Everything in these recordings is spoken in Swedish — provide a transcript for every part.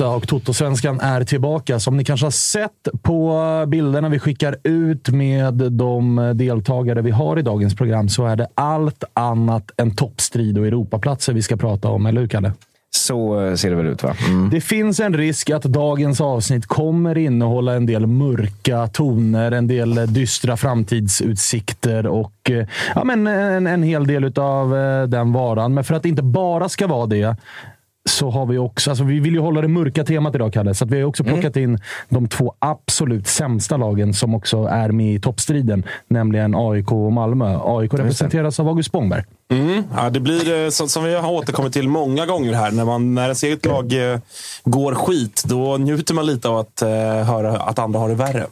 Onsdag och Toto-svenskan är tillbaka. Som ni kanske har sett på bilderna vi skickar ut med de deltagare vi har i dagens program så är det allt annat än toppstrid och Europaplatser vi ska prata om, eller hur Kalle? Så eh, ser det väl ut, va? Mm. Det finns en risk att dagens avsnitt kommer innehålla en del mörka toner, en del dystra framtidsutsikter och eh, ja, men en, en hel del av den varan. Men för att det inte bara ska vara det så har vi också, alltså vi vill ju hålla det mörka temat idag, Kalle. Så vi har också plockat in de två absolut sämsta lagen som också är med i toppstriden. Nämligen AIK och Malmö. AIK representeras av August Spångberg. Mm, ja, det blir eh, som, vi har återkommit till många gånger här. När, man, när ens eget lag eh, går skit, då njuter man lite av att eh, höra att andra har det värre.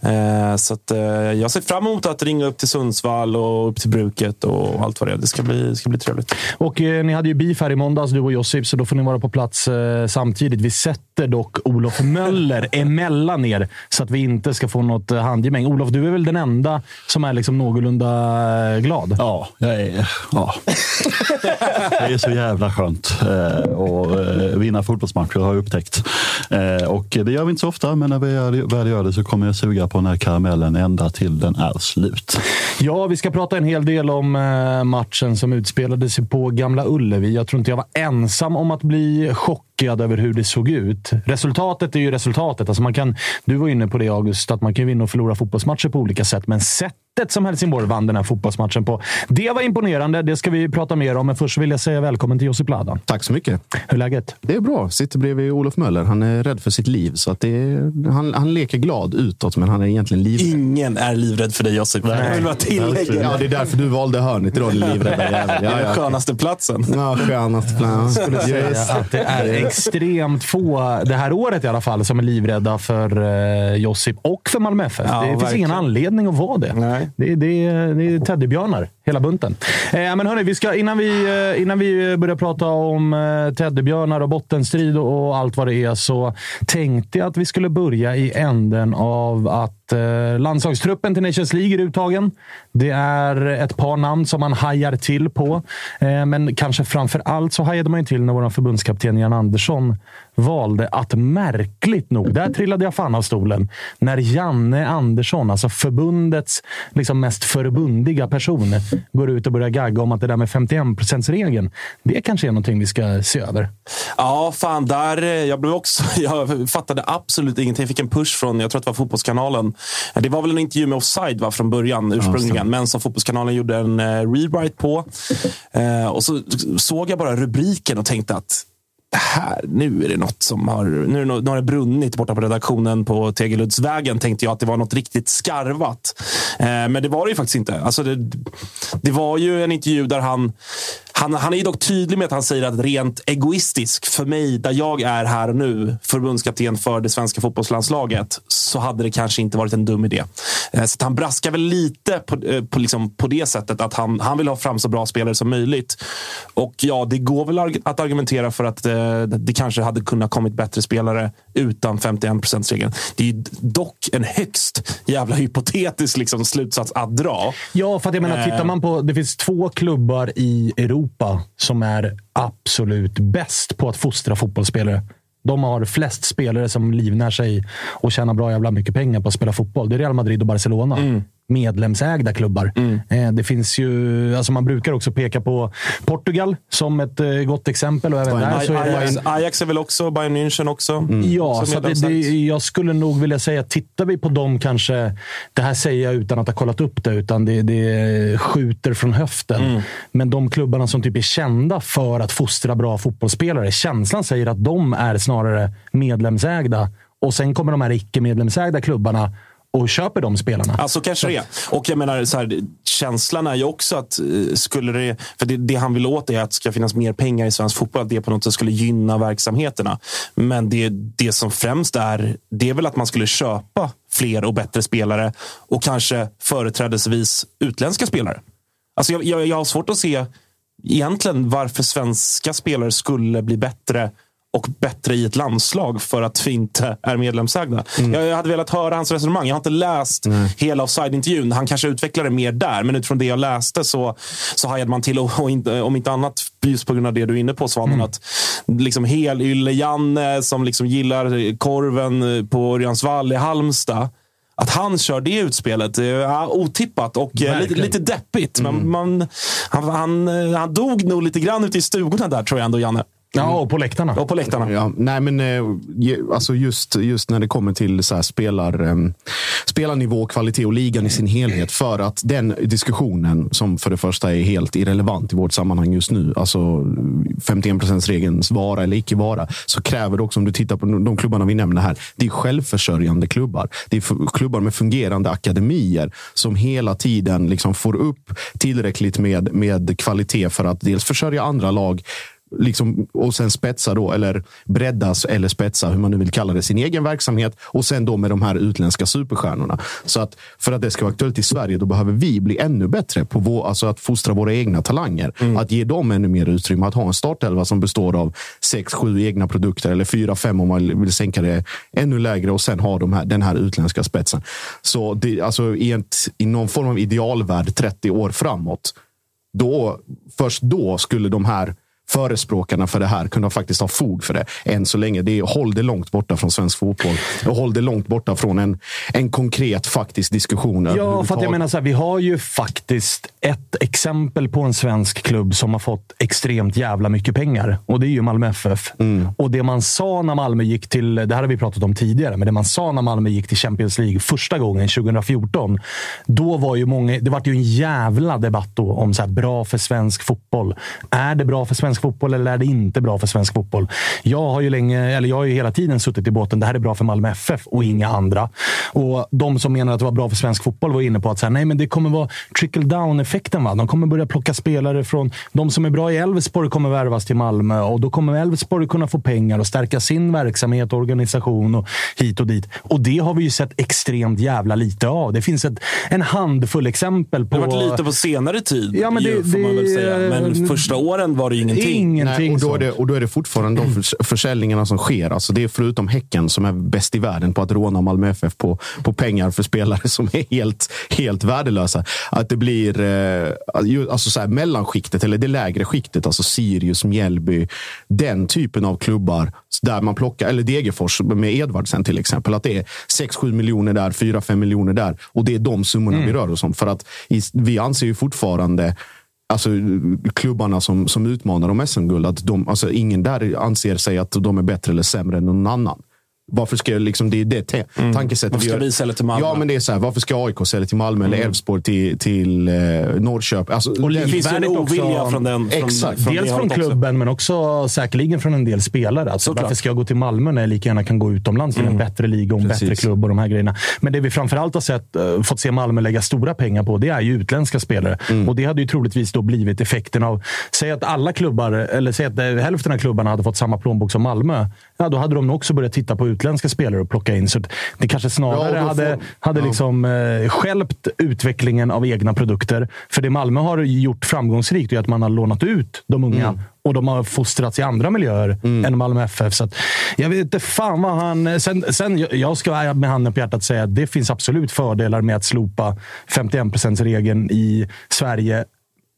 Eh, så att, eh, jag ser fram emot att ringa upp till Sundsvall och upp till bruket och allt vad det är. Det ska bli, ska bli trevligt. Och eh, ni hade ju beef här i måndags, du och Josip, så då får ni vara på plats eh, samtidigt. Vi sätter dock Olof Möller emellan er så att vi inte ska få något handgemäng. Olof, du är väl den enda som är liksom någorlunda glad? Ja, jag är... Ja. Det är så jävla skönt eh, att eh, vinna fotbollsmatcher har jag upptäckt. Eh, och det gör vi inte så ofta, men när vi gör- väl gör det så kommer jag suga på den här karamellen ända till den är slut. Ja, vi ska prata en hel del om matchen som utspelade sig på Gamla Ullevi. Jag tror inte jag var ensam om att bli chockad över hur det såg ut. Resultatet är ju resultatet. Alltså man kan, du var inne på det, August, att man kan vinna och förlora fotbollsmatcher på olika sätt. Men sättet som Helsingborg vann den här fotbollsmatchen på, det var imponerande. Det ska vi prata mer om. Men först vill jag säga välkommen till Josip Ladan. Tack så mycket. Hur är läget? Det är bra. Sitter bredvid Olof Möller. Han är rädd för sitt liv. Så att det är, han, han leker glad utåt, men han är egentligen livrädd. Ingen är livrädd för dig Josip. Jag vill bara tillägga. Ja, det är därför du valde hörnet idag, din livrädda jävel. Ja, den ja. skönaste platsen. Ja, skönaste plan. skulle säga att det är extremt få, det här året i alla fall, som är livrädda för eh, Josip och för Malmö FF. Ja, det finns verkligen. ingen anledning att vara det. Nej. Det, det, det är teddybjörnar, hela bunten. Eh, men hörni, vi ska, innan, vi, eh, innan vi börjar prata om eh, teddybjörnar och bottenstrid och, och allt vad det är så tänkte jag att vi skulle börja i änden av att eh, landslagstruppen till Nations League är uttagen. Det är ett par namn som man hajar till på. Eh, men kanske framför allt så hajade man ju till när vår förbundskapten Jan Andersson valde att märkligt nog, där trillade jag fan av stolen, när Janne Andersson, alltså förbundets liksom mest förbundiga person, går ut och börjar gagga om att det där med 51% regeln det kanske är någonting vi ska se över. Ja, fan. Där, jag, blev också, jag fattade absolut ingenting. Jag fick en push från, jag tror att det var Fotbollskanalen. Det var väl en intervju med Offside va, från början, ursprungligen, ja, men som Fotbollskanalen gjorde en uh, rewrite på. Uh, och så såg jag bara rubriken och tänkte att här, nu är det något som har, nu, är det, nu har det brunnit borta på redaktionen på Tegeluddsvägen. Tänkte jag att det var något riktigt skarvat. Eh, men det var det ju faktiskt inte. Alltså det, det var ju en intervju där han han, han är dock tydlig med att han säger att rent egoistiskt för mig där jag är här och nu, förbundskapten för det svenska fotbollslandslaget, så hade det kanske inte varit en dum idé. Eh, så han braskar väl lite på, eh, på, liksom, på det sättet att han, han vill ha fram så bra spelare som möjligt. Och ja, det går väl att argumentera för att eh, det kanske hade kunnat kommit bättre spelare utan 51 regeln. Det är dock en högst jävla hypotetisk liksom, slutsats att dra. Ja, för att jag menar, tittar man på... Det finns två klubbar i Europa Europa som är absolut bäst på att fostra fotbollsspelare. De har flest spelare som livnär sig och tjänar bra jävla mycket pengar på att spela fotboll. Det är Real Madrid och Barcelona. Mm medlemsägda klubbar. Mm. Eh, det finns ju, alltså man brukar också peka på Portugal som ett eh, gott exempel. Och även där så är Ajax, en... Ajax är väl också, Bayern München också. Mm. Ja, så det, det, jag skulle nog vilja säga, tittar vi på dem kanske, det här säger jag utan att ha kollat upp det, utan det, det skjuter från höften. Mm. Men de klubbarna som typ är kända för att fostra bra fotbollsspelare, känslan säger att de är snarare medlemsägda. Och sen kommer de här icke-medlemsägda klubbarna och köper de spelarna. Alltså kanske det. Och jag menar, så här, känslan är ju också att eh, skulle det... För det, det, han vill åt är att det ska finnas mer pengar i svensk fotboll. Att det på något sätt skulle gynna verksamheterna. Men det, det som främst är, det är väl att man skulle köpa fler och bättre spelare och kanske företrädesvis utländska spelare. Alltså jag, jag, jag har svårt att se egentligen varför svenska spelare skulle bli bättre och bättre i ett landslag för att vi inte är medlemsägda. Mm. Jag, hade velat höra hans resonemang. Jag har inte läst mm. hela offside-intervjun. Han kanske utvecklar det mer där, men utifrån det jag läste så, så hajade man till. Och, och inte, om inte annat, just på grund av det du är inne på Svanen, mm. att liksom Helylle-Janne som liksom gillar korven på Örjansvall i Halmstad att han kör det utspelet är otippat och eh, lite, lite deppigt. Mm. Men man, han, han, han dog nog lite grann ute i stugorna där, tror jag ändå, Janne. Ja, och på läktarna. Och på läktarna. Ja, nej, men eh, alltså just, just när det kommer till så här spelar, um, spelarnivå, kvalitet och ligan i sin helhet. För att den diskussionen, som för det första är helt irrelevant i vårt sammanhang just nu, alltså 51 regelns vara eller icke vara, så kräver det också, om du tittar på de klubbarna vi nämner här, det är självförsörjande klubbar. Det är klubbar med fungerande akademier som hela tiden liksom får upp tillräckligt med, med kvalitet för att dels försörja andra lag liksom, och sen spetsa då, eller breddas eller spetsa, hur man nu vill kalla det, sin egen verksamhet. Och sen då med de här utländska superstjärnorna. Så att för att det ska vara aktuellt i Sverige, då behöver vi bli ännu bättre på vår, alltså att fostra våra egna talanger. Mm. Att ge dem ännu mer utrymme. Att ha en startelva som består av sex, sju egna produkter eller fyra, fem om man vill sänka det ännu lägre och sen ha de här, den här utländska spetsen. Så det, alltså i, ett, i någon form av idealvärld 30 år framåt, då, först då skulle de här förespråkarna för det här kunna faktiskt ha fog för det. Än så länge. Det är, håll det långt borta från svensk fotboll. Och håll det långt borta från en, en konkret faktisk diskussion. Ja, för att jag menar så här, vi har ju faktiskt ett exempel på en svensk klubb som har fått extremt jävla mycket pengar. Och det är ju Malmö FF. Mm. Och det man sa när Malmö gick till, det här har vi pratat om tidigare, men det man sa när Malmö gick till Champions League första gången 2014. Då var ju många, det var ju en jävla debatt då om så här, bra för svensk fotboll. Är det bra för svensk fotboll eller är det inte bra för svensk fotboll? Jag har ju länge, eller jag har ju hela tiden suttit i båten. Det här är bra för Malmö FF och inga andra. Och de som menar att det var bra för svensk fotboll var inne på att så här, nej, men det kommer vara trickle down effekten. Va? De kommer börja plocka spelare från de som är bra i Elfsborg kommer värvas till Malmö och då kommer Elfsborg kunna få pengar och stärka sin verksamhet och organisation och hit och dit. Och det har vi ju sett extremt jävla lite av. Det finns ett, en handfull exempel på... Det har varit lite på senare tid, ja, men det, ju, får man väl säga. Men första åren var det ju ingenting Ingenting Nej, och, då är det, och då är det fortfarande de förs- försäljningarna som sker. Alltså det är förutom Häcken som är bäst i världen på att råna Malmö FF på, på pengar för spelare som är helt, helt värdelösa. Att det blir eh, alltså så här, mellanskiktet, eller det lägre skiktet, alltså Sirius, Mjällby, den typen av klubbar där man plockar, eller Degerfors med Edvardsen till exempel, att det är 6-7 miljoner där, 4-5 miljoner där. Och det är de summorna vi rör oss om. För att vi anser ju fortfarande Alltså klubbarna som, som utmanar om SM-guld, att de, alltså ingen där anser sig att de är bättre eller sämre än någon annan. Varför ska jag liksom, det är det te- tankesättet Varför ska vi sälja till Malmö? Ja, men det är så här, varför ska AIK sälja till Malmö eller Elfsborg till, till eh, Norrköping? Alltså, Och Det finns ju en ovilja från den. Från, Exakt. från Dels från hållet också. klubben, men också säkerligen från en del spelare. Alltså, varför ska jag gå till Malmö när jag lika gärna kan gå utomlands till en bättre liga och en Precis. bättre klubb och de här grejerna. Men det vi framförallt har sett, eh, fått se Malmö lägga stora pengar på, det är ju utländska spelare. Och det hade ju troligtvis då blivit effekten av... Säg att alla klubbar, eller säg att eh, hälften av klubbarna hade fått samma plånbok som Malmö. Ja, då hade de nog också börjat titta på utländska spelare och plocka in. Så det kanske snarare Ja, då hade, får- hade ja. liksom eh, skälpt utvecklingen av egna produkter. För det Malmö har gjort framgångsrikt är att man har lånat ut de unga Mm. och de har fostrats i andra miljöer än Malmö FF. Så att, jag vet inte fan vad han... Sen, sen, jag- jag ska med handen på hjärtat säga att det finns absolut fördelar med att slopa 51% regeln i Sverige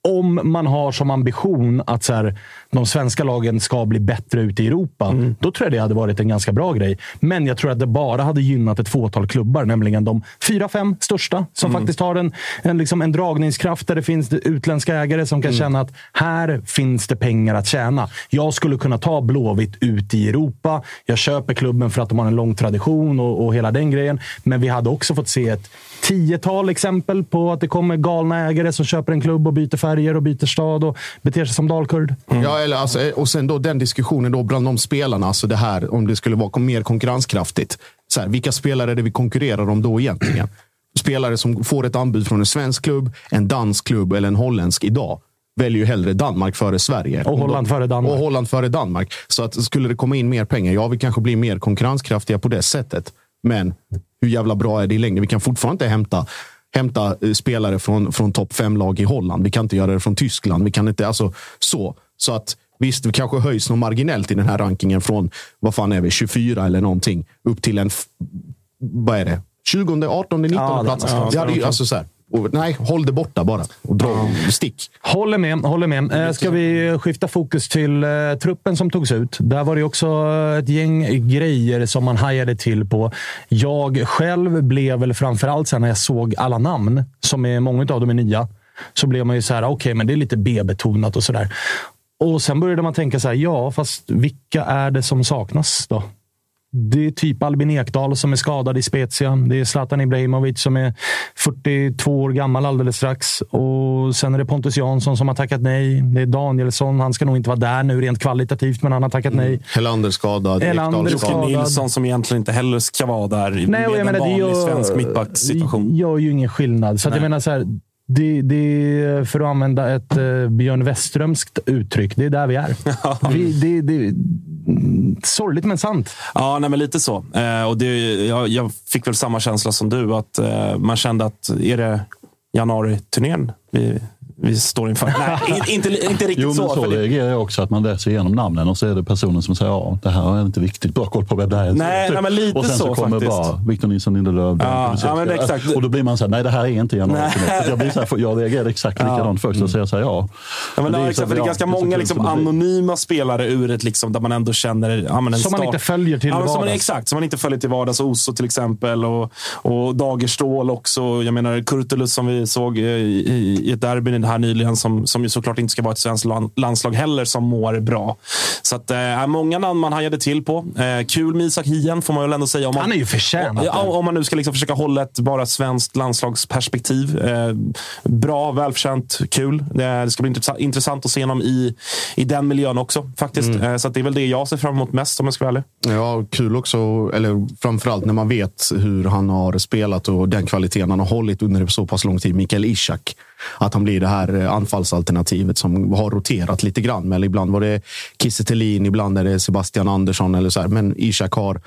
om man har som ambition att så här, de svenska lagen ska bli bättre ute i Europa, då tror jag det hade varit en ganska bra grej. Men jag tror att det bara hade gynnat ett fåtal klubbar, nämligen de fyra, fem största som faktiskt har en, en, liksom en dragningskraft där det finns utländska ägare som kan känna att här finns det pengar att tjäna. Jag skulle kunna ta Blåvitt ut i Europa. Jag köper klubben för att de har en lång tradition och, och hela den grejen. Men vi hade också fått se ett tiotal exempel på att det kommer galna ägare som köper en klubb och byter färger och byter stad och beter sig som dalkurd. Ja, eller alltså, och sen då den diskussionen då bland de spelarna, alltså det här om det skulle vara mer konkurrenskraftigt. Så här, vilka spelare är det vi konkurrerar om då egentligen? Spelare som får ett anbud från en svensk klubb, en dansk klubb eller en holländsk idag väljer ju hellre Danmark före Sverige. Och Holland före Danmark. Och Holland före Danmark. Så att skulle det komma in mer pengar, ja, vi kanske blir mer konkurrenskraftiga på det sättet. Men hur jävla bra är det i längden? Vi kan fortfarande inte hämta hämta eh, spelare från, från topp fem-lag i Holland. Vi kan inte göra det från Tyskland. Vi kan inte, alltså så. Så att visst, vi kanske höjs något marginellt i den här rankingen från, vad fan är vi, 24 eller någonting, upp till en, vad är det, 20, 18, 19 Ja, plats. ja, det alltså så här, nej, håll det borta bara. Och dra, stick. Håller med. Håller med. Eh, ska vi skifta fokus till eh, truppen som togs ut? Där var det också ett gäng grejer som man hajade till på. Jag själv blev väl framförallt sen när jag såg alla namn, som är många av dem är nya, så blev man ju så här, okej, men det är lite B-betonat och sådär. Och sen började man tänka så här, ja, fast vilka är det som saknas då? Det är typ Albin Ekdal som är skadad i Spezia. Det är Zlatan Ibrahimovic som är 42 år gammal alldeles strax. Och sen är det Pontus Jansson som har tackat nej. Det är Danielsson. Han ska nog inte vara där nu rent kvalitativt, men han har tackat nej. Helander skadad. Helander skadad. Nilsson som egentligen inte heller ska vara där i Nej, med jag en menar, det vanlig gör, svensk mittbackssituation. gör ju ingen skillnad. Så att jag menar så här, det, det, för att använda ett uh, Björn Westerströmskt uttryck, det är där vi är. vi, det, det, sorgligt men sant. Ja, nej, men lite så. Eh, och det, jag, jag fick väl samma känsla som du. Att eh, Man kände att är det januari-turnén vi, vi står inför? Nej, in, inte, inte riktigt Jo, men så. så för det, reagerar jag också. Att man läser igenom namnen och så är det personen som säger ja, det här är inte viktigt bra koll på vem det här är. Nej, nej, men lite och sen så, så kommer faktiskt. bara Victor Nilsson Lindelöf. Ja, ja, men exakt. Och då blir man så här, nej det här är inte januari. Nej. Jag, blir så här, jag reagerade exakt likadant först och säger så här, ja. Ja, men det det, är exakt, för det är ja, ganska många liksom, anonyma spelare ur ett liksom, där man ändå känner... Ja, men en Som man inte följer till ja, men som man, vardags. Exakt, som man inte följer till vardags. Oso till exempel och, och Dagerstål också. Jag menar Kurtulus som vi såg eh, i, i, i ett derby här nyligen som, som ju såklart inte ska vara ett svenskt land, landslag heller som mår bra. Så att, eh, många namn man hajade till på. Eh, kul med Isak Hien får man väl ändå säga. Om man, Han är ju förtjänat. Ja, om man nu ska liksom försöka hålla ett bara svenskt landslagsperspektiv. Eh, bra, välförtjänt, kul. Det, det ska bli intressant, intressant att se honom i, i den miljön också. faktiskt. Eh, så att det är väl det jag ser fram emot mest om jag ska vara ärlig. Ja, kul också, eller framförallt när man vet hur han har spelat och den kvaliteten han har hållit under så pass lång tid. Mikael Ishak. Att han blir det här eh, anfallsalternativet som har roterat lite grann. Men ibland var det Kiese Thelin, ibland är det Sebastian Andersson. Eller så här. Men Ishak har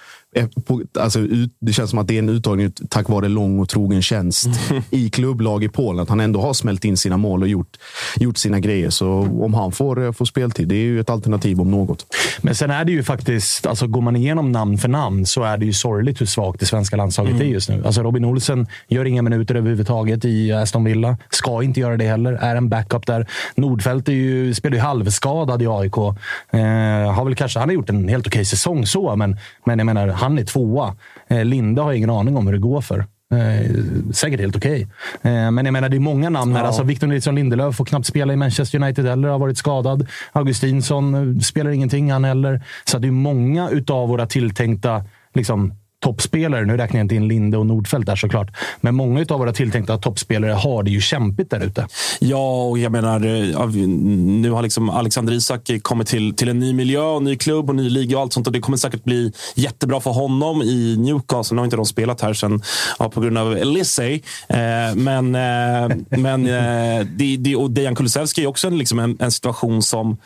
alltså, ut, det känns som att det är en uttagning tack vare lång och trogen tjänst i klubblag i Polen. Att han ändå har smält in sina mål och gjort, gjort sina grejer. Så om han får, eh, får speltid, det är ju ett alternativ om något. Men sen är det ju faktiskt, alltså går man igenom namn för namn så är det ju sorgligt hur svagt det svenska landslaget mm. är just nu. Alltså Robin Olsen gör inga minuter överhuvudtaget i Aston Villa. Ska inte göra det heller. Är en backup där. Nordfeldt är ju, spelar ju halvskadad i AIK. Eh, har väl kanske, han har gjort en helt okej säsong så, men, men jag menar, han är tvåa. Eh, Linda har ingen aning om hur det går för. Eh, säkert helt okej. Okay. Eh, men jag menar, det är många namn här. Ja. Alltså, Victor Nilsson Lindelöf får knappt spela i Manchester United heller. Har varit skadad. Augustinsson eh, spelar ingenting han heller. Så det är många utav våra tilltänkta liksom, toppspelare, nu räknar jag inte in Linde och Nordfeldt där såklart, men många av våra tilltänkta toppspelare har det ju kämpigt där ute. Ja, och jag menar, eh, nu har liksom Alexander Isak kommit till, till en ny miljö, och ny klubb och ny liga och allt sånt. Och det kommer säkert bli jättebra för honom i Newcastle. Nu har inte de spelat här sen, ja, på grund av Elisey, Eh, men eh, men eh, det, det, och Dejan Kulusevski är också en, liksom en, en situation som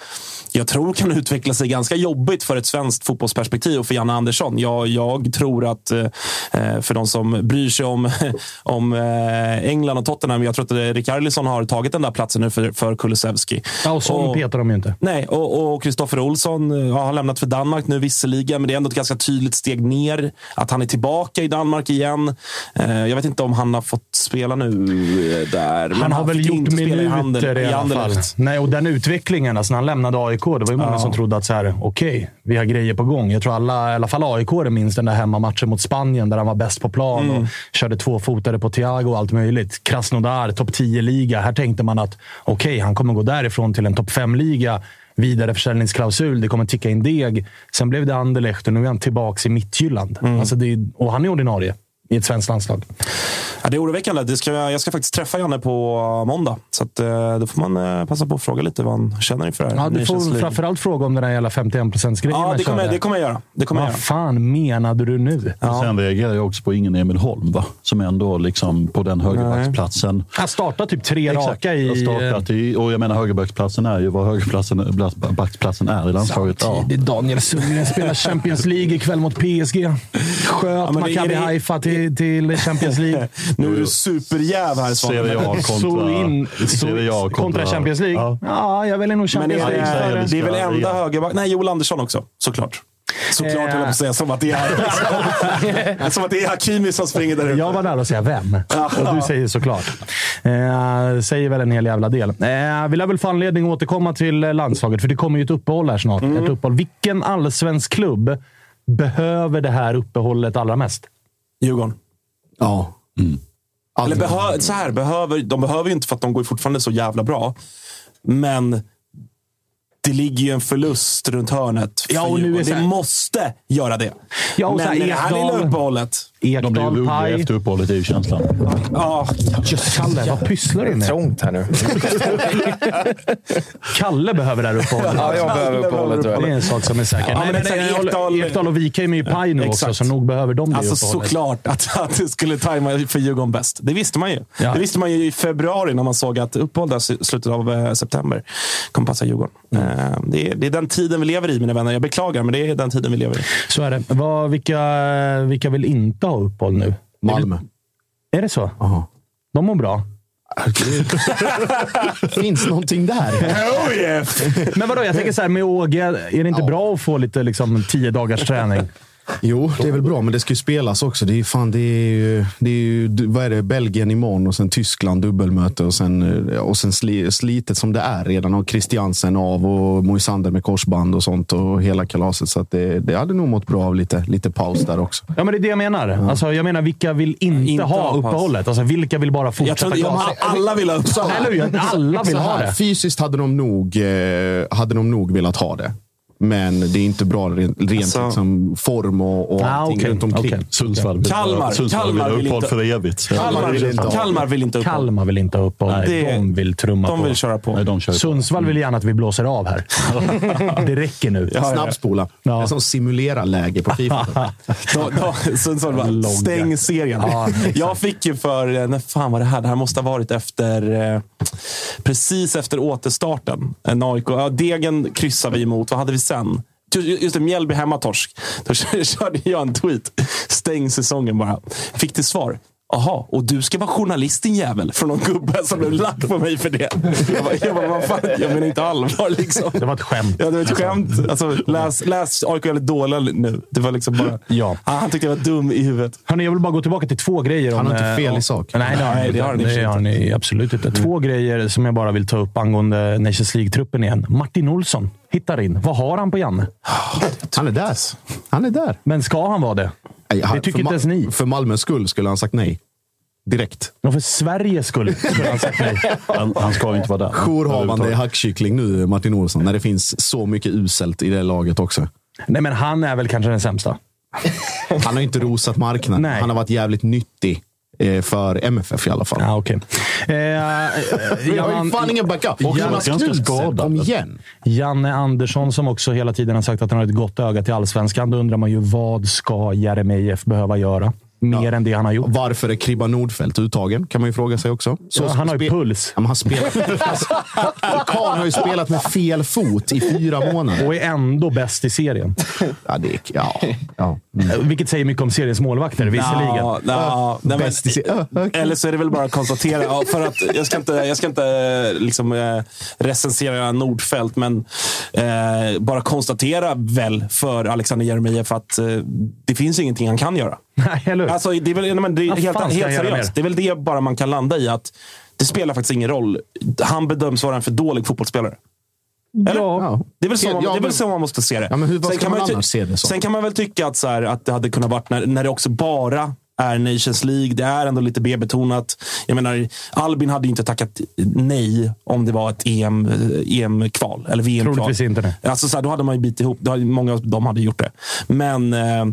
jag tror kan utveckla sig ganska jobbigt för ett svenskt fotbollsperspektiv och för Janne Andersson. Jag, jag tror att eh, för de som bryr sig om, om eh, England och Tottenham, jag tror att Rikardisson har tagit den där platsen nu för, för Kulusevski. Ja, och sån petar de ju inte. Nej, och Kristoffer Olsson ja, har lämnat för Danmark nu visserligen, men det är ändå ett ganska tydligt steg ner. Att han är tillbaka i Danmark igen. Eh, jag vet inte om han har fått spela nu där. Han, han har väl gjort minuter i, handel, i alla fall. Nej, och den utvecklingen, alltså när han lämnade AIK AIK. Det var ju många ja. som trodde att så här, okej, okay, vi har grejer på gång. Jag tror alla, i alla fall AIK minns den där hemmamatchen mot Spanien där han var bäst på plan mm. och körde tvåfotare på Thiago och allt möjligt. Krasnodar, topp 10-liga. Här tänkte man att okej, okay, han kommer gå därifrån till en topp 5-liga vidareförsäljningsklausul. Det kommer ticka in deg. Sen blev det Anderlecht och nu är han tillbaka i Mittjylland. Mm. Alltså det, och han är ordinarie i ett svenskt landslag. Ja, det är oroväckande. Det ska, jag ska faktiskt träffa Janne på måndag. Så att, eh, då får man eh, passa på att fråga lite vad han känner inför det här. Ja, du får framförallt fråga om den där jävla 51%-grejen. Ja, det kommer, det kommer jag göra. Det kommer vad jag göra. fan menade du nu? Ja. Sen reagerar jag också på ingen Emil Holm, va? som ändå liksom på den högerbacksplatsen. Han startar typ tre Exakt. raka i... Startat i... Och jag menar högerbacksplatsen är ju vad högerbacksplatsen är i landslaget. Samtidigt, ja. Daniel Sundgren spelar Champions League ikväll mot PSG. Sköt ja, Maccabi Haifa till, till Champions League. nu är du superjäv här A kontra, så in, så, kontra, kontra Champions League? Ja. ja, jag väljer nog Champions League. Men är, det är väl enda högerback... Nej, Joel Andersson också, såklart. Såklart höll jag på att säga. Som att det är, som att det är Hakimi som springer där ute. Jag var nära att säga vem. Och du säger såklart. Eh, säger väl en hel jävla del. Eh, vi lär väl få anledning att återkomma till landslaget, för det kommer ju ett uppehåll här snart. Mm. Ett uppehåll. Vilken allsvensk klubb behöver det här uppehållet allra mest? Djurgården. Ja. Mm. Eller behö så här, behöver, de behöver ju inte för att de går fortfarande så jävla bra. Men det ligger ju en förlust runt hörnet. Ja, och nu är det måste göra det. Ja, och Men så här, det här lilla uppehållet Ekdal, De blir paj. efter uppehållet, är ju känslan. Ja. Just Kalle, vad pysslar du med? trångt här nu. Kalle behöver det här uppehållet. Ja, jag behöver uppehållet. Det är en sak som är säker. Ja, Nej, men men Ekdal, Ekdal och Wikheim är ju paj nu exakt. också, så nog behöver de det alltså, uppehållet. Såklart att, att det skulle tajma för Djurgården bäst. Det visste man ju. Ja. Det visste man ju i februari när man såg att uppehållet i slutet av eh, september kommer passa Djurgården. Mm. Eh, det, är, det är den tiden vi lever i, mina vänner. Jag beklagar, men det är den tiden vi lever i. Så är det. Vad, vilka, vilka vill inte ha uppehåll nu? Malmö. Är, är det så? Aha. De mår bra. Finns någonting där? Oh yeah. Men vadå, jag tänker så här med Åge. Är det inte ja. bra att få lite liksom, tio dagars träning? Jo, det är väl bra, men det ska ju spelas också. Det är, fan, det är, ju, det är ju, vad är det, Belgien imorgon och sen Tyskland dubbelmöte och sen, eh, och sen slitet som det är redan. Och Christiansen av och Moisander med korsband och sånt och hela kalaset. Så att det, det hade nog mått bra av lite, lite paus där också. Ja, men det är det jag menar. Ja. Alltså, jag menar, vilka vill inte, inte ha uppehållet? Alltså, vilka vill bara fortsätta jag tror, Alla vill ha uppehållet. Alla vill ha det. Fysiskt hade de, nog, eh, hade de nog velat ha det. Men det är inte bra rent, rent alltså, liksom, form och, och ah, allting okay, runt omkring. Okay. Sundsvall, Kalmar, Sundsvall Kalmar vill, vill inte för evigt. Kalmar vill inte, Kalmar vill inte uppehåll. Kalmar vill inte uppehåll. Nej, de vill trumma de på. Vill köra på. Nej, de kör Sundsvall på. vill gärna att vi blåser av här. det räcker nu. Ja, Snabbspola. Ja. En sån simulera-läge på Fifa. då, då, Sundsvall bara, stäng serien. Ja, jag fick ju för, eh, när fan var det här? Det här måste ha varit efter, eh, precis efter återstarten. En AIK, ja, Degen kryssade vi emot. Vad hade vi sen? Just det, Mjällby hemmatorsk. Då körde jag en tweet. Stäng säsongen bara. Fick till svar. Jaha, och du ska vara journalist din jävel. Från någon gubbe som blev lack på mig för det. Jag bara, jag, bara, vad fan, jag menar inte allvar liksom. Det var ett skämt. Ja, det var ett skämt. Alltså, läs, läs AIK är dåliga nu. Det var liksom bara... Ja. Ah, han tyckte jag var dum i huvudet. Hörrni, jag vill bara gå tillbaka till två grejer. Han har inte eh, fel i sak. Nej, Nej, inte. det har han det har han i- absolut inte. Två grejer som jag bara vill ta upp angående Nations League-truppen igen. Martin Olsson hittar in. Vad har han på Janne? Han är där. Han är där. Men ska han vara det? Nej, han- Det tycker för inte ens ni. För Malmös skull skulle han sagt nej. Direkt. Och för Sveriges skull skulle han sagt nej. Han, han ska ju inte vara där. Jourhavande Överhuvudtaget. hackkyckling nu, Martin Olsson, när det finns så mycket uselt i det laget också. Nej, men han är väl kanske den sämsta. Han har inte rosat marknaden. Nej. Han har varit jävligt nyttig för MFF i alla fall. Ja, okej. Eh, eh, Vi har ju fan ingen backup. Jonas skadad. kom igen. Janne Andersson som också hela tiden har sagt att han har ett gott öga till allsvenskan. Då undrar man ju vad ska Jeremejeff behöva göra? Mer än det han har gjort. Varför är Kribba Nordfeldt uttagen? Kan man ju fråga sig också. Så Ja, han har ju puls. Ja, han spelat... Karl har ju spelat med fel fot i fyra månader. Och är ändå bäst i serien. Ja, det är... Ja. ja. Eh, Vilket säger mycket om seriens målvakter, visserligen. Ja, ja, nej, men- Bäst i se- Ja, okej. Eller så är det väl bara att konstatera. Ja, för att jag ska inte, jag ska inte liksom, eh, recensera Nordfält, men eh, bara konstatera väl för Alexander Jeremejeff att eh, det finns ingenting han kan göra. Nej, eller hur? Alltså, det är väl, nej, men det är helt, helt seriöst. Det är väl det bara man kan landa i. att Det spelar faktiskt ingen roll. Han bedöms vara en för dålig fotbollsspelare. Eller? Ja. Det är väl så, man, Ja, det är men- väl så man måste se det. Ja, men hur- Sen kan man ju ty- se det? Sen kan man väl tycka att, så här, att det hade kunnat varit när, när det också bara är Nations League. Det är ändå lite B-betonat. Jag menar, Albin hade ju inte tackat nej om det var ett EM, eh, EM-kval. Eller VM-kval. Troligtvis inte, nej. Alltså, så här, då hade man ju bitit ihop. Hade, många av dem hade gjort det. Men eh,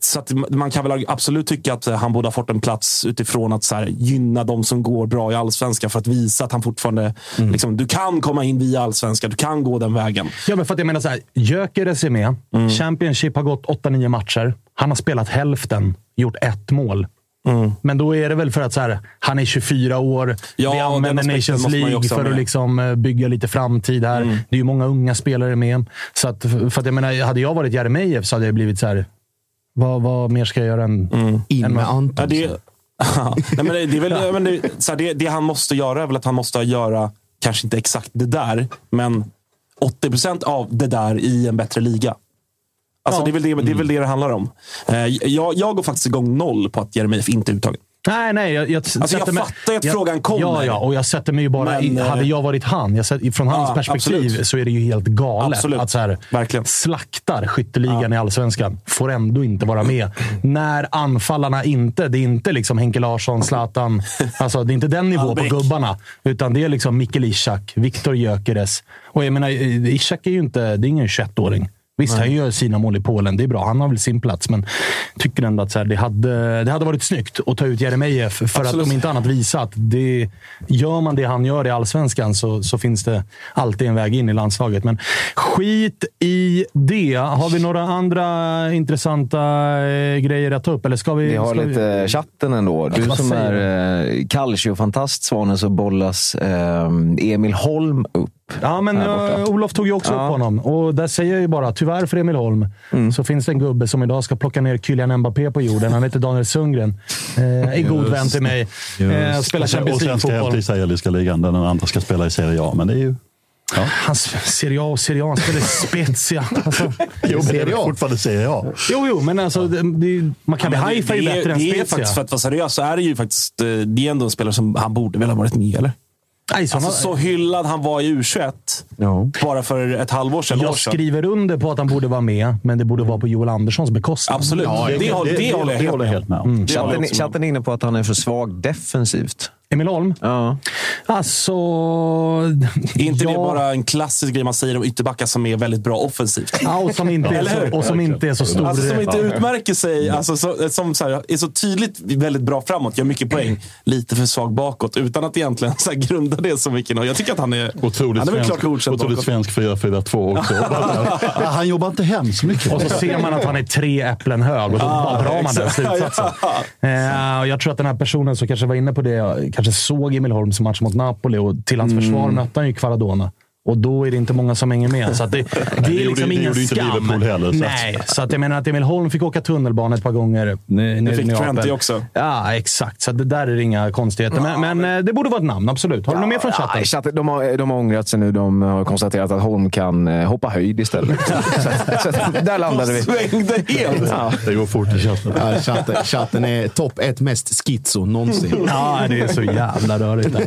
så man kan väl absolut tycka att han borde ha fått en plats utifrån att så här, gynna de som går bra i allsvenskan för att visa att han fortfarande... Mm. Liksom, du kan komma in via allsvenskan. Du kan gå den vägen. Ja, men för att jag menar så här. Gyökeres är med. Mm. Championship har gått 8-9 matcher. Han har spelat hälften, gjort ett mål. Mm. Men då är det väl för att så här, han är 24 år. Ja, Vi använder Nations League för att liksom eh, bygga lite framtid här. Mm. Det är ju många unga spelare med. Så att, för att jag menar, hade jag varit Jeremejeff så hade jag blivit så här. Vad, vad mer ska jag göra än... In än med Anton. Ja, det, Nej, men det, det, är väl, men det, så här, det, det han måste göra är väl att han måste göra, kanske inte exakt det där, men 80 procent av det där i en bättre liga. Alltså, Ja. det, är väl det, det är väl det det handlar om. Eh, Jag, jag går faktiskt igång noll på att Jeremejeff inte är uttagen. Nej, nej. Jag, jag, jag sätter mig- fattar ju att frågan kommer. Ja, ja. Och jag sätter mig ju bara... Men, i, eh, hade jag varit han, jag sätter, från hans Ja, perspektiv, absolut. så är det ju helt galet. Absolut. Att så här, Verkligen. slaktar skytteligan i allsvenskan. Får ändå inte vara med. När anfallarna inte... Det är inte liksom Henke Larsson, Zlatan. Alltså, det är inte den nivån på gubbarna. Utan det är liksom Mikkel Ishak, Viktor Gyökeres. Och jag menar, Ishak är ju inte... Det är ingen 21-åring. Visst, han gör sina mål i Polen. Det är bra. Han har väl sin plats, men tycker ändå att så här, det, hade, det hade varit snyggt att ta ut Jeremejeff för att Absolut. om inte annat visa att det, gör man det han gör i allsvenskan så, så finns det alltid en väg in i landslaget. Men skit i det. Har vi några andra intressanta eh, grejer att ta upp? Eller ska vi, Vi har ska lite chatten ändå. Du som är eh, calciofantast, Svanen, så bollas eh, Emil Holm upp. Ja, men eh, Olof tog ju också Ja. upp honom. Och där säger jag ju bara, tyvärr för Emil Holm, Mm. så finns det en gubbe som idag ska plocka ner Kylian Mbappé på jorden. Han heter Daniel Sundgren. Eh, är god vän till mig. Eh, spelar Champions och sen ska League-fotboll. till israeliska ligan där den andra ska spela i Serie A. Men det är ju... Ja. Han Serie A och Serie A. Han spelar i Spezia. Alltså, Jo, men det är fortfarande Serie A. jo, jo, men alltså, det, det, Ja, men Haifa är ju det, bättre än det är Spezia. faktiskt, För att vara seriös så är det ju faktiskt eh, det är ändå en spelare som han borde väl ha varit med, eller? Nej, såna, Alltså, så hyllad han var i U21 Ja. bara för ett halvår sedan. jag sedan. skriver under på att han borde vara med, men det borde vara på Joel Anderssons bekostnad. Absolut. det, håller- det, håller jag helt med helt med om. Det håller jag Chatten, också med om. chatten är inne på att han är för svag defensivt. Emil Holm? Ja. Alltså... Är inte det ja. bara en klassisk grej man säger om ytterbackar som är väldigt bra offensivt? Ja, och som inte, är, så, och som inte är så stor. Alltså som inte utmärker sig, alltså, så, som så här, är så tydligt väldigt bra framåt, gör mycket poäng, lite för svag bakåt, utan att egentligen så här, grunda det så mycket. Jag tycker att han är, Otroligt han är svensk, klart godkänd otroligt svensk 4-4-2 också. ja, han jobbar inte hemskt mycket. Och så ser man att han är tre äpplen hög och då bara drar man den exakt. slutsatsen. Eh, och jag tror att den här personen som kanske var inne på det, kanske såg Emil Holms match mot Napoli och till hans försvar mötte han ju Kvaradona. Och då är det inte många som hänger med. Så att det, det är gjorde- liksom det ingen gjorde inte skam. Liverpool heller, så att- Nej, så att jag menar att Emil Holm fick åka tunnelbana ett par gånger. n- ner i fick. Trenti också. Ja, exakt. Så det där är det inga konstigheter. Men, men, eh, det borde vara ett namn, absolut. Har du något mer från chatten? Ja, chatten de, har, de har ångrat sig nu. De har konstaterat att Holm kan eh, hoppa höjd istället. så, så där landade vi. Svängde helt. Ja. Det går fort i chatten. Ja, chatten, chatten är topp ett mest schizo någonsin. Ja, det är så jävla rörigt. där.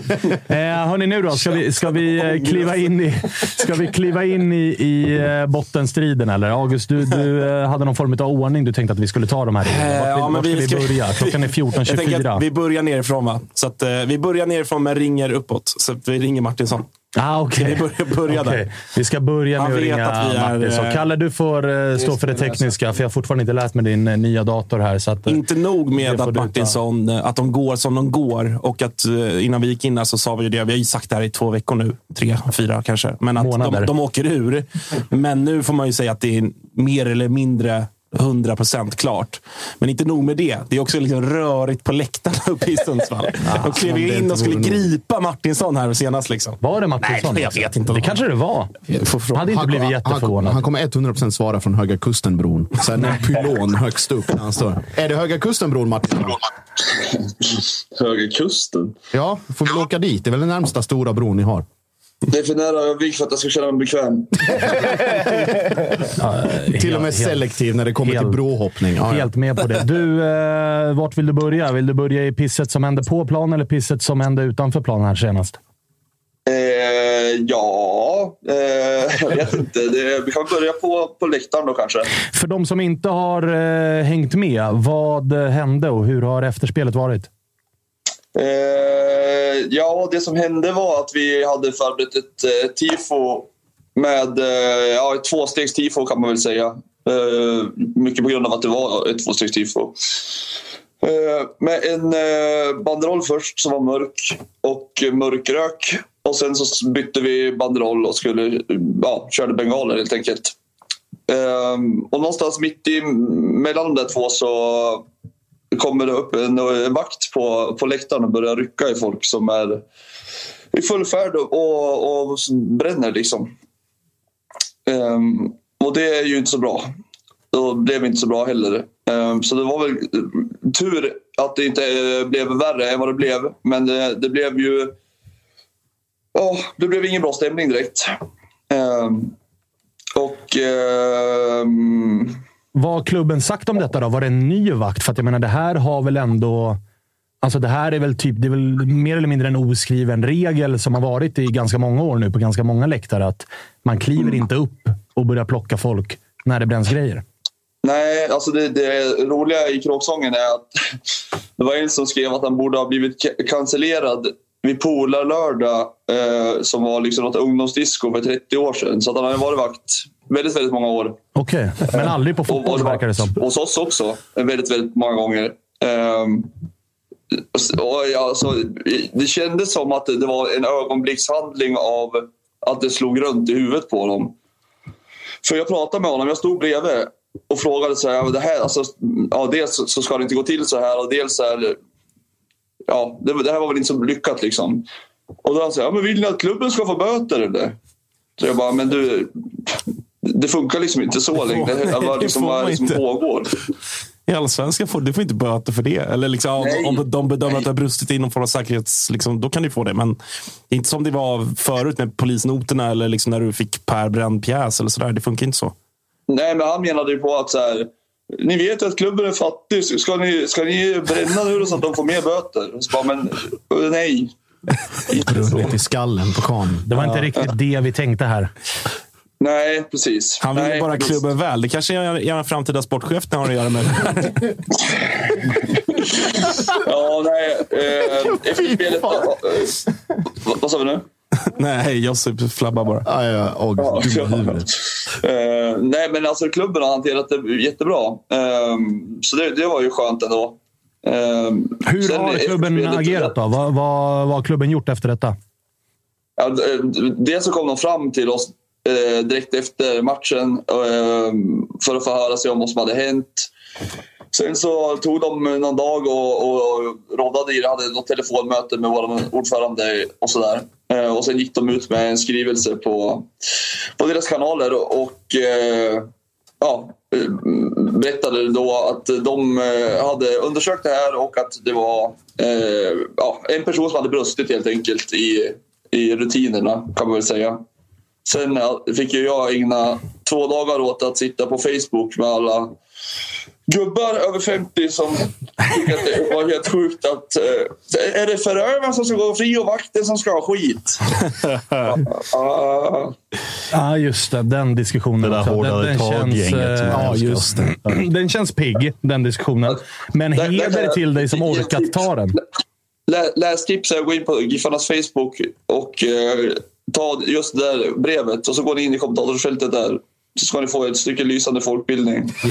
Eh, hörni, nu då. Ska vi, ska vi eh, kliva in i, ska vi kliva in i, i eh, bottenstriden? Eller? August, du, du eh, hade någon form av ordning du tänkte att vi skulle ta de här i. Eh, Vart, ja, men vart ska vi vi börja? Klockan är Jag tänker 14.24. att vi börjar nerifrån, va? Så att, vi börjar nerifrån men ringer uppåt. Så vi ringer Martinsson. Ah, okay. Vi börjar, börjar Okej, där. Vi ska börja med att ringa att vi är, Martinsson. eh, Kalle, du får eh, stå för det tekniska, för jag har fortfarande inte lärt mig din eh, nya dator här. Så att, Inte nog Det med att. Martinsson, att de går som de går. Och att innan vi gick in här så sa vi ju det. Vi har ju sagt det här i två veckor nu. Tre, fyra kanske. Men att Månader. de, de åker ur. Men nu får man ju säga att det är mer eller mindre 100 procent klart. Men inte nog med det. Det är också liksom rörigt på läktarna uppe i Sundsvall. de klev ju in och skulle gripa Martinsson här senast. Liksom. var det Martinsson? Nej, jag vet inte. Det kanske det var. hade inte Han- blivit han, jätteförvånad. han kommer 100% svara från Höga Kustenbron. Så här, en pylon högst upp när han står. Är det Höga Kustenbron, Martin? Höga kusten. Ja, får vi åka dit? Det är väl den närmsta stora bron ni har? Det är för nära Övik för att jag ska känna mig bekväm. Till och med selektiv när det kommer till helt- brohoppning. Ja, ja. Helt med på det. Du, eh, vart vill du börja? Vill du börja i pisset som hände på plan eller pisset som hände utanför plan här senast? Eh, ja, eh, jag vet inte. Det, vi kan börja på, på läktaren då kanske. För de som inte har eh, hängt med, vad hände och hur har efterspelet varit? Eh, ja, det som hände var att vi hade förberett ett eh, tifo med eh, ja, ett tvåstegstifo kan man väl säga. Eh, mycket på grund av att det var ett tvåstegstifo. Eh, med en eh, banderoll först som var mörk och mörkrök. Och sen så bytte vi banderoll och skulle, ja, körde bengaler helt enkelt. Eh, och någonstans mitt i mellan de där två så kommer det upp en, en vakt på, på läktaren och börjar rycka i folk som är i full färd och, och, och bränner. Liksom. Um, och det är ju inte så bra. Det blev inte så bra heller. Um, så det var väl tur att det inte blev värre än vad det blev. Men det, det blev ju... Oh, det blev ingen bra stämning direkt. Um, och... Um, vad har klubben sagt om detta då? Var det en ny vakt? För att jag menar, det här har väl ändå... Alltså det här är väl typ, det är väl mer eller mindre en oskriven regel som har varit i ganska många år nu på ganska många läktare. Att man kliver inte upp och börjar plocka folk när det bränns grejer. Nej, alltså det, det roliga i kråksången är att det var en som skrev att han borde ha blivit cancellerad vid Polarlördag eh, som var liksom något ungdomsdisco för 30 år sedan. Så att han hade varit vakt väldigt, väldigt många år. Okej, men aldrig på Och fotboll varit verkar det som. hos oss också väldigt, väldigt många gånger. Ehm, och ja, så, det kändes som att det var en ögonblickshandling av att det slog runt i huvudet på dem. För jag pratade med honom, jag stod bredvid och frågade så här, det här alltså, ja, dels så ska det inte gå till så här och dels så här, ja, det, det här var väl inte så lyckat liksom. Och då han sa, ja, men vill ni att klubben ska få böter eller? Så jag bara, men du, det funkar liksom inte så Vad det liksom, får man vad liksom inte. pågår. I Allsvenskan får du får inte böter för det. Eller liksom, om, Nej. om de bedömer Nej. att det har brustit i någon form av säkerhets... Liksom, då kan du få det. Men det är inte som det var förut med polisnoterna eller liksom när du fick per bränd pjäs. Eller sådär. Det funkar inte så. Nej, men han menade ju på att så här, ni vet ju att klubben är fattig. Ska ni, ska ni bränna nu så att de får mer böter? Så bara, men eh, nej. Lite i skallen på Kani. Det var inte riktigt det vi tänkte här. Nej, precis. Han vill nej, bara precis. klubben väl. Det kanske är en framtida sportchef det har att göra med. Ja, nej. Eh, efter spelet... Vad, vad sa vi nu? Nej, Josip flabbar bara. Ja, ja, August, dum i huvudet. Eh, nej, men alltså klubben har hanterat det jättebra. Eh, så det, det var ju skönt ändå. Eh, Hur sen har klubben agerat då? Vad, vad, vad har klubben gjort efter detta? Ja, dels så kom de fram till oss eh, direkt efter matchen eh, för att förhöra sig om vad som hade hänt. Sen så tog de någon dag och, och roddade i det. Hade något telefonmöte med vår ordförande och sådär. Eh, och sen gick de ut med en skrivelse på, på deras kanaler och eh, ja, berättade då att de eh, hade undersökt det här och att det var eh, ja, en person som hade brustit helt enkelt i, i rutinerna kan man väl säga. Sen fick jag ägna två dagar åt att sitta på Facebook med alla gubbar över 50 som tycker att det var helt sjukt att... Eh, är det förövaren som ska gå fri och vakten som ska ha skit? Ja, ah, just det. Den diskussionen. Det där hårdare den, den känns, som eh, ja, just det. Den känns pigg, den diskussionen. Men Där- där kan heder jag- till dig som orkat ta den. Lä, läs tipset, gå in på Giffarnas Facebook och eh, ta just det där brevet och så går ni in i kommentarsfältet där. Så ska ni få ett stycke lysande folkbildning.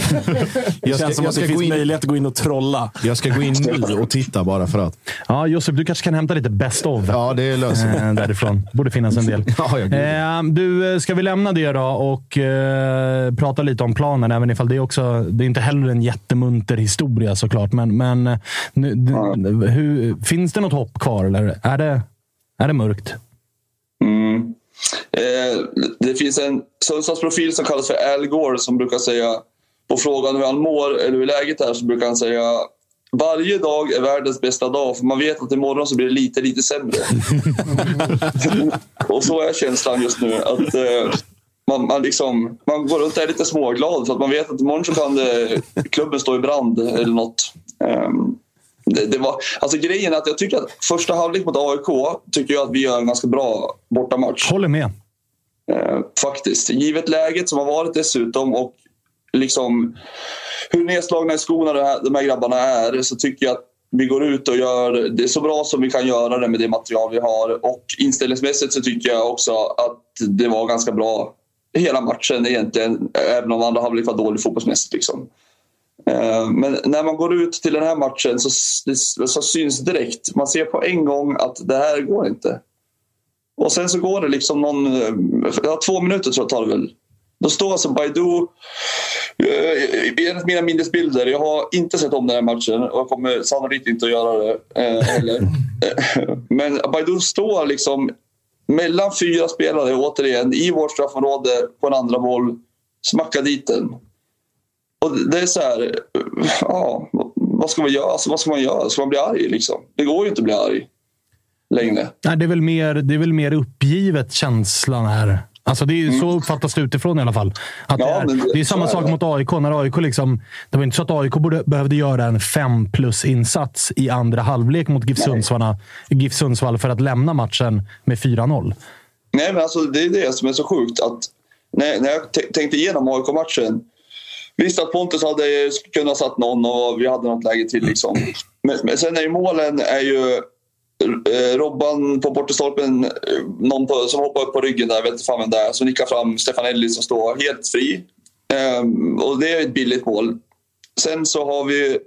Jag ska- känns som jag att ska det gå finns in- möjlighet att gå in och trolla. Jag ska gå in nu och titta bara för att. Ja, Josef, du kanske kan hämta lite best of Ja, det löser eh, därifrån. borde finnas en del. Ja, jag Eh, du, eh, ska vi lämna det då och eh, prata lite om planen? Även ifall det är också, det är inte heller en jättemunter historia såklart. Men, men eh, nu, d- hur, finns det något hopp kvar eller är det, är det mörkt? Mm. Eh, det finns en Sundsvallsprofil som kallas för Al Gore som brukar säga på frågan hur han mår eller hur läget är så brukar han säga varje dag är världens bästa dag för man vet att imorgon så blir det lite, lite sämre. och så är känslan just nu. Att, eh, man, man, liksom, man går runt och är lite småglad för att man vet att imorgon så kan det, klubben stå i brand eller något. Ehm, det, det var, alltså grejen är att jag tycker att första halvlek mot AIK tycker jag att vi gör en ganska bra bortamatch. Håller med. Eh, faktiskt. Givet läget som har varit dessutom och liksom hur nedslagna i skorna de här, de här grabbarna är så tycker jag att vi går ut och gör det så bra som vi kan göra det med det material vi har. Och inställningsmässigt så tycker jag också att det var ganska bra hela matchen egentligen. Även om andra halvlek var dålig fotbollsmässigt. Liksom. Eh, Men när man går ut till den här matchen så, så syns direkt, man ser på en gång att det här går inte. Och sen så går det liksom någon, eh, ja, två minuter tror jag tar det väl. Då står alltså Baidu, eh, enligt mina minnesbilder, jag har inte sett om den här matchen och jag kommer sannolikt inte att göra det eh, heller. Men Baidu står liksom mellan fyra spelare återigen i vårt straffområde på en andra boll, smackar dit den. Och det är så här, ja, vad ska man göra? Alltså, vad ska man göra? Ska man bli arg liksom? Det går ju inte att bli arg längre. Nej, det, är väl mer, det är väl mer uppgivet känslan här. Alltså det är ju Så uppfattas det utifrån i alla fall. Att Ja, det, är, det- det är samma är sak det. mot AIK. När AIK liksom, det var inte så att AIK borde, behövde göra en fem plus-insats i andra halvlek mot GIF GIF Sundsvall för att lämna matchen med 4-0. Nej, men alltså, det är det som är så sjukt. att När, när jag tänkte igenom AIK-matchen. Visst att Pontus hade kunnat satt någon och vi hade något läge till. Liksom. Men, men sen är ju målen är ju eh, Robban på bortastolpen, eh, någon på, som hoppar upp på ryggen där, jag vet inte fan vem det är, som nickar fram Stefanelli som står helt fri. Ehm, och det är ett billigt mål. Sen så har vi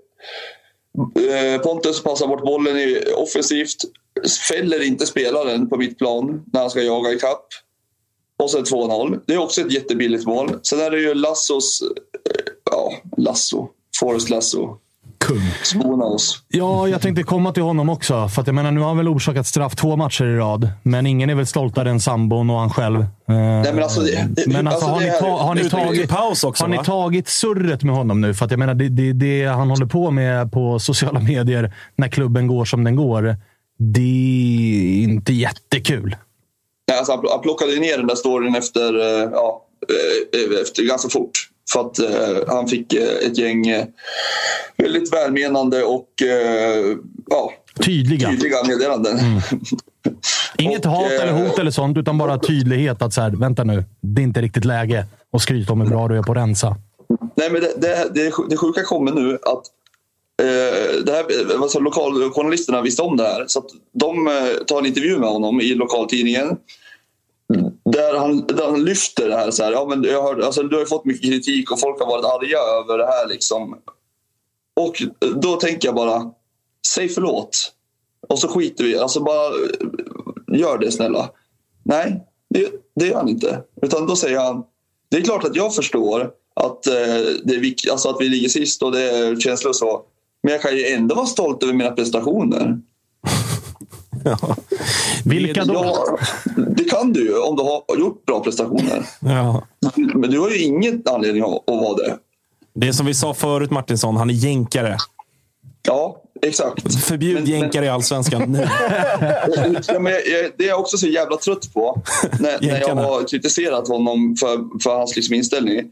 eh, Pontus passar bort bollen i, offensivt, fäller inte spelaren på mittplan när han ska jaga i kapp. Och sen 2-0. Det är också ett jättebilligt mål. Sen är det ju Lassos... eh, Ja, Lasso. Forrest Lasso. Kung. Spona oss. Ja, jag tänkte komma till honom också. För att jag menar, nu har han väl orsakat straff två matcher i rad. Men ingen är väl stoltare än sambon och han själv. Eh, Nej, men alltså, det, det, Men alltså, alltså, har, det ni här- ta, har, ni tagit, paus också, har ni tagit surret med honom nu? För att jag menar, det, det, det han håller på med på sociala medier när klubben går som den går, det är inte jättekul. Nej, alltså, han plockade ner den där storyn efter, eh, ja, eh, efter ganska fort. För att eh, han fick eh, ett gäng eh, väldigt välmenande och eh, ja, Tydliga. tydliga meddelanden. Inget Och, hat eh, eller hot eller sånt, utan bara tydlighet. Att så här, vänta nu, det är inte riktigt läge att skryta om hur bra du är på att rensa. Nej, men det, det, det, det sjuka kommer nu att eh, det här, alltså, lokaljournalisterna visste om det här. Så att de eh, tar en intervju med honom i lokaltidningen. Där han, där han lyfter det här. Så här ja, men jag hörde, alltså, du har fått mycket kritik och folk har varit arga över det här. Liksom. Och då tänker jag bara, säg förlåt. Och så skiter vi Alltså bara eh, gör det snälla. Nej, det, det gör han inte. Utan då säger han, det är klart att jag förstår att, eh, det är vik- alltså att vi ligger sist och det är känslor och så. Men jag kan ju ändå vara stolt över mina prestationer. Vilka då? Ja, det kan du ju om du har gjort bra prestationer. Ja. Men du har ju ingen anledning att, vara det. Det är som vi sa förut, Martinsson. Han är jänkare. Ja, exakt. Förbjud Men- jänkare i Allsvenskan nu. Ja, men jag, jag, det är jag också så jävla trött på. När, när jag har kritiserat honom för, för hans liksom inställning.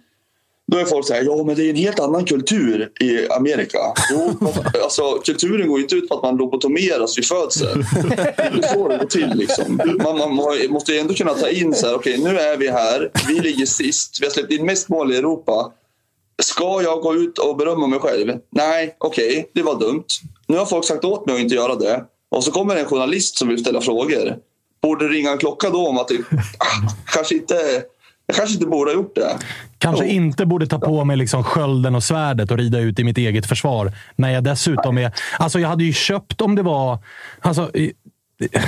Då är folk så här, ja men det är en helt annan kultur i Amerika. Jo, alltså kulturen går ju inte ut på att man lobotomeras vid födseln. Det är så det går till liksom. Man, man måste ju ändå kunna ta in så här, okej nu är vi här, vi ligger sist, vi har släppt in mest mål i Europa. Ska jag gå ut och berömma mig själv? Nej, okej, det var dumt. Nu har folk sagt åt mig att inte göra det. Och så kommer en journalist som vill ställa frågor. Borde ringa en klocka då om att det, ah, kanske inte, jag kanske inte borde ha gjort det. Kanske Jo. inte borde ta på mig liksom skölden och svärdet och rida ut i mitt eget försvar. När jag dessutom är... Alltså jag hade ju köpt om det var... Alltså,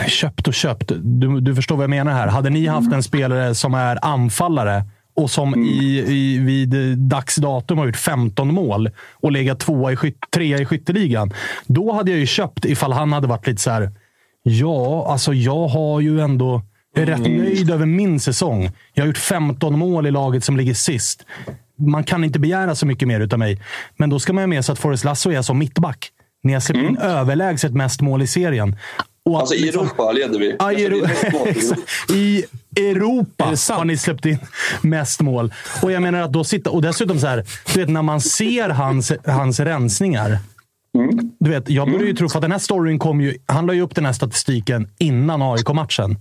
köpt och köpt. Du, du förstår vad jag menar här. Hade ni haft en spelare som är anfallare och som i, i, vid dags datum har gjort 15 mål och legat tvåa i skyt, trea i skytteligan. Då hade jag ju köpt ifall han hade varit lite så här. Ja, alltså jag har ju ändå... Jag är rätt nöjd över min säsong. Jag har gjort 15 mål i laget som ligger sist. Man kan inte begära så mycket mer utav mig. Men då ska man ha med sig att Forrest Lasso är som mittback. Ni har släppt in överlägset mest mål i serien. Och att Alltså i liksom- Europa leder vi. Ja, i, Alltså, Euro- i Europa. Har ni släppt in mest mål. Och jag menar att då sitta, och dessutom så här, du vet när man ser hans, hans rensningar. Du vet, jag började ju tro, för att den här storyn kom ju, han la ju upp den här statistiken innan AIK-matchen.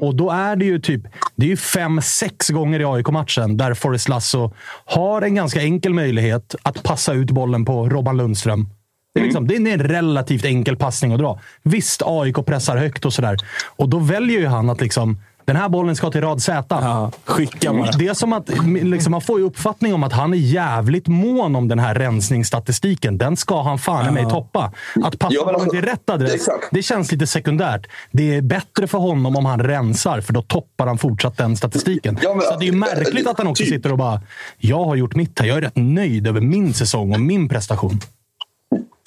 Och då är det ju typ, det är fem, sex gånger i AIK-matchen där Forrest Lasso har en ganska enkel möjlighet att passa ut bollen på Robban Lundström. Det är, liksom, det är en relativt enkel passning att dra. Visst, AIK pressar högt och sådär. Och då väljer ju han att liksom, den här bollen ska till rad Z. skicka bara. Det är som att liksom, man får ju uppfattning om att han är jävligt mån om den här rensningsstatistiken. Den ska han fan i mig toppa. Att passa Ja, bollen alltså, till rätt adress, det känns lite sekundärt. Det är bättre för honom om han rensar, för då toppar han fortsatt den statistiken. Ja, men- Så det är ju märkligt att han också typ. sitter och bara, jag har gjort mitt här. Jag är rätt nöjd över min säsong och min prestation.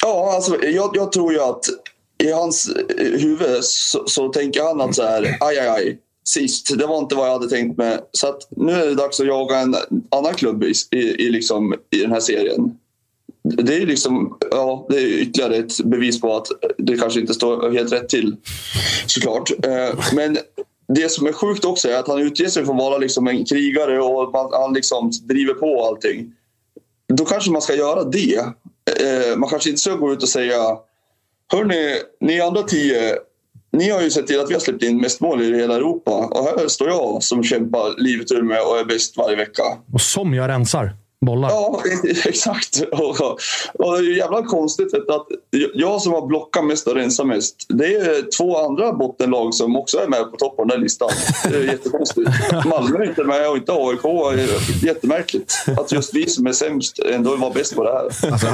Ja, alltså, jag, jag tror ju att i hans huvud så, så tänker han att så här, aj, aj, aj. Sist, det var inte vad jag hade tänkt mig. Så att nu är det dags att jaga en annan klubb i, i, i, liksom, i den här serien. Det är liksom, ja, det är ytterligare ett bevis på att det kanske inte står helt rätt till. Såklart. Eh, men det som är sjukt också är att han utger sig för att vara liksom en krigare och han liksom driver på allting. Då kanske man ska göra det. Eh, man kanske inte ska gå ut och säga Hörni, ni andra tio ni har ju sett till att vi har släppt in mest mål i hela Europa och här står jag som kämpar livet ur mig och är bäst varje vecka. Och som jag rensar bollar. Ja, exakt. Och, och det är ju jävla konstigt vet du, att jag som har blockat mest och rensat mest. Det är två andra bottenlag som också är med på toppen av den här listan. Det är jättekonstigt. Malmö är inte med och inte AIK. Jättemärkligt att just vi som är sämst ändå var bäst på det här. Alltså,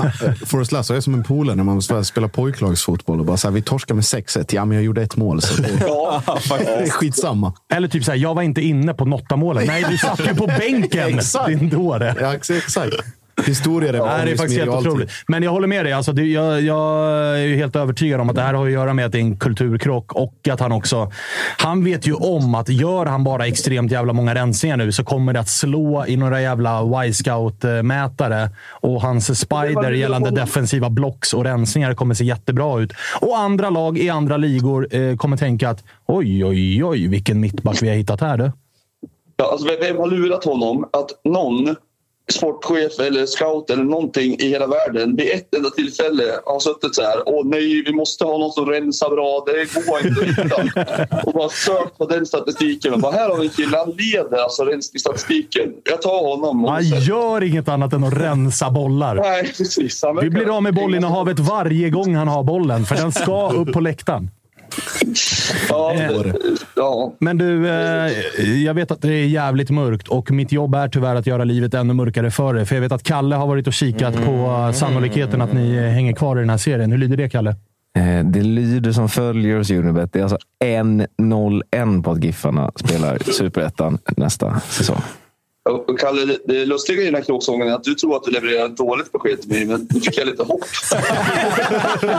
Forrest Lasso är som en polare när man spelar pojklagsfotboll och bara så här, vi torskar med 6-1. Ja, men jag gjorde ett mål. Så det, Ja, det skitsamma. Eller typ såhär, jag var inte inne på Notta-målet. Nej, du satt ju på bänken! Din dåre. Ja, exakt. Historia det Nej, det är faktiskt helt otroligt. Men jag håller med dig. Alltså, det, jag, jag är ju helt övertygad om att det här har att göra med att det är en kulturkrock och att han också... Han vet ju om att gör han bara extremt jävla många rensningar nu så kommer det att slå i några jävla Y-scout-mätare. Och hans spider gällande defensiva blocks och rensningar kommer se jättebra ut. Och andra lag i andra ligor eh, kommer tänka att oj, oj, oj, vilken mittback vi har hittat här. Du. Ja, alltså, vem har lurat honom att någon sportchef eller scout eller någonting i hela världen vid ett enda tillfälle har suttit så här. Åh nej, vi måste ha någon som rensar bra. Det går inte att hitta. Och bara sökt på den statistiken. Och bara, här har vi en kille, han leder alltså rensningsstatistiken. Jag tar honom. Han gör inget annat än att rensa bollar. Nej, precis. Vi blir av med bollinnehavet varje gång han har bollen, för den ska upp på läktaren. Ja, ja. Men du, eh, jag vet att det är jävligt mörkt och mitt jobb är tyvärr att göra livet ännu mörkare för er. För jag vet att Kalle har varit och kikat på eh, sannolikheten att ni hänger kvar i den här serien. Hur lyder det, Kalle? Eh, Det lyder som följer hos Unibet. Det är alltså 1-0-1 på att Giffarna spelar Superettan nästa säsong. Och Kalle, det- det lustiga i den här kråksången är att du tror att du levererar ett dåligt besked till mig, men nu fick jag lite hopp.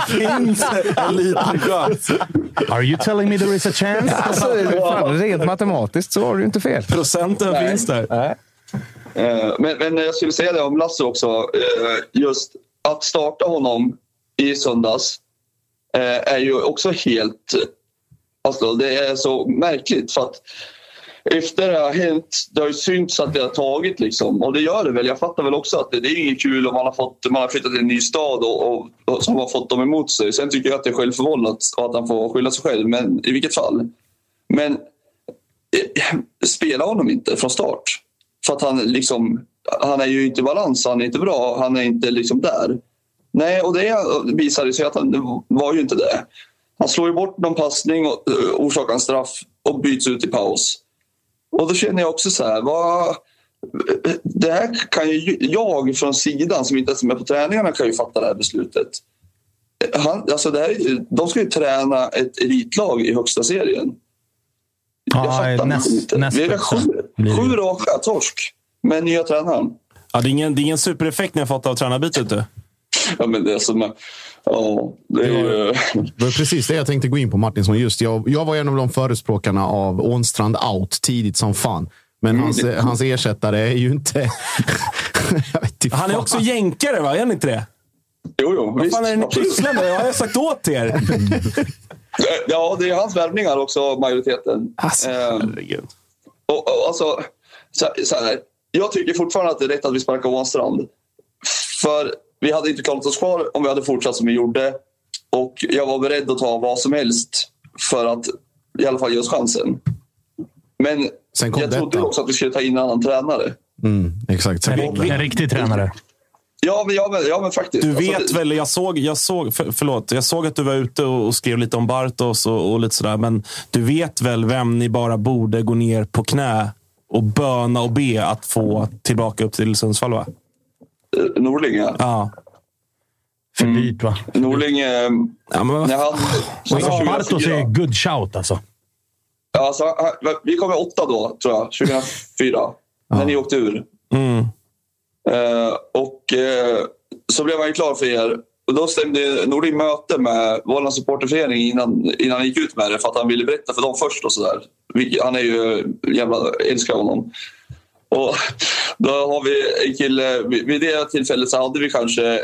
finns en liten chans. Are you telling me there is a chance? Alltså, fan, rent matematiskt så har du inte fel. Procenten Nej. finns där. Eh, Men, men jag skulle säga det om Lasse också. eh, Just att starta honom i söndags eh, är ju också helt... Alltså det är så märkligt för att efter det har hänt, det har ju synts att det har tagit liksom. Och det gör det väl. Jag fattar väl också att det, det är inget kul om man har, fått, man har flyttat till en ny stad och, och, och som har fått dem emot sig. Sen tycker jag att det är självförvållat och att han får skylla sig själv. Men i vilket fall. Men eh, spela honom inte från start. För att han liksom, han är ju inte i balans, han är inte bra, han är inte liksom där. Nej, och det visade sig att han var ju inte det. Han slår ju bort någon passning och eh, orsakar en straff och byts ut i paus. Och då känner jag också så här, vad... Det här kan ju jag från sidan som inte ens är med på träningarna kan ju fatta det här beslutet. Han, alltså det här, de ska ju träna ett elitlag i högsta serien. Jag Ja, fattar näst- inte. näst Vi är sju, sju raka torsk med nya tränaren. Ja, det, är ingen, det är ingen supereffekt ni har fått av tränarbytet. Du. Ja, men det är som... Ja, det är ju... Det var precis det jag tänkte gå in på Martinsson. Just jag, jag var en av de förespråkarna av Ånstrand out tidigt som fan. Men hans, hans ersättare är ju inte... jag vet inte Han är fan. också jänkare, va? Är han inte det? Jo, jo, Vad fan är det ni pysslar med? Vad har jag sagt åt er? Ja, det är hans värvningar också, majoriteten. Alltså, Ehm, herregud. och, och, alltså, så, så här, jag tycker fortfarande att det är rätt att vi sparkar Ånstrand. För vi hade inte klarat oss kvar om vi hade fortsatt som vi gjorde. Och jag var beredd att ta vad som helst för att i alla fall ge oss chansen. Men Sen kom jag trodde detta. också att vi skulle ta in en annan tränare. Mm, exakt. En, det. en riktig tränare. Ja, men, ja, men, ja, men faktiskt. Du Alltså, vet det- väl, jag såg, jag såg, för, förlåt, jag såg att du var ute och, och skrev lite om Bartos och, och lite sådär. Men du vet väl vem ni bara borde gå ner på knä och böna och be att få tillbaka upp till Sundsvall, va? Eh, Norling, ja. Ja. För dyrt va? Norling... Eh, ja men när han, Och Bartos 2004. är good shout alltså. Ja, alltså, han- vi kom i åtta då, tror jag. 2004. När ni åkte ur. Mm. Eh, och eh, så blev han ju klar för er. Och då stämde Norling möte med vår supporterförening innan, innan han gick ut med det för att han ville berätta för dem först. och så där. Han är ju jävla älskar honom. Och då har vi en kille, vid det tillfället så hade vi kanske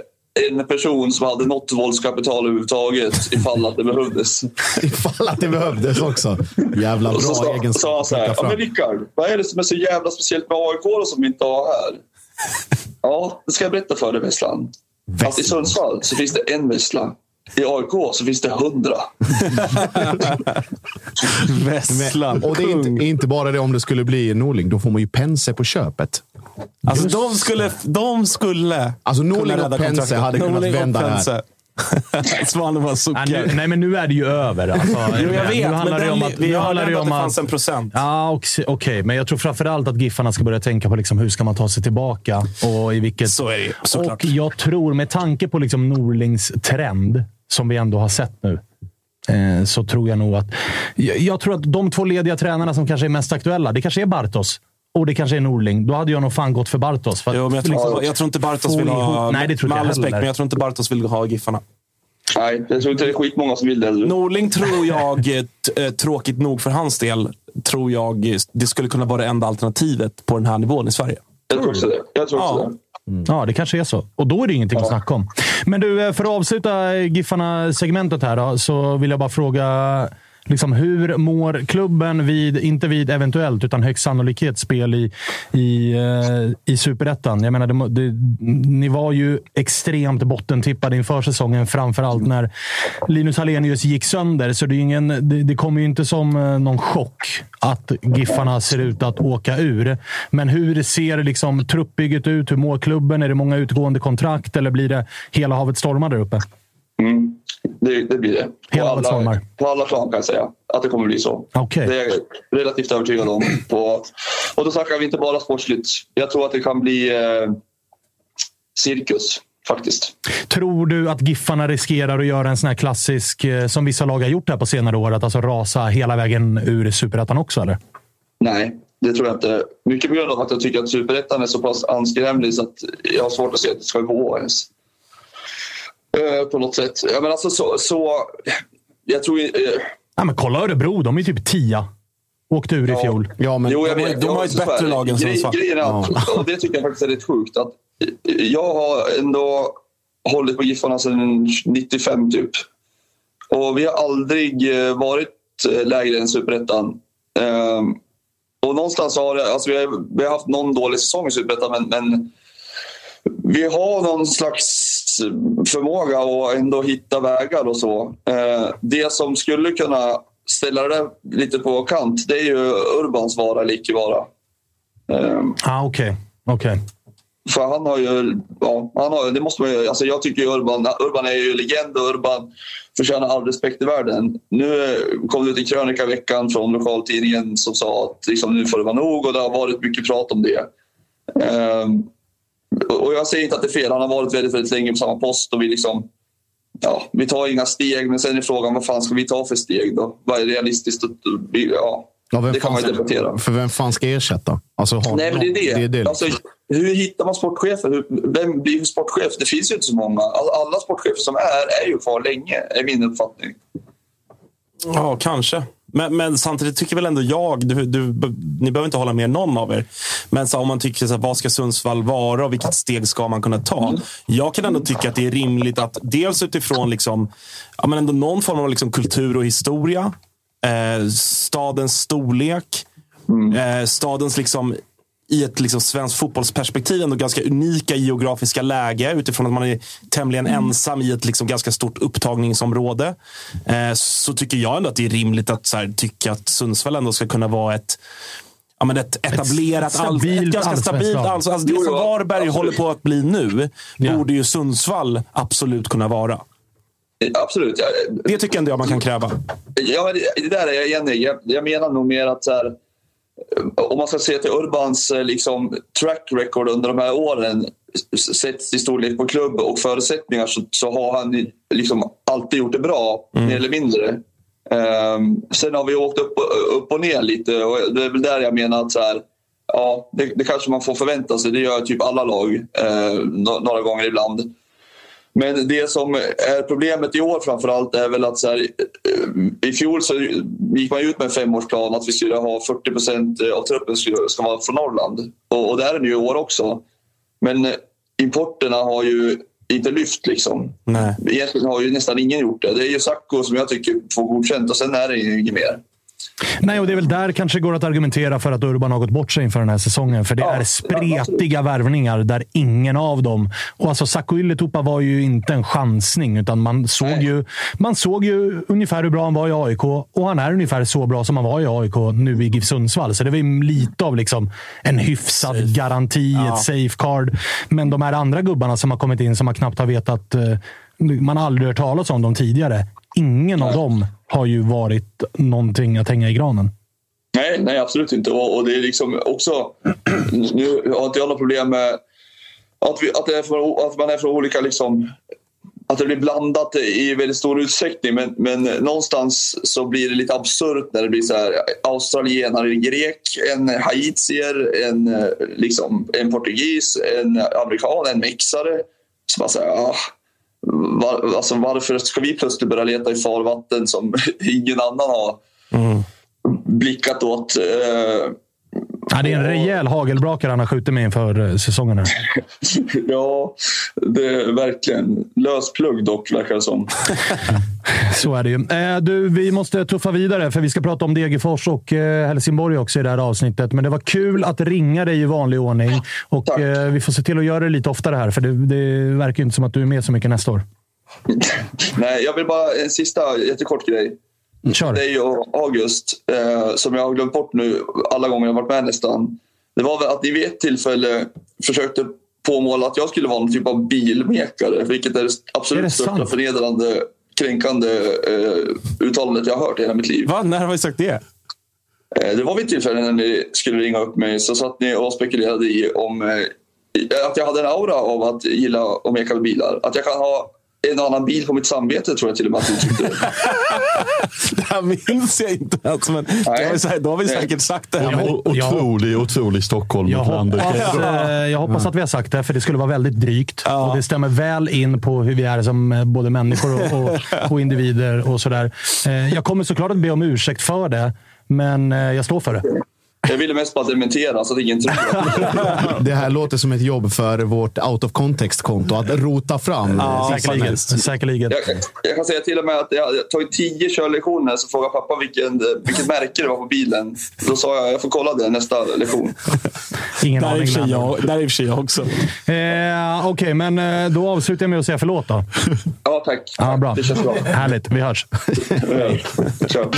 en person som hade något våldskapital överhuvudtaget ifall att det behövdes. Ifall att det behövdes också. Jävla så bra sa, egenskap sa han så här, ja, men. Rickard, vad är det som är så jävla speciellt med AIK som vi inte har här? Ja, det ska jag berätta för dig Vesslan. Att i Sundsvall så finns det en Vessla. I AIK så finns det hundra. Vesslan, Och det är inte, inte bara det om det skulle bli Norling. Då får man ju Pense på köpet. Alltså, de skulle... De skulle Alltså, Norling och Pense kontraktet. hade kunnat Norling vända det här. Svanen bara Nej, nu, suckar. nej, men nu är det ju över. Alltså, Jo, jag Nu vet, men handlar det den, om att, vi nu handlar det ändå att om det att fanns en procent. Ja, okej. Men jag tror framförallt att Giffarna ska börja tänka på liksom hur ska man ta sig tillbaka. Och i vilket... Så är det ju, såklart. Och jag tror, med tanke på liksom Norlings trend, som vi ändå har sett nu, eh, så tror jag nog att... Jag, tror att de två lediga tränarna som kanske är mest aktuella, det kanske är Bartos. Och det kanske är Norling. Då hade jag nog fan gått för Bartos. För Jo, men jag, tror, liksom jag tror inte Bartos vill ha... Nej, det tror med inte all jag respekt, men jag tror inte Bartos vill ha Giffarna. Nej, jag tror inte det är skitmånga som vill det. heller. Norling tror jag, eh, eh, tråkigt nog för hans del, tror jag det skulle kunna vara det enda alternativet på den här nivån i Sverige. Jag tror också det. Jag tror också Ja. det. Ja, det kanske är så. Och då är det ingenting att snacka om. Men du, eh, för att avsluta Giffarna-segmentet här då, så vill jag bara fråga Liksom, hur mår klubben vid, inte vid eventuellt, utan högst sannolikhet spel i, i, eh, i superettan? Jag menar, det, det, ni var ju extremt bottentippade inför säsongen, framförallt när Linus Hallenius gick sönder. Så det, är ingen, det, det kommer ju inte som eh, någon chock att Giffarna ser ut att åka ur. Men hur ser liksom truppbygget ut? Hur mår klubben? Är det många utgående kontrakt eller blir det hela havet stormar där uppe? Mm. Det, det blir det. På Hela havet alla, på alla plan kan jag säga att det kommer bli så. Okej. Det är jag relativt övertygad om. På, och då snackar vi inte bara sportsligt. Jag tror att det kan bli eh, cirkus faktiskt. Tror du att Giffarna riskerar att göra en sån här klassisk, eh, som vissa lag har gjort här på senare år, att alltså rasa hela vägen ur superettan också? Eller? Nej, Det tror jag inte. Mycket på grund av att jag tycker att superettan är så pass anskrämlig så att jag har svårt att se att det ska gå ens. Eh, på något sätt. Ja, men alltså så, så jag tror... Eh, ja, men kolla Örebro, de är typ tia. Åkte ur i fjol. Ja, men jo, jag vet, de har ett bättre lag än Sundsvall. Grejen ja. och det tycker jag faktiskt är rätt sjukt. Att jag har ändå hållit på Giffarna sedan 95 typ. Och vi har aldrig eh, varit eh, lägre än superettan. Um, och någonstans har det, alltså vi, har, vi har haft någon dålig säsong i superettan men, men vi har någon slags förmåga att ändå hitta vägar och så. Uh, det som skulle kunna ställa det lite på kant, det är ju Urbans vara eller icke vara. Um, ah, Okej. Okay. okay. För han har ju... Ja, han har, det måste man ju, alltså jag tycker Urban, Urban är ju legend och Urban förtjänar all respekt i världen. Nu kom det ut en krönika i veckan från lokaltidningen som sa att liksom, nu får det vara nog och det har varit mycket prat om det. Um, och jag säger inte att det är fel. Han har varit väldigt, väldigt länge på samma post och vi liksom... Ja, vi tar inga steg, men sen är frågan vad fan ska vi ta för steg då? Vad är realistiskt? Ja, Ja, det kan man debattera. För vem fan ska ersätta? Alltså, Nej, men det är det. det, är det alltså, hur hittar man sportchefer? Hur, vem blir sportchef? Det finns ju inte så många. Alla sportchefer som är, är ju kvar länge, är min uppfattning. Ja, kanske. Men, men, samtidigt tycker väl ändå jag, du, du, ni behöver inte hålla med någon av er, men så om man tycker så här, vad ska Sundsvall vara och vilket steg ska man kunna ta? Mm. Jag kan ändå tycka att det är rimligt att dels utifrån liksom, ja, men ändå någon form av liksom kultur och historia eh, stadens storlek, mm. eh, stadens liksom i ett liksom svenskt fotbollsperspektiv ändå ganska unika geografiska läge utifrån att man är tämligen mm. ensam i ett liksom ganska stort upptagningsområde. Eh, så tycker jag ändå att det är rimligt att här, tycka att Sundsvall ändå ska kunna vara ett Ja, men ett etablerat, ett, stabilt, ett ganska stabilt alltså, alltså Det som Varberg håller på att bli nu, ja. borde ju Sundsvall absolut kunna vara. Absolut. Det tycker ändå jag man kan kräva. Ja, det, där är jag enig jag, jag menar nog mer att så här, om man ska se till Urbans eh, liksom, track record under de här åren sett i storlek på klubb och förutsättningar så, så har han liksom alltid gjort det bra, mm. mer eller mindre. Um, sen har vi åkt upp, upp och ner lite och det är väl där jag menar att så här, ja, det, det kanske man får förvänta sig. Det gör typ alla lag eh, några gånger ibland. Men det som är problemet i år framförallt är väl att så här, eh, i fjol så gick man ut med en femårsplan att vi skulle ha 40 procent av truppen ska, vara från Norrland. Och, och det är den ju i år också. Men importerna har ju inte lyft. Liksom. Nej. Egentligen har ju nästan ingen gjort det. Det är ju Sacco som jag tycker får godkänt och sen är det ju inget mer. Nej, och det är väl där kanske går att argumentera för att Urban har gått bort sig inför den här säsongen. För det ja, är spretiga ja, värvningar där ingen av dem... Och alltså Saku Ylätupa var ju inte en chansning, utan man såg, ju, man såg ju ungefär hur bra han var i AIK. Och han är ungefär så bra som han var i AIK nu i GIF Sundsvall. Så det var lite av liksom en hyfsad Safe. garanti, ja. ett safeguard. Men de här andra gubbarna som har kommit in, som man knappt har vetat... Eh, man har aldrig hört talas om dem tidigare. Ingen Nej. av dem har ju varit någonting att hänga i granen. Nej, nej absolut inte. Och, och det är liksom också... Nu har inte jag något problem med att, vi, att, det är för, att man är från olika... Liksom, att det blir blandat i väldigt stor utsträckning. Men, men någonstans så blir det lite absurt när det blir så här australienare, en grek, en haitier, en, liksom, en portugis, en amerikan, en mexare. Så man säger, ah, var, alltså varför ska vi plötsligt börja leta i farvatten som ingen annan har mm. blickat åt? Eh, Ja, det är en rejäl hagelbrakare han har skjutit med inför eh, säsongen. Här. ja, det är verkligen. Lös plugg dock, verkar det som. Så är det ju. Eh, du, vi måste tuffa vidare, för vi ska prata om Degerfors och eh, Helsingborg också i det här avsnittet. Men det var kul att ringa dig i vanlig ordning. Och vi får se till att göra det lite oftare här, för det, det verkar inte som att du är med så mycket nästa år. Nej, jag vill bara en sista jättekort grej. Kör. Dig och August, eh, som jag har glömt bort nu alla gånger jag varit med nästan. Det var väl att ni vid ett tillfälle försökte påmåla att jag skulle vara någon typ av bilmekare. Vilket är det absolut är det största förnedrande, kränkande eh, uttalandet jag har hört i hela mitt liv. Va? När har vi sagt det? Eh, det var vid ett tillfälle när ni skulle ringa upp mig så satt ni och spekulerade i om eh, att jag hade en aura av att gilla att meka med bilar. Att jag kan ha en annan bil på mitt samvete, tror jag till och med att du uttryckte det. Här minns jag inte ens, men då har vi, sä- då har vi säkert sagt det. här. O- Otrolig, otrolig Stockholm Jag hoppas, eh, jag hoppas att vi har sagt det, för det skulle vara väldigt drygt. Och det stämmer väl in på hur vi är som eh, både människor och, och, och individer. och sådär. Eh, Jag kommer såklart att be om ursäkt för det, men eh, jag står för det. Jag ville mest bara dementera så att ingen tror Det här låter som ett jobb för vårt out of context-konto. Att rota fram. Ja, Säkerligen. Säkerligen. Jag, jag kan säga till och med att jag har tagit tio körlektioner så frågade pappa vilken, vilket märke det var på bilen. Då sa jag jag får kolla det nästa lektion. Ingen Där är aning. men- jag, där är i och för sig jag också. Eh, Okej, men eh, då avslutar jag med att säga förlåt då. Ja, tack. Ja, bra. Det känns bra. Härligt. Vi hörs. Kör.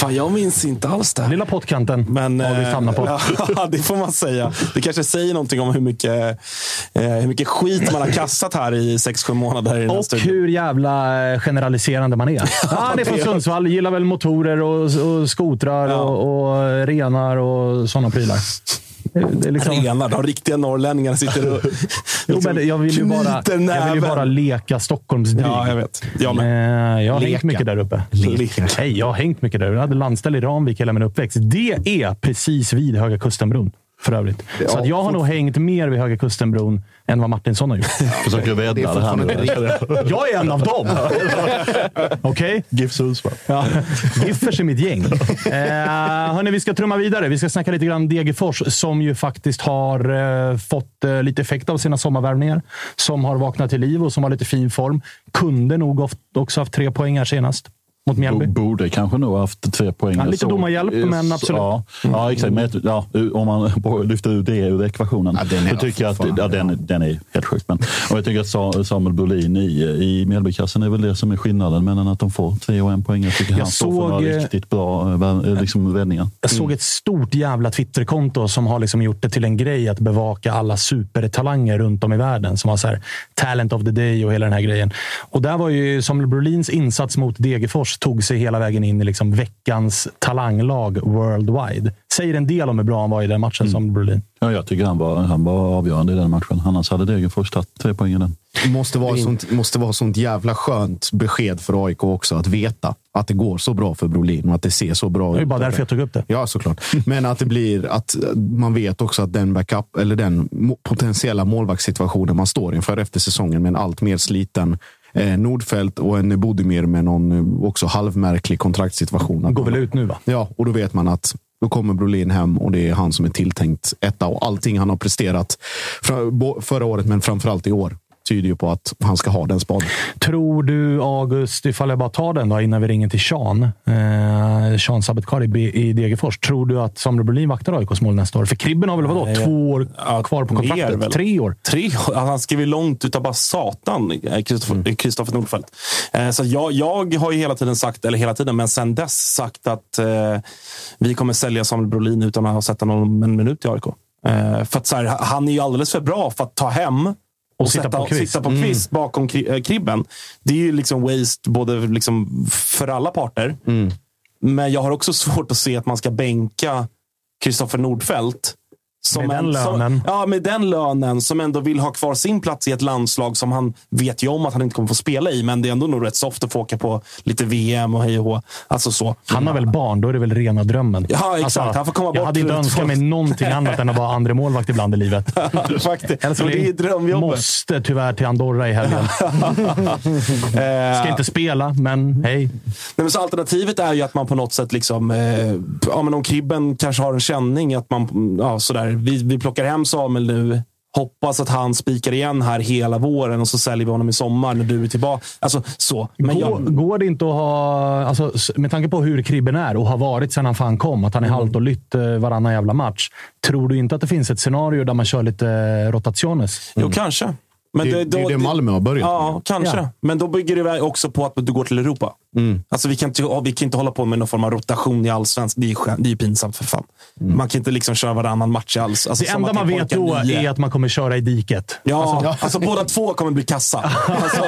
Fan, jag minns inte alls det. Lilla pottkanten Men, har vi eh, hamnat på. Ja, det får man säga. Det kanske säger någonting om hur mycket, eh, hur mycket skit man har kastat här i 6-7 månader i Och hur jävla eh, generaliserande man är. Ja, det är från Sundsvall. Gillar väl motorer och, och skotrar och, och renar och sådana prylar. Det, liksom... Renar, de riktiga norrlänningarna sitter och Jo, men jag vill ju bara, jag vill ju bara leka Stockholmsdryg. Ja, jag vet. Jag Eh, med. Jag har hängt Leka. mycket där uppe. Leka. Nej, jag har hängt mycket där. Jag hade landställe i Ramvik hela min uppväxt. Det är precis vid Höga Kustenbron. För övrigt. Så att jag har nog hängt mer vid Höga Kustenbron än vad Martinsson har gjort. Försöker rädda det, här nu. Jag är en av dem! Okej? GIF Sundsvall. Ja, Giffers är mitt gäng. Eh, hörni, vi ska trumma vidare. Vi ska snacka lite grann Degerfors som ju faktiskt har eh, fått eh, lite effekt av sina sommarvärvningar. Som har vaknat till liv och som har lite fin form. Kunde nog också haft tre poäng här senast mot Mjällby. Bo- Borde kanske nog haft tre poäng. Ja, lite domarhjälp, men absolut. Ja, ja exakt. Men ja, om man lyfter ut det ur ekvationen. Ja, den är- så tycker jag att ja, den, den är helt sjuk. Men, och jag tycker att Sa- Samuel Brolin i, i Mjällbykassen är väl det som är skillnaden. Men att de får tre och en poäng. Jag tycker Jag han står för såg, några riktigt bra eh, eh, liksom, vändningar. Jag såg ett stort jävla Twitterkonto som har liksom gjort det till en grej att bevaka alla supertalanger runt om i världen. Som har så här, talent of the day och hela den här grejen. Och där var ju Samuel Brolins insats mot Degerfors tog sig hela vägen in i liksom veckans talanglag worldwide. Säger en del om hur bra han var i den matchen, Samuel Brolin. Ja, jag tycker han var, han var avgörande i den matchen. Annars hade Degerfors tagit tre poäng i den. måste vara sånt, måste vara sånt jävla skönt besked för AIK också. Att veta att det går så bra för Brolin och att det ser så bra ut. Det är ju bara därför jag tog upp det. Ja, såklart. Men att det blir att man vet också att den backup eller den potentiella målvaktssituationen man står inför efter säsongen med en allt mer sliten eh, Nordfält och en Bodimir med någon eh, också halvmärklig kontraktssituation. Han går väl ut nu, va? Ja, och då vet man att då kommer Brolin hem och det är han som är tilltänkt etta. Och allting han har presterat förra året, men framförallt i år, tyder ju på att han ska ha den spaden. Tror du, August, ifall jag bara tar den då innan vi ringer till Sean. Eh, Sean Sabetkar i, Degerfors. Tror du att Samuel Brolin vaktar AIKs mål nästa år? För Kribben har väl vadå, Nej, två år ja, kvar på kontraktet? väl. Tre år. Tre år? Han skrev ju långt utav bara satan, eh, Kristoffer Kristoffer Nordfeldt. Eh, Så jag, jag har ju hela tiden sagt, eller hela tiden, men sen dess sagt att eh, vi kommer sälja Samuel Brolin utan att ha sett honom en minut i AIK. Eh, för att så här, han är ju alldeles för bra för att ta hem och, sitta sätta, på kvist. sitta på kvist bakom kri- eh, kribben. Det är ju liksom waste både liksom för alla parter. Men jag har också svårt att se att man ska bänka Kristoffer Nordfeldt. Som Med den en- lönen. Som, ja, med den lönen. Som ändå vill ha kvar sin plats i ett landslag som han vet ju om att han inte kommer få spela i. Men det är ändå nog rätt soft att få åka på lite VM och hej och hå. Alltså så. Han har väl barn, då är det väl rena drömmen. Ja, exakt. Han får komma jag bort hade inte önskat mig någonting annat än att vara andra målvakt ibland i livet. Faktiskt. Det är drömjobbet. måste tyvärr till Andorra i helgen. Ska inte spela, men hej. Nej, men så alternativet är ju att man på något sätt, liksom, eh, ja, men om Kribben kanske har en känning, att man, ja, sådär, vi, vi plockar hem Samuel nu, hoppas att han spikar igen här hela våren och så säljer vi honom i sommar när du är tillbaka. Alltså, så. Men Går, jag, går det inte att ha, alltså, med tanke på hur Kribben är och har varit sedan han fan kom, att han är Mm. halt och lytt eh, varannan jävla match. Tror du inte att det finns ett scenario där man kör lite eh, rotationes? Jo, kanske. Men Det, det, är det Malmö har börjat Ja, kanske. Ja. Men då bygger det också på att du går till Europa. Mm. Alltså, vi, kan inte, vi kan inte hålla på med någon form av rotation i allsvenskan. Det är ju skön- det är ju pinsamt för fan. Man kan inte liksom köra varannan match alls. Alltså, Det enda man vet då nio. är att man kommer köra i diket. Ja, alltså, båda två kommer bli kassa. Alltså,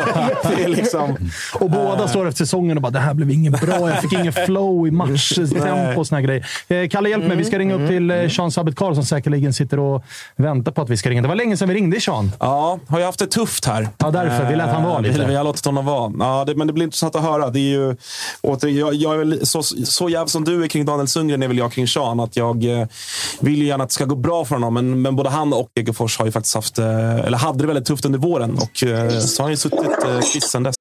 det är liksom... Och båda står efter säsongen och bara “det här blev inget bra, jag fick ingen flow i matchtempo” och såna här grejer. Eh, Kalle, hjälp mig. Vi ska ringa upp till eh, Sean Sabet Karl som säkerligen sitter och väntar på att vi ska ringa. Det var länge sedan vi ringde Sean. Ja, har jag haft det tufft här. Ja, därför. Vi lät han vara Eh, lite. Vi, har låtit honom vara. Ja, det, men det blir intressant att höra. Det ju, åter, jag, jag är väl, så, så jävla som du är kring Daniel Sundgren är väl jag kring Sean. Att jag eh, vill ju gärna att det ska gå bra för honom, men, men både han och Degerfors har ju faktiskt haft, eh, eller hade det väldigt tufft under våren. Och eh, så har han ju suttit eh, kviss sen dess.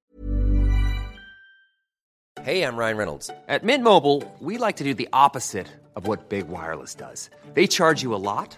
Hey, I'm Ryan Reynolds. At Mint Mobile, we like to do the opposite of what Big Wireless does. They charge you a lot,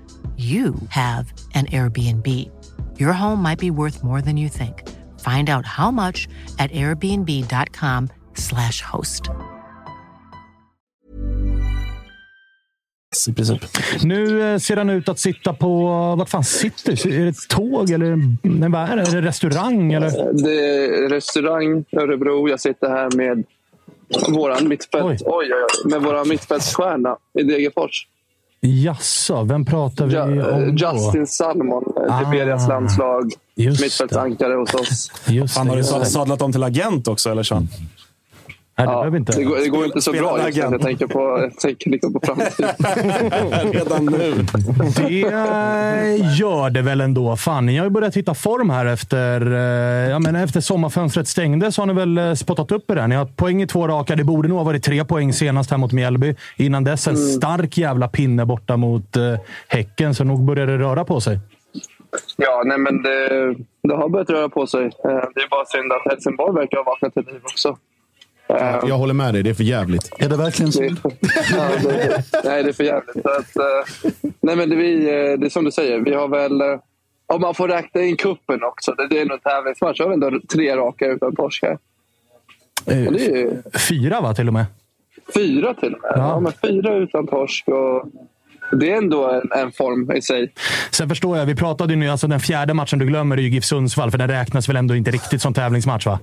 you have an Airbnb. Your home might be worth more than you think. Find out how much at airbnb.com/slash host. I princip. Nu eh, ser han ut att sitta på... Vart fan sitter? Är det ett tåg eller nej, vad är det? Är det restaurang? Eller? Det är restaurang Örebro. Jag sitter här med våran mittfält, oj. Oj, oj, med våran mittfältsstjärna i Degerfors. Jaså, vem pratar vi Ja, om då? Justin Salmon, Ah, Liberias landslag. Mittfältsankare hos oss. Just Fan, har du sadlat om till agent också, eller Sean? Nej, det behöver inte. Det går, det går inte så bra just. Jag tänker på, jag tänker liksom på framtiden. Redan nu. Det eh, gör det väl ändå. Fan, ni har ju börjat hitta form här efter, eh, ja, men efter sommarfönstret stängdes. har ni väl eh, spottat upp i det. Ni har poäng i två raka. Det borde nog ha varit tre poäng senast här mot Mjällby. Innan dess en stark jävla pinne borta mot Häcken, så nog börjar det röra på sig. Ja, nej, men det, det har börjat röra på sig. Det är bara synd att Helsingborg verkar ha vaknat till liv också. Eh, Jag håller med dig, det är för jävligt. Är det verkligen så? Ja, det, nej, det är för jävligt. Så att, eh, nej, men det, vi, eh, det är som du säger, vi har väl... Om man får räkna in kuppen också, det, det är nog en tävlingsmatch. Vi har ändå tre raka utan torsk här. Det är ju- Fyra, va? Till och med. Fyra till och med. Ja. men fyra utan torsk. Och det är ändå en, en form i sig. Sen förstår jag, vi pratade ju nu, alltså den fjärde matchen du glömmer är ju GIF Sundsvall, för den räknas väl ändå inte riktigt som tävlingsmatch, va?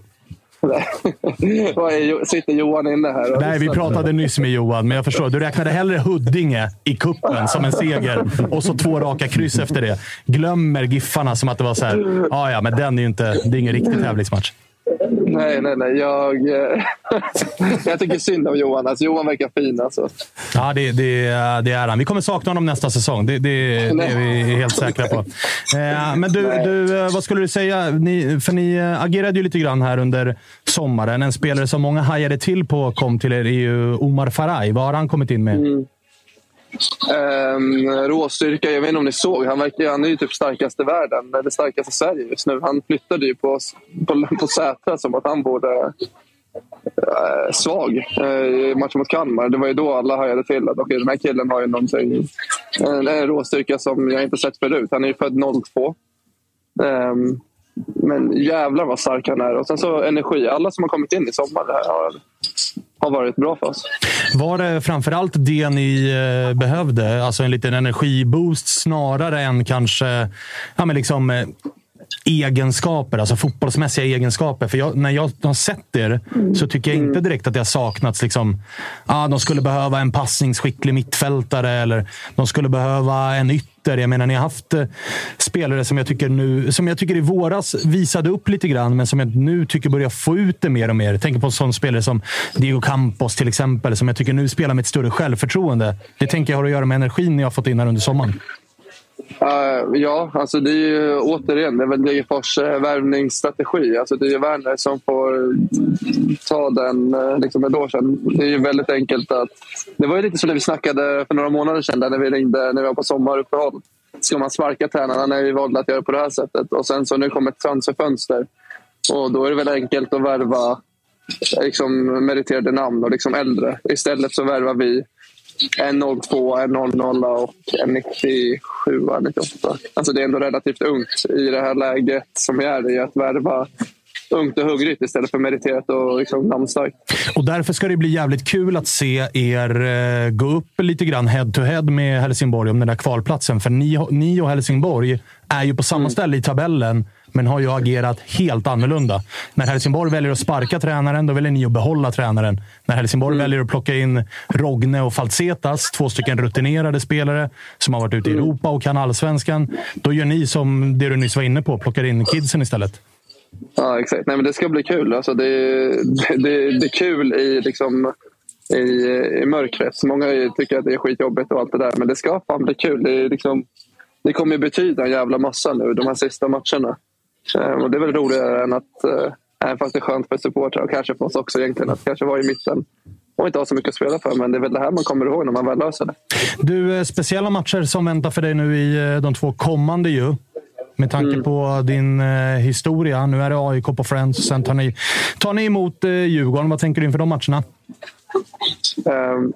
Sitter Johan inne här? Nej, vi pratade nyss med Johan, men jag förstår. Du räknade hellre Huddinge i kuppen som en seger och så två raka kryss efter det. Glömmer Giffarna som att det var så här. Ja, ja, men den är ju inte... Det är ingen riktig tävlingsmatch. Nej, nej, nej. Jag, eh, jag tycker synd om Johan. Alltså, Johan verkar fin. Alltså. Ja, det, det, det är han. Vi kommer sakna honom nästa säsong. Det, det, det är vi helt säkra på. Eh, Men du, du, eh, vad skulle du säga? Ni, för ni agerade ju lite grann här under sommaren. En spelare som många hajade till på kom till er är ju Omar Faraj. Vad har han kommit in med? Um, råstyrka, jag vet inte om ni såg. Han, verkar, han är ju typ starkast i världen. Eller starkast i Sverige just nu. Han flyttade ju på, på, på Sätra som att han borde eh, svag i i matchen mot Kalmar. Det var ju då alla hajade till att okay, den här killen har ju någonting, en, en råstyrka som jag inte sett förut. Han är ju född 02. Um, men jävlar vad stark han är. Och sen så energi. Alla som har kommit in i sommar det här har har varit bra för oss. Var det framförallt det ni eh, behövde? Alltså en liten energiboost snarare än kanske ja, men liksom, eh, egenskaper, alltså fotbollsmässiga egenskaper. För jag, när jag har sett er så tycker jag inte direkt att det har saknats. Liksom, ah, de skulle behöva en passningsskicklig mittfältare eller de skulle behöva en ytter. Jag menar, ni har haft eh, spelare som jag tycker nu, som jag tycker i våras visade upp lite grann, men som jag nu tycker börjar få ut det mer och mer. Tänker på en sån spelare som Diego Campos till exempel, som jag tycker nu spelar med ett större självförtroende. Det tänker jag har att göra med energin ni har fått in här under sommaren. Uh, ja, alltså det är ju återigen det är väl Degerfors eh, värvningsstrategi. Alltså det är ju Werner som får ta den eh, liksom ett år sedan. Det är ju väldigt enkelt att... Det var ju lite så när vi snackade för några månader sedan när vi ringde när vi var på sommaruppehåll. Ska man sparka tränarna när vi valde att göra på det här sättet? Och sen så nu kommer ett transferfönster. Och då är det väl enkelt att värva eh, liksom, meriterade namn och liksom äldre. Istället så värvar vi en 02, en 00 och en 97, 98. Alltså det är ändå relativt ungt i det här läget som vi är i. Att värva ungt och hungrigt istället för meriterat och liksom namnstarkt. Och därför ska det bli jävligt kul att se er eh, gå upp lite grann head to head med Helsingborg om den där kvalplatsen. För ni, ni och Helsingborg är ju på samma mm. ställe i tabellen men har ju agerat helt annorlunda. När Helsingborg väljer att sparka tränaren, då väljer ni att behålla tränaren. När Helsingborg mm. väljer att plocka in Rogne och Falsetas, två stycken rutinerade spelare som har varit ute i mm. Europa och kan allsvenskan, då gör ni som det du nyss var inne på, plockar in kidsen istället. Ja, exakt. Nej, men det ska bli kul. Alltså, det, det, det, det är kul i, liksom, i, i mörkret. Många tycker att det är skitjobbigt och allt det där, men det ska fan bli kul. Det, liksom, det kommer betyda en jävla massa nu, de här sista matcherna. Eh, och det är väl roligare än att, eh, även fast det är skönt för supportrar och kanske för oss också egentligen, att kanske vara i mitten och inte ha så mycket att spela för. Men det är väl det här man kommer ihåg när man väl löser det. Du, eh, speciella matcher som väntar för dig nu i de två kommande ju. Med tanke mm. på din historia. Nu är det AIK på Friends. Sen tar ni, tar ni emot eh, Djurgården. Vad tänker du inför de matcherna? Um,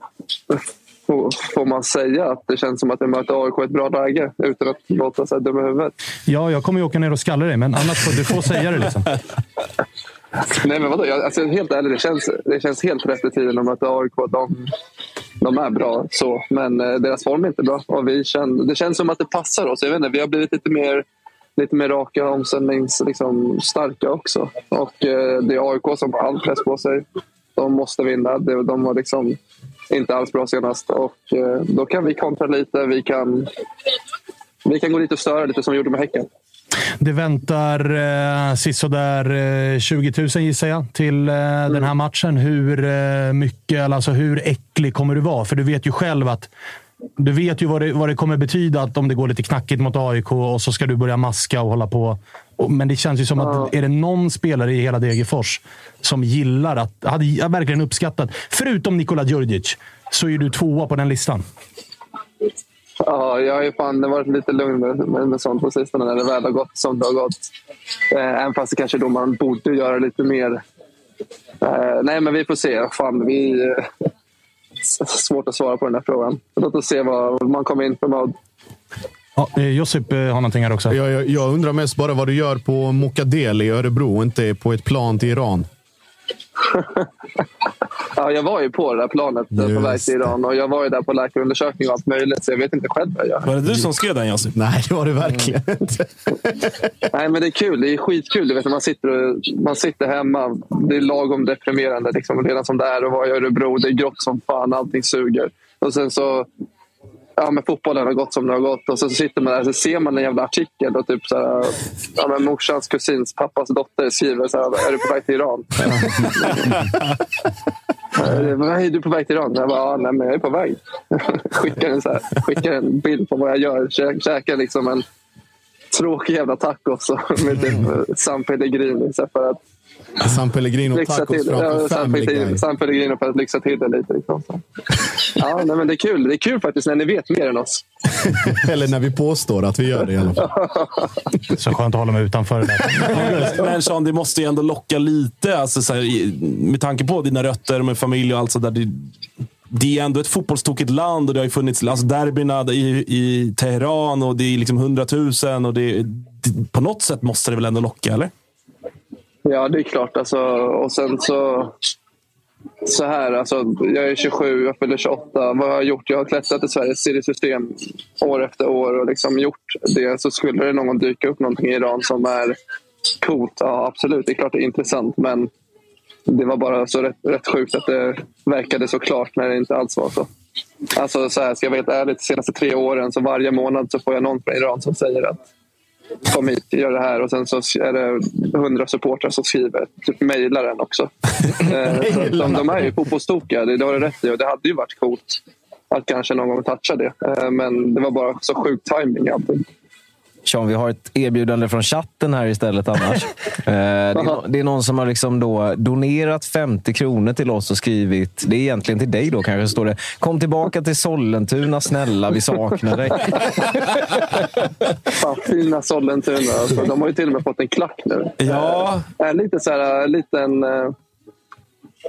får man säga att det känns som att jag möter AIK i ett bra läge utan att låta sig dum i huvudet? Ja, jag kommer ju åka ner och skalla dig, men annars får du får säga det. Liksom. Nej, men vadå? Jag, alltså, helt ärligt, det känns, det känns helt rätt i tiden att möta AIK. De, de är bra, så. men eh, deras form är inte bra. Och vi känner, det känns som att det passar oss. Jag vet inte, vi har blivit lite mer lite mer raka omställningsstarka liksom, starka också. Och eh, det är AIK som har all press på sig. De måste vinna. De var liksom inte alls bra senast. Och eh, då kan vi kontra lite. Vi kan, vi kan gå dit och störa lite som vi gjorde med Häcken. Det väntar eh, sisådär eh, 20 000 gissar jag till eh, mm. den här matchen. Hur eh, mycket, alltså hur äcklig kommer du vara? För du vet ju själv att du vet ju vad det, vad det kommer betyda att om det går lite knackigt mot AIK och så ska du börja maska och hålla på. Men det känns ju som att är det någon spelare i hela Degerfors som gillar att, hade jag verkligen uppskattat, förutom Nikola Djurdjic, så är du tvåa på den listan. Ja, jag har ju fan varit lite lugn med, med, med sånt på sistone när det väl har gått som det har gått. Eh, även fast det kanske då man borde göra lite mer. Eh, nej, men vi får se. Fan, vi, eh, svårt att svara på den här frågan. Låt oss se vad man kommer in för mode. Ja, eh, Josip eh, har någonting här också. Jag, jag, jag, undrar mest bara vad du gör på Mokadel i Örebro och inte på ett plan till Iran. ja, jag var ju på det där planet Just på väg till Iran och jag var ju där på läkarundersökning och allt möjligt, så jag vet inte själv vad jag gör. Var det du som skrev den Josip? Nej, det var det verkligen inte. Nej, men det är kul. Det är skitkul. Du vet, man, sitter man sitter hemma. Det är lagom deprimerande liksom, redan som det är att vara i Örebro. Det är grått som fan. Allting suger. Och sen så ja, men fotbollen har gått som det har gått. Och så sitter man där och ser man en jävla artikel och typ så här, ja, men morsans kusins pappas dotter skriver så här, är du på väg till Iran? är du på väg till Iran? Jag bara, ja, nej, men jag är på väg. skickar, en, så här, skickar en bild på vad jag gör. Kä käkar liksom en tråkig jävla tacos med typ San Pellegrini. Så för att San Pellegrino tacos till, framför ja, Family Guy. San Pellegrino för att lyxa till det lite. Liksom. Ja, nej, men det är kul. Det är kul faktiskt när ni vet mer än oss. Eller när vi påstår att vi gör det i alla fall. Så skönt att hålla mig utanför det där. Men Sean, det måste ju ändå locka lite. Alltså, så här, med tanke på dina rötter med familj och allt sådär. Det, det är ändå ett fotbollstokigt land och det har ju funnits alltså derbyna i, i Teheran och det är liksom hundratusen. Och det, det, på något sätt måste det väl ändå locka, eller? Ja, det är klart. Alltså, och sen så... så här, alltså, jag är 27, jag fyller 28. Vad har jag gjort? Jag har klättrat i Sveriges seriesystem år efter år och liksom gjort det. Så skulle det någon dyka upp någonting i Iran som är coolt, ja absolut, det är klart det är intressant. Men det var bara så rätt, rätt sjukt att det verkade så klart när det inte alls var så. Alltså så här, ska jag vara helt ärlig, de senaste tre åren så varje månad så får jag någon från Iran som säger att kom hit, gör det här. Och sen så är det hundra supportrar som skriver, typ mejlar en också. Eh, så de, de är ju fotbollstokiga, det, har du rätt i. Och det hade ju varit coolt att kanske någon gång toucha det. Eh, Men det var bara så sjuk timing allting. Sean, vi har ett erbjudande från chatten här istället annars. Eh, det, är det är någon som har liksom då donerat 50 kronor till oss och skrivit, det är egentligen till dig då kanske, står det Kom tillbaka till Sollentuna snälla, vi saknar dig. Fan, fina Sollentuna. Alltså, de har ju till och med fått en klack nu. Ja. Eh, lite så här, en liten... eh,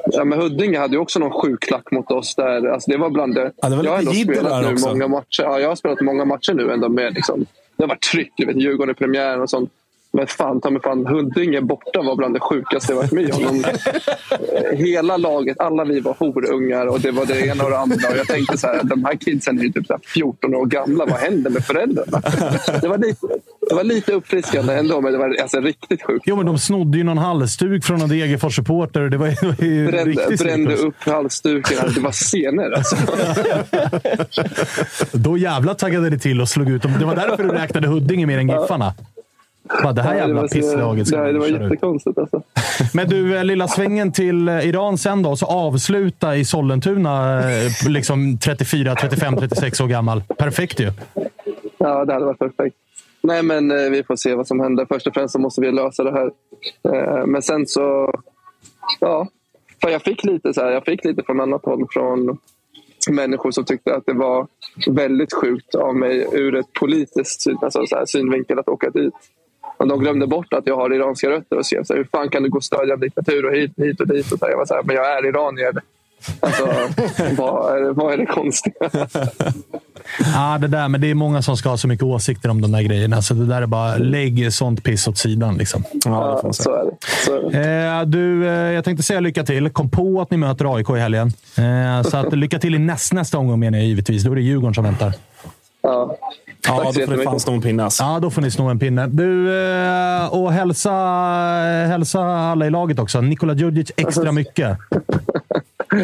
Ja, men Huddinge hade ju också någon sjuk klack mot oss. Där. Alltså, det var bland det. Ja, det var jag har ändå spelat nu också. många matcher. Ja, jag har spelat många matcher nu ändå med liksom, det har varit tryck. Du vet, Djurgården i premiären och sånt. Men fan, ta mig fan, Huddinge borta var bland det sjukaste jag varit med om. Eh, hela laget, alla vi var horungar och det var det ena och det andra. Och jag tänkte så här, de här kidsen är ju typ så här 14 år gamla. Vad händer med föräldrarna? Det var lite, det var lite uppfriskande ändå, men det var alltså riktigt sjukt. Jo, men de snodde ju någon halsduk från någon Degerfors-supporter. Det var, det var ju Brände, riktigt brände upp halsduken. Det var scener alltså. Då jävla taggade det till och slog ut dem. Det var därför du räknade Huddinge mer än Giffarna. Bara, det här jävla pisslaget ska Det, var jättekonstigt alltså. Men du, eh, lilla svängen till eh, Iran sen då. Så avsluta i Sollentuna, eh, liksom 34, 35, 36 år gammal. Perfekt ju. Ja, det hade varit perfekt. Nej, men vi får se vad som händer. Först och främst så måste vi lösa det här. Men sen så... Ja, för jag fick lite så här, jag fick lite från annat håll. Från människor som tyckte att det var väldigt sjukt av mig ur ett politiskt syn, alltså så här, synvinkel att åka dit. Och de glömde bort att jag har iranska rötter och skrev så här, hur fan kan du gå och stödja en diktatur och hit, hit och dit. Och så här, jag var så här, men jag är iranier. Alltså, vad, är det, vad är det konstiga? Ja, det där, men det är många som ska ha så mycket åsikter om de där grejerna. Så det där är bara, lägg sånt piss åt sidan. Liksom. Ja, så är det. Så är det. Eh, du, eh, jag tänkte säga lycka till. Kom på att ni möter AIK i helgen. Eh, så att, lycka till i näst, nästa omgång menar jag givetvis. Då är det Djurgården som väntar. Ja. Ja, då får ni jättemycket. fan sno en pinne. Alltså. Ja, då får ni sno en pinne. Du, eh, och hälsa, hälsa alla i laget också. Nikola Djurdjic extra mycket.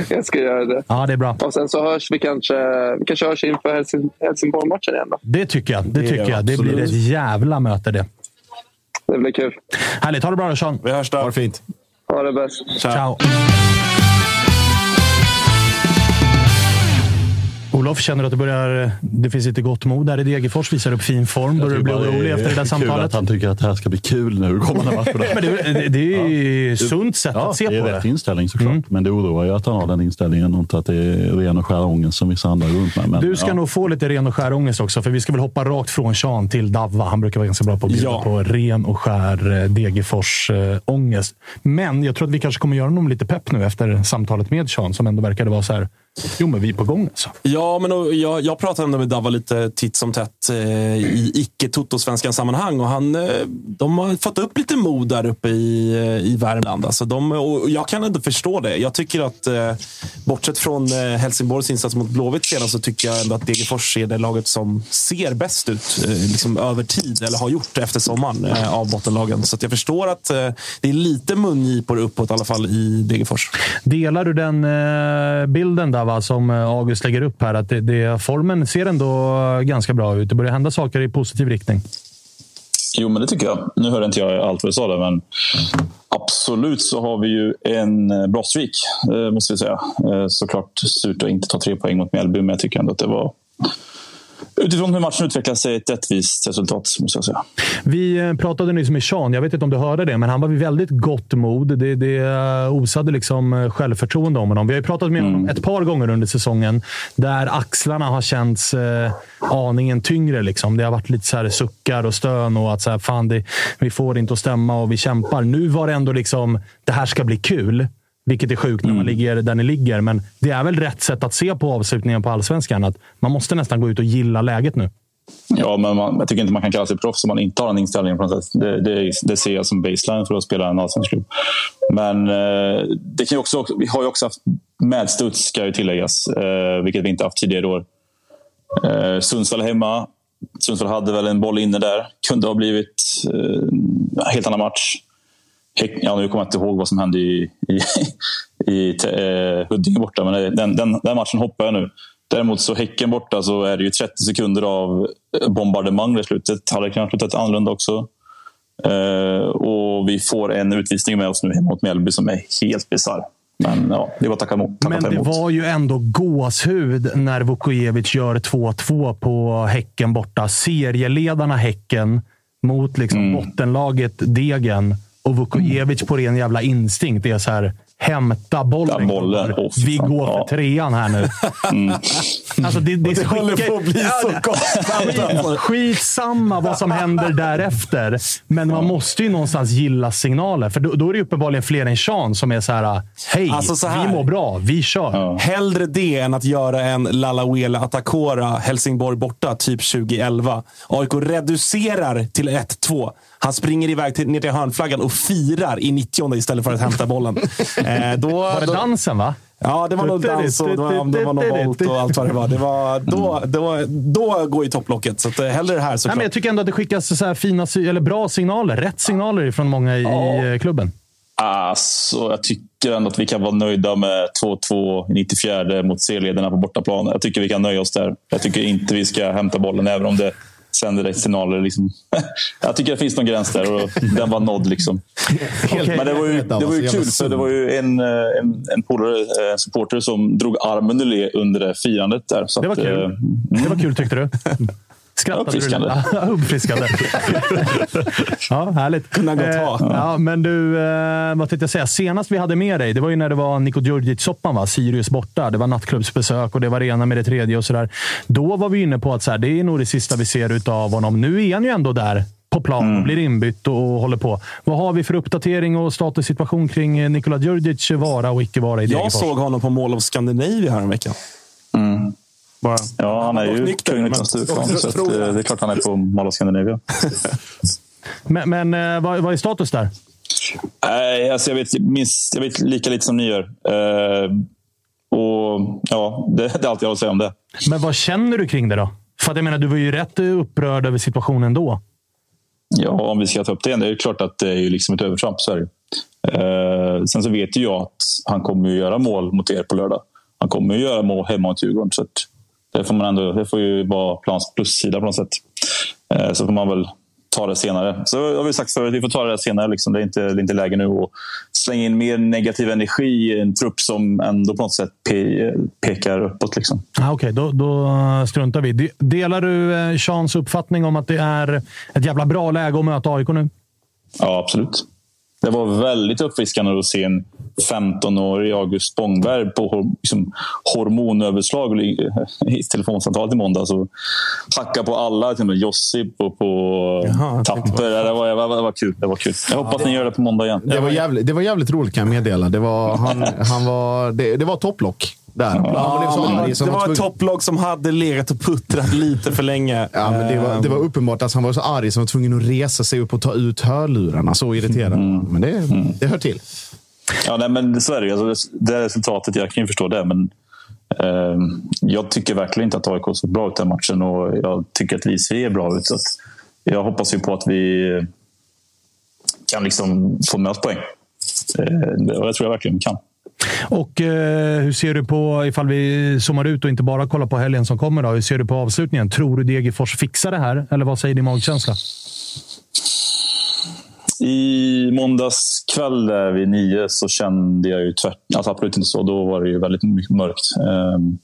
Jag ska göra det. Ja, det är bra. Och sen så hörs vi kanske, vi kanske hörs inför Helsing, Helsingborg-matchen igen. Då. Det tycker jag. Det, Det tycker jag. Det blir ett jävla möte det. Det blir kul. Härligt. Ha det bra då, Sean. Vi hörs då. Ha det fint. Ha det bäst. Ciao. Olof, känner du att det börjar... Det finns lite gott mod där i Degerfors. Visar upp fin form. Börjar du bli orolig efter det där Kul samtalet? att han tycker att det här ska bli kul nu kommande matcherna. Men det, det, det är ju ett sunt sätt Ja, att se det är på rätt det. inställning såklart. Men det oroar ju att han har den inställningen och inte att det är ren och skär ångest som vissa andra runt med. Men, Du ska ja. nog få lite ren och skär ångest också, för vi ska väl hoppa rakt från Sean till Davva. Han brukar vara ganska bra på att bjuda Ja. på ren och skär eh, Degerfors eh, ångest. Men jag tror att vi kanske kommer göra honom lite pepp nu efter samtalet med Sean, som ändå verkade vara så här. Jo, men vi är på gång alltså. Ja, men och jag, jag pratar ändå med Dava lite titt som tätt eh, i icke-totosvenskan sammanhang och han, eh, de har fått upp lite mod där uppe i, eh, i Värmland. Alltså de, och jag kan ändå förstå det. Jag tycker att, eh, bortsett från eh, Helsingborgs insats mot Blåvitt senast, så tycker jag ändå att Degerfors är det laget som ser bäst ut eh, liksom över tid, eller har gjort efter sommaren av bottenlagen. Så jag förstår att det är lite mungipor uppåt i alla fall i Degerfors. Delar du den bilden Dava, som eh, August lägger upp här? Att det, det, formen ser ändå eh, ganska bra ut. Det börjar hända saker i positiv riktning. Jo, men det tycker jag. Nu hörde inte jag allt vad du sa där, men absolut så har vi ju en eh, bra streak, måste vi säga. Såklart surt att inte ta tre poäng mot Mjällby, men jag tycker ändå att det var utifrån hur matchen utvecklade sig ett rättvist resultat, måste jag säga. Vi eh, pratade nyss med Sean. Jag vet inte om du hörde det, men han var vid väldigt gott mod. Det, det eh, osade liksom eh, självförtroende om honom. Vi har ju pratat med honom ett par gånger under säsongen där axlarna har känts eh, aningen tyngre. Liksom. Det har varit lite så här suckar och stön och att så här, fan, det, vi får inte att stämma och vi kämpar. Nu var det ändå liksom, det här ska bli kul. Vilket är sjukt när man ligger där ni ligger, men det är väl rätt sätt att se på avslutningen på allsvenskan. Att man måste nästan gå ut och gilla läget nu. Ja, men man, jag tycker inte man kan kalla sig proffs om man inte har den inställningen. på något sätt. Det, det, det ser jag som baseline för att spela en allsvensk klubb. Men eh, det kan också, vi har ju också haft medstuds, ska ju tilläggas, eh, vilket vi inte haft tidigare år. Eh, Sundsvall hemma. Sundsvall hade väl en boll inne där. Kunde ha blivit eh, en helt annan match. Ja, nu kommer jag inte ihåg vad som hände i, i, i eh, Huddinge borta, men den, den, den matchen hoppar jag nu. Däremot så Häcken borta så är det ju 30 sekunder av bombardemang i slutet. Hade kunnat slutat annorlunda också. Uh, och vi får en utvisning med oss nu mot Mjällby som är helt bisarr. Men ja, det var tacka emot. Men det var ju ändå gåshud när Vukojevic gör 2-2 på Häcken borta. Serieledarna Häcken mot liksom mm. bottenlaget Degen. Och Vukojevic på ren jävla instinkt är så här hämta bollen. bollen. Oh, vi går för ja. trean här nu. Mm. Alltså det, det, det håller på att bli så konstigt. Skitsamma vad som händer därefter. Men man måste ju någonstans gilla signaler. För då, då är det uppenbarligen fler än Sean som är så här. Hej, alltså så här. vi mår bra. Vi kör. Ja. Hellre det än att göra en Lalauela Atakora Helsingborg borta, typ 2011. AIK reducerar till 1-2. Han springer iväg till, ner till hörnflaggan och firar i 90 istället för att hämta bollen. Eh, då, var det då, dansen, va? Ja, det var nog dans och det var, det var någon volt och allt vad det var. Det var då, då, då går ju topplocket. Så att, eh, hellre det här såklart. Nej, men jag tycker ändå att det skickas så fina, eller bra signaler. Rätt signaler från många i, ja. i klubben. Alltså, jag tycker ändå att vi kan vara nöjda med 2-2 i 94 mot C-ledarna på bortaplan. Jag tycker vi kan nöja oss där. Jag tycker inte vi ska hämta bollen, även om det sänder direkt signaler. Liksom. jag tycker det finns någon gräns där och den var nådd. Liksom. okay. Men det var ju, det var ju kul, för det var ju en, en, en polare, en supporter som drog armen ur under det firandet. Där, så det var att, kul. Mm. Det var kul tyckte du? Skrattade uppfriskande. du? uppfriskande. ja, härligt. Kunna gott ha. Eh, ja, men du, eh, vad tänkte jag säga? Senast vi hade med dig, det var ju när det var Niko Djurdjic-soppan, va? Sirius borta. Det var nattklubbsbesök och det var rena med det tredje och sådär. Då var vi inne på att så här, det är nog det sista vi ser av honom. Nu är han ju ändå där på plan mm. blir inbytt och håller på. Vad har vi för uppdatering och statussituation kring Nikola Djurdjic vara och icke vara i Degerfors? Jag såg honom på Mall of Scandinavia häromveckan. Mm. Bara, ja, han är ju kung utan Stureplan. Så att, eh, det är klart han är på Mall of Scandinavia. men men eh, vad, vad är status där? Nej, alltså jag, vet, minst, jag vet lika lite som ni gör. Uh, och ja, det, det, är allt jag har att säga om det. Men vad känner du kring det då? För att jag menar, du var ju rätt upprörd över situationen då. Ja, om vi ska ta upp det igen. Det är klart att det är liksom ett övertramp. Så uh, sen så vet ju jag att han kommer att göra mål mot er på lördag. Han kommer att göra mål hemma mot Djurgården. Så det får, man ändå, det får ju vara plans plussida på något sätt. Eh, så får man väl ta det senare. Så har vi sagt förut, vi får ta det senare. Liksom. Det, är inte, det är inte läge nu att slänga in mer negativ energi i en trupp som ändå på något sätt pe pekar uppåt. Liksom. Ah, Okej, okay. då, då struntar vi. Delar du eh, Seans uppfattning om att det är ett jävla bra läge att möta AIK nu? Ja, absolut. Det var väldigt uppfriskande att se en 15-årig August Spångberg på liksom, hormonöverslag i telefonsamtalet i måndags. Och hacka på alla, till och med Josip och på Jaha, Tapper. Det var, det, var, det var kul. Det var kul. Jag hoppas ni gör det på måndag igen. Det var jävligt, det var jävligt roligt kan jag meddela. Det var, han, han var, det, det var topplock. Där. Ja, ja, det, det var ett topplag som hade legat och puttrat lite för länge. Ja, men det, var, det var uppenbart att han var så arg som var tvungen att resa sig upp och ta ut hörlurarna. Så irriterad mm. Men det, mm. det hör till. Ja, nej, men så är det. Alltså, det resultatet, jag kan ju förstå det. Men eh, jag tycker verkligen inte att AIK såg bra ut den matchen och jag tycker att vi ser bra ut. Så jag hoppas ju på att vi kan liksom få med oss poäng. Eh, och det tror jag verkligen vi kan. Och eh, hur ser du på, ifall vi zoomar ut och inte bara kollar på helgen som kommer, då, hur ser du på avslutningen? Tror du Degerfors fixar det här? Eller vad säger din magkänsla? I måndags kväll vid nio så kände jag ju tvärt, alltså absolut inte så. Då var det ju väldigt mycket mörkt. Ehm,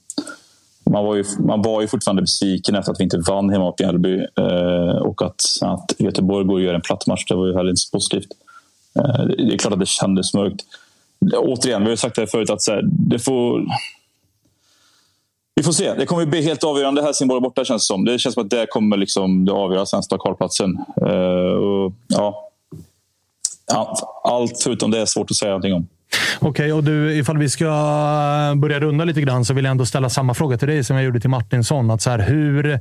man var, ju, man var ju fortfarande besviken efter att vi inte vann hemma mot Mjällby. Eh, och att, att Göteborg går och gör en platt match, det var ju heller inte så positivt. Eh, det är klart att det kändes mörkt återigen, vi har sagt det här förut, att så här, det får... Vi får se. Det kommer bli helt avgörande. Helsingborg borta känns det som. Det känns som att det kommer liksom det avgöra svenska kvalplatsen. Uh, och, ja. Allt förutom det är svårt att säga någonting om. Okej, och du, ifall vi ska börja runda lite grann så vill jag ändå ställa samma fråga till dig som jag gjorde till Martinsson. Att så här, hur,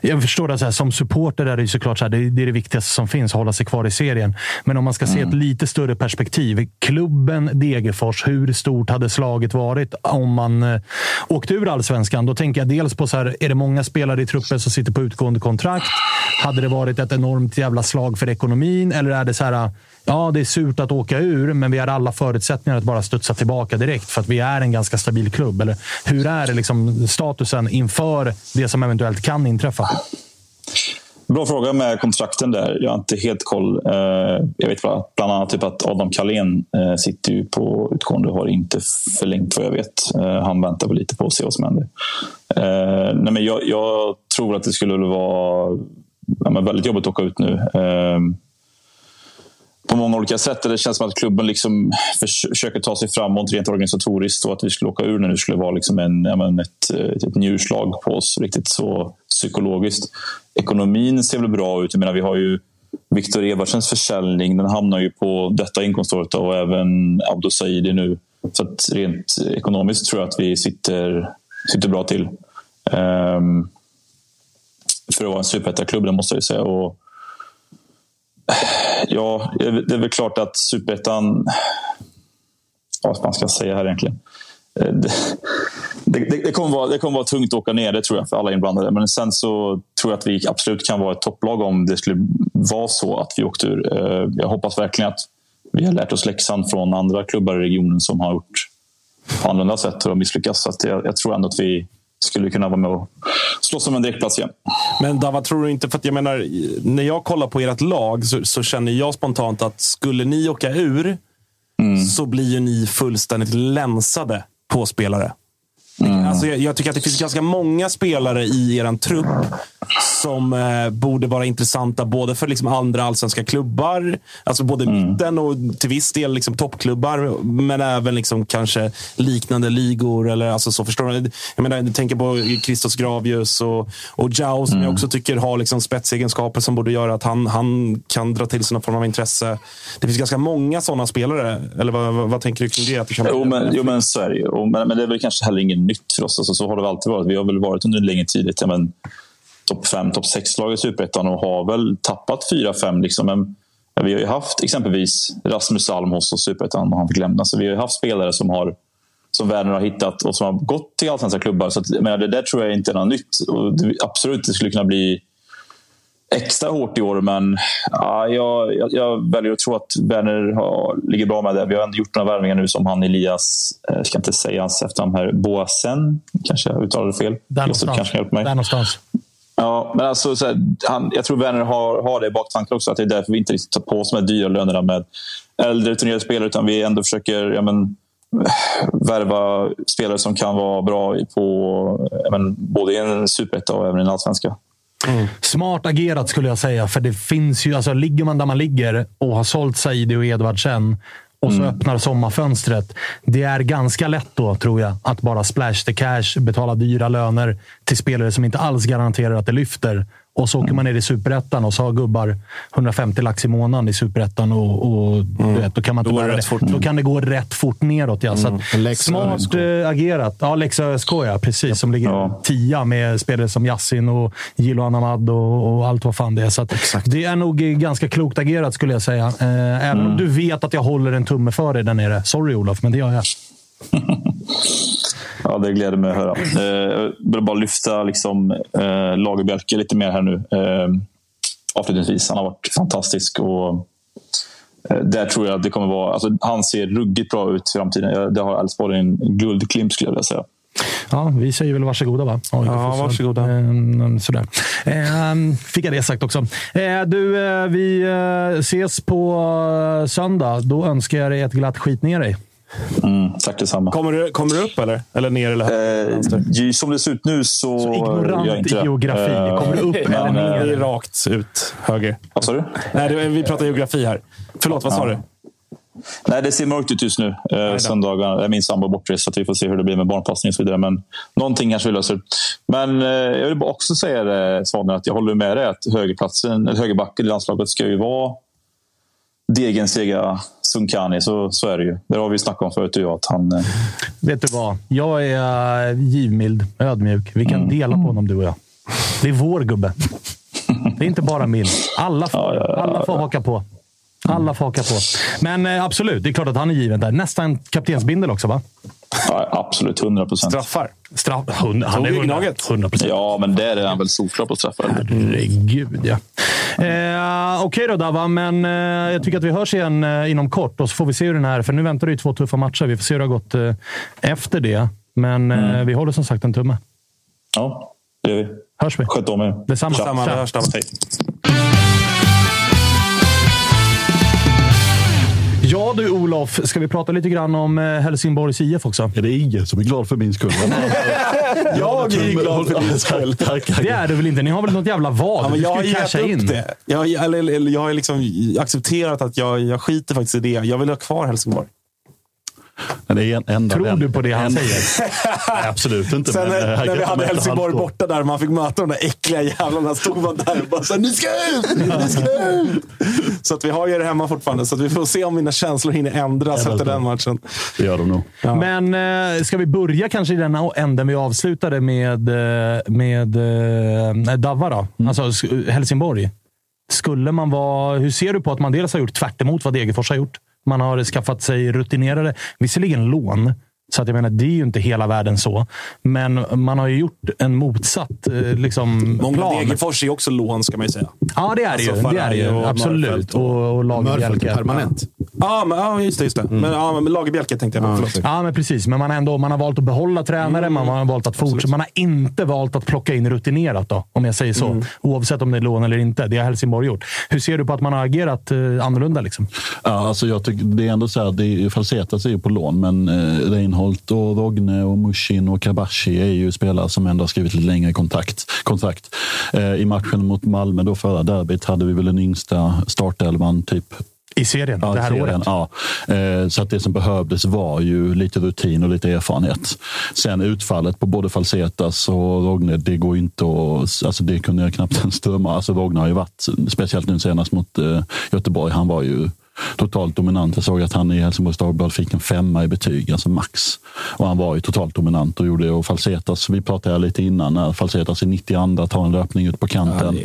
jag förstår att så här, som supporter är det såklart så här, det, är det viktigaste som finns, att hålla sig kvar i serien. Men om man ska se ett lite större perspektiv. Klubben Degerfors, hur stort hade slaget varit om man eh, åkte ur allsvenskan? Då tänker jag dels på så här, är det många spelare i truppen som sitter på utgående kontrakt? Hade det varit ett enormt jävla slag för ekonomin? Eller är det så här, ja, det är surt att åka ur, men vi har alla förutsättningar att bara studsa tillbaka direkt för att vi är en ganska stabil klubb? Eller hur är liksom statusen inför det som eventuellt kan inträffa? Bra fråga med kontrakten där. Jag har inte helt koll. Eh, jag vet bara, bland annat typ att Adam Kalén eh, sitter ju på utgående och har inte förlängt vad jag vet. Eh, han väntar väl lite på att se vad som händer. Nej, men jag, jag tror att det skulle vara ja, men väldigt jobbigt att åka ut nu. På många olika sätt. Det känns som att klubben liksom försöker ta sig framåt rent organisatoriskt och att vi skulle åka ur när det skulle vara liksom en, menar, ett, ett, ett njurslag på oss. Riktigt så psykologiskt. Ekonomin ser väl bra ut. Jag menar, vi har ju Viktor Evertsens försäljning. Den hamnar ju på detta inkomståret och även Abdo Saidi nu. Så att rent ekonomiskt tror jag att vi sitter, sitter bra till. Um, för att vara en superettaklubb, det måste jag ju säga. Och, ja, det är väl klart att superettan... Ja, vad man ska säga här egentligen? Eh, det, det, det, kommer vara, det kommer vara tungt att åka ner, det tror jag, för alla inblandade. Men sen så tror jag att vi absolut kan vara ett topplag om det skulle vara så att vi åkte ur. Eh, jag hoppas verkligen att vi har lärt oss läxan från andra klubbar i regionen som har gjort på annorlunda sätt och misslyckats. Så att jag, jag tror ändå att vi skulle kunna vara med och slåss om en direktplats igen. Men Dava, tror du inte... För jag menar, när jag kollar på ert lag så, så känner jag spontant att skulle ni åka ur så blir ju ni fullständigt länsade på spelare. Alltså jag, jag tycker att det finns ganska många spelare i er trupp som eh, borde vara intressanta både för liksom andra allsvenska klubbar, alltså både mitten och till viss del liksom toppklubbar, men även liksom kanske liknande ligor. Eller, alltså så förstår du? Jag, menar, jag tänker på Christos Gravius och, och Jao som jag också tycker har liksom spetsegenskaper som borde göra att han, han kan dra till sig någon form av intresse. Det finns ganska många sådana spelare. Eller vad, vad, vad tänker du kring det? Att det kan Jo, men, jo, men så är det ju. Men, men det är väl kanske heller inget nytt för oss. Alltså, så har det väl alltid varit. Vi har väl varit under en längre tid ett ja, topp 5, topp 6-lag i Superettan och har väl tappat 4-5. Liksom. Men ja, vi har ju haft exempelvis Rasmus Alm hos oss i Superettan och han fick lämna. Så vi har ju haft spelare som har som Werner har hittat och som har gått till allsvenska klubbar. Så att, men det där tror jag inte är något nytt. Och det, absolut, det skulle kunna bli extra hårt i år, men ja, jag, jag, jag väljer att tro att Werner har, ligger bra med det. Vi har ändå gjort några värvningar nu som han Elias, eh, jag ska inte säga hans efternamn här, Boasen, kanske jag uttalade fel. Där någonstans. kanske kan hjälpa mig. Där någonstans. Ja, men alltså, så här, han, jag tror Werner har, har det i baktanken också. Att det är därför vi inte riktigt tar på oss de här dyra lönerna med äldre rutinerade spelare. Utan vi ändå försöker ja, men, värva spelare som kan vara bra på men, både i en superetta och även i en allsvenska. Smart agerat skulle jag säga, för det finns ju, alltså ligger man där man ligger och har sålt Saidi och Edvardsen och så öppnar sommarfönstret. Det är ganska lätt då, tror jag, att bara splash the cash, betala dyra löner till spelare som inte alls garanterar att det lyfter. Och så åker man ner i superettan och så har gubbar 150 lax i månaden i superettan. Och, och, du vet, då, kan man inte Då det fort. då kan det gå rätt fort neråt. Ja. Så att, smart eh, agerat. Ja, Lex ÖSK, ja. Precis. Som ligger tia med spelare som Yassin och Gilo Anamad och, och allt vad fan det är. Så att det är nog ganska klokt agerat skulle jag säga. Eh, även om du vet att jag håller en tumme för dig där nere. Sorry Olof, men det gör jag. Ja, det gläder mig att höra. Eh, Jag vill bara lyfta liksom, eh, Lagerbielke lite mer här nu. Eh, avslutningsvis. Han har varit fantastisk. Och, där tror jag att det kommer vara... Alltså, han ser ruggigt bra ut i framtiden. Det har Elfsborg en guldklimp skulle jag vilja säga. Ja, vi säger väl varsågoda va? AIK Ja, så- varsågoda. Ehm, sådär. Ehm, fick jag det sagt också. Eh, du, eh, vi ses på söndag. Då önskar jag dig ett glatt skit ner dig. Mm, tack detsamma. Kommer du, kommer du upp eller? Eller ner eller? Eh, som det ser ut nu så, Så ignorant jag inte geografi. Eh, Kommer du upp eller men, ner? Det är eh, rakt ut höger. Vad sa du? Nej, det, vi pratar geografi här. Förlåt, vad sa Ja. du? Nej, det ser mörkt ut just nu. Eh, söndagar är min sambo bortrest så att vi får se hur det blir med barnpassning och så vidare. Men någonting kanske vi löser. Men eh, jag vill bara också säga det, Svanen, att jag håller med dig att högerplatsen, eller högerbacken i landslaget ska ju vara degensega Sunkani, så, så är det ju. Det har vi snackat om förut, du att han... Eh... Vet du vad? Jag är uh, givmild, ödmjuk. Vi kan mm. dela på honom, du och jag. Det är vår gubbe. Det är inte bara min. Alla får, ja, ja, ja, alla får haka på. Alla får haka på. Men eh, absolut, det är klart att han är given där. Nästan kaptensbindel också, va? Ja, absolut. 100 procent. Straffar? Straff, han är 100 procent. Ja, men där är han väl solklar på straffar. Herregud, ja. Eh, Okej okay då, Dava, men eh, jag tycker att vi hörs igen eh, inom kort och så får vi se hur den här... För nu väntar det ju två tuffa matcher. Vi får se hur det har gått eh, efter det. Men eh, mm. vi håller som sagt en tumme. Ja, det gör vi. Hörs vi. Sköt om er. Detsamma. Detsamma. Vi hörs, Ja du Olof, ska vi prata lite grann om eh, Helsingborgs IF också? Är det ingen som är glad för min skull? jag är glad för din skull. Det är du väl inte? Ni har väl något jävla vad? Ja, men jag har gett upp det. Jag, eller, jag har liksom accepterat att jag, jag skiter faktiskt i det. Jag vill ha kvar Helsingborg. Det är en, Tror du på det han säger? Nej, absolut inte. Sen men, när, när vi hade Helsingborg borta där man fick möta de där äckliga jävlarna. Stod man där och bara så ni ska ut! Ni ska ut! Så att vi har ju det hemma fortfarande. Så att vi får se om mina känslor hinner ändras efter den matchen. Det gör de nog. Ja. Men äh, ska vi börja kanske i den änden vi avslutade med, eh, med äh, Davva då? Mm. Alltså Helsingborg. Skulle man vara... Hur ser du på att man dels har gjort tvärt vad Degerfors har gjort? Man har skaffat sig rutinerade, visserligen lån, så att jag menar, det är ju inte hela världen så. Men man har ju gjort en motsatt eh, liksom, Många plan. Degerfors är också lån, ska man ju säga. Ja, det är alltså, det ju. Det är det ju. Och Absolut. Och, och Lagerbjälke. permanent. Ja, men, ja, just det. Just det. Mm. Men, ja, men Lagerbjälke tänkte jag på. Ja, ja, men precis. Men man har, ändå, man har valt att behålla tränare. Mm. Man har valt att fortsätta. Man har inte valt att plocka in rutinerat, då, om jag säger så. Mm. Oavsett om det är lån eller inte. Det har Helsingborg gjort. Hur ser du på att man har agerat eh, annorlunda? Liksom? Ja, alltså jag tycker, det är ändå så här, det är, Falsetas är ju på lån, men eh, Reinholdt och Rogne och Mushin och Kabashi är ju spelare som ändå har skrivit lite längre kontrakt. kontrakt. Eh, I matchen mot Malmö, då förra derbyt, hade vi väl den yngsta startelvan typ i serien, ja, det här serien, året? Ja. Eh, så att det som behövdes var ju lite rutin och lite erfarenhet. Sen utfallet på både Falsetas och Rogne, det går inte att... Alltså det kunde jag knappt ens drömma. Alltså Rogne har ju varit, speciellt nu senast mot eh, Göteborg, han var ju totalt dominant. Jag såg att han i Helsingborgs Dagblad fick en femma i betyg, alltså max. Och han var ju totalt dominant och gjorde och Falsetas, vi pratade lite innan, när Falsetas i 92 tar en löpning ut på kanten.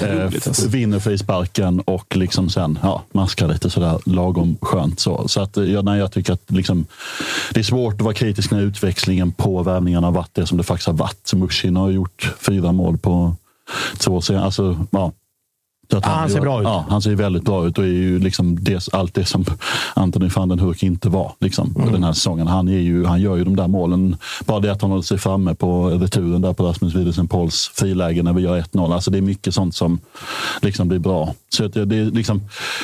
Ja, eh, alltså. vinner frisparken och liksom sen ja, maskar lite sådär lagom skönt. Så, så att, ja, nej, jag tycker att liksom, det är svårt att vara kritisk när utväxlingen på värvningarna har varit det som det faktiskt har varit. Mushin har gjort fyra mål på två serier. Alltså, ja, så att han, han ser bra ut. Ja, han ser väldigt bra ut och är ju liksom det, allt det som Anthony van den Hurk inte var liksom, mm. den här säsongen. Han, är ju, han gör ju de där målen. Bara det att han håller sig framme på returen där på Rasmus Widesen Pauls friläge när vi gör 1-0. Alltså det är mycket sånt som liksom blir bra. Så att det, det liksom,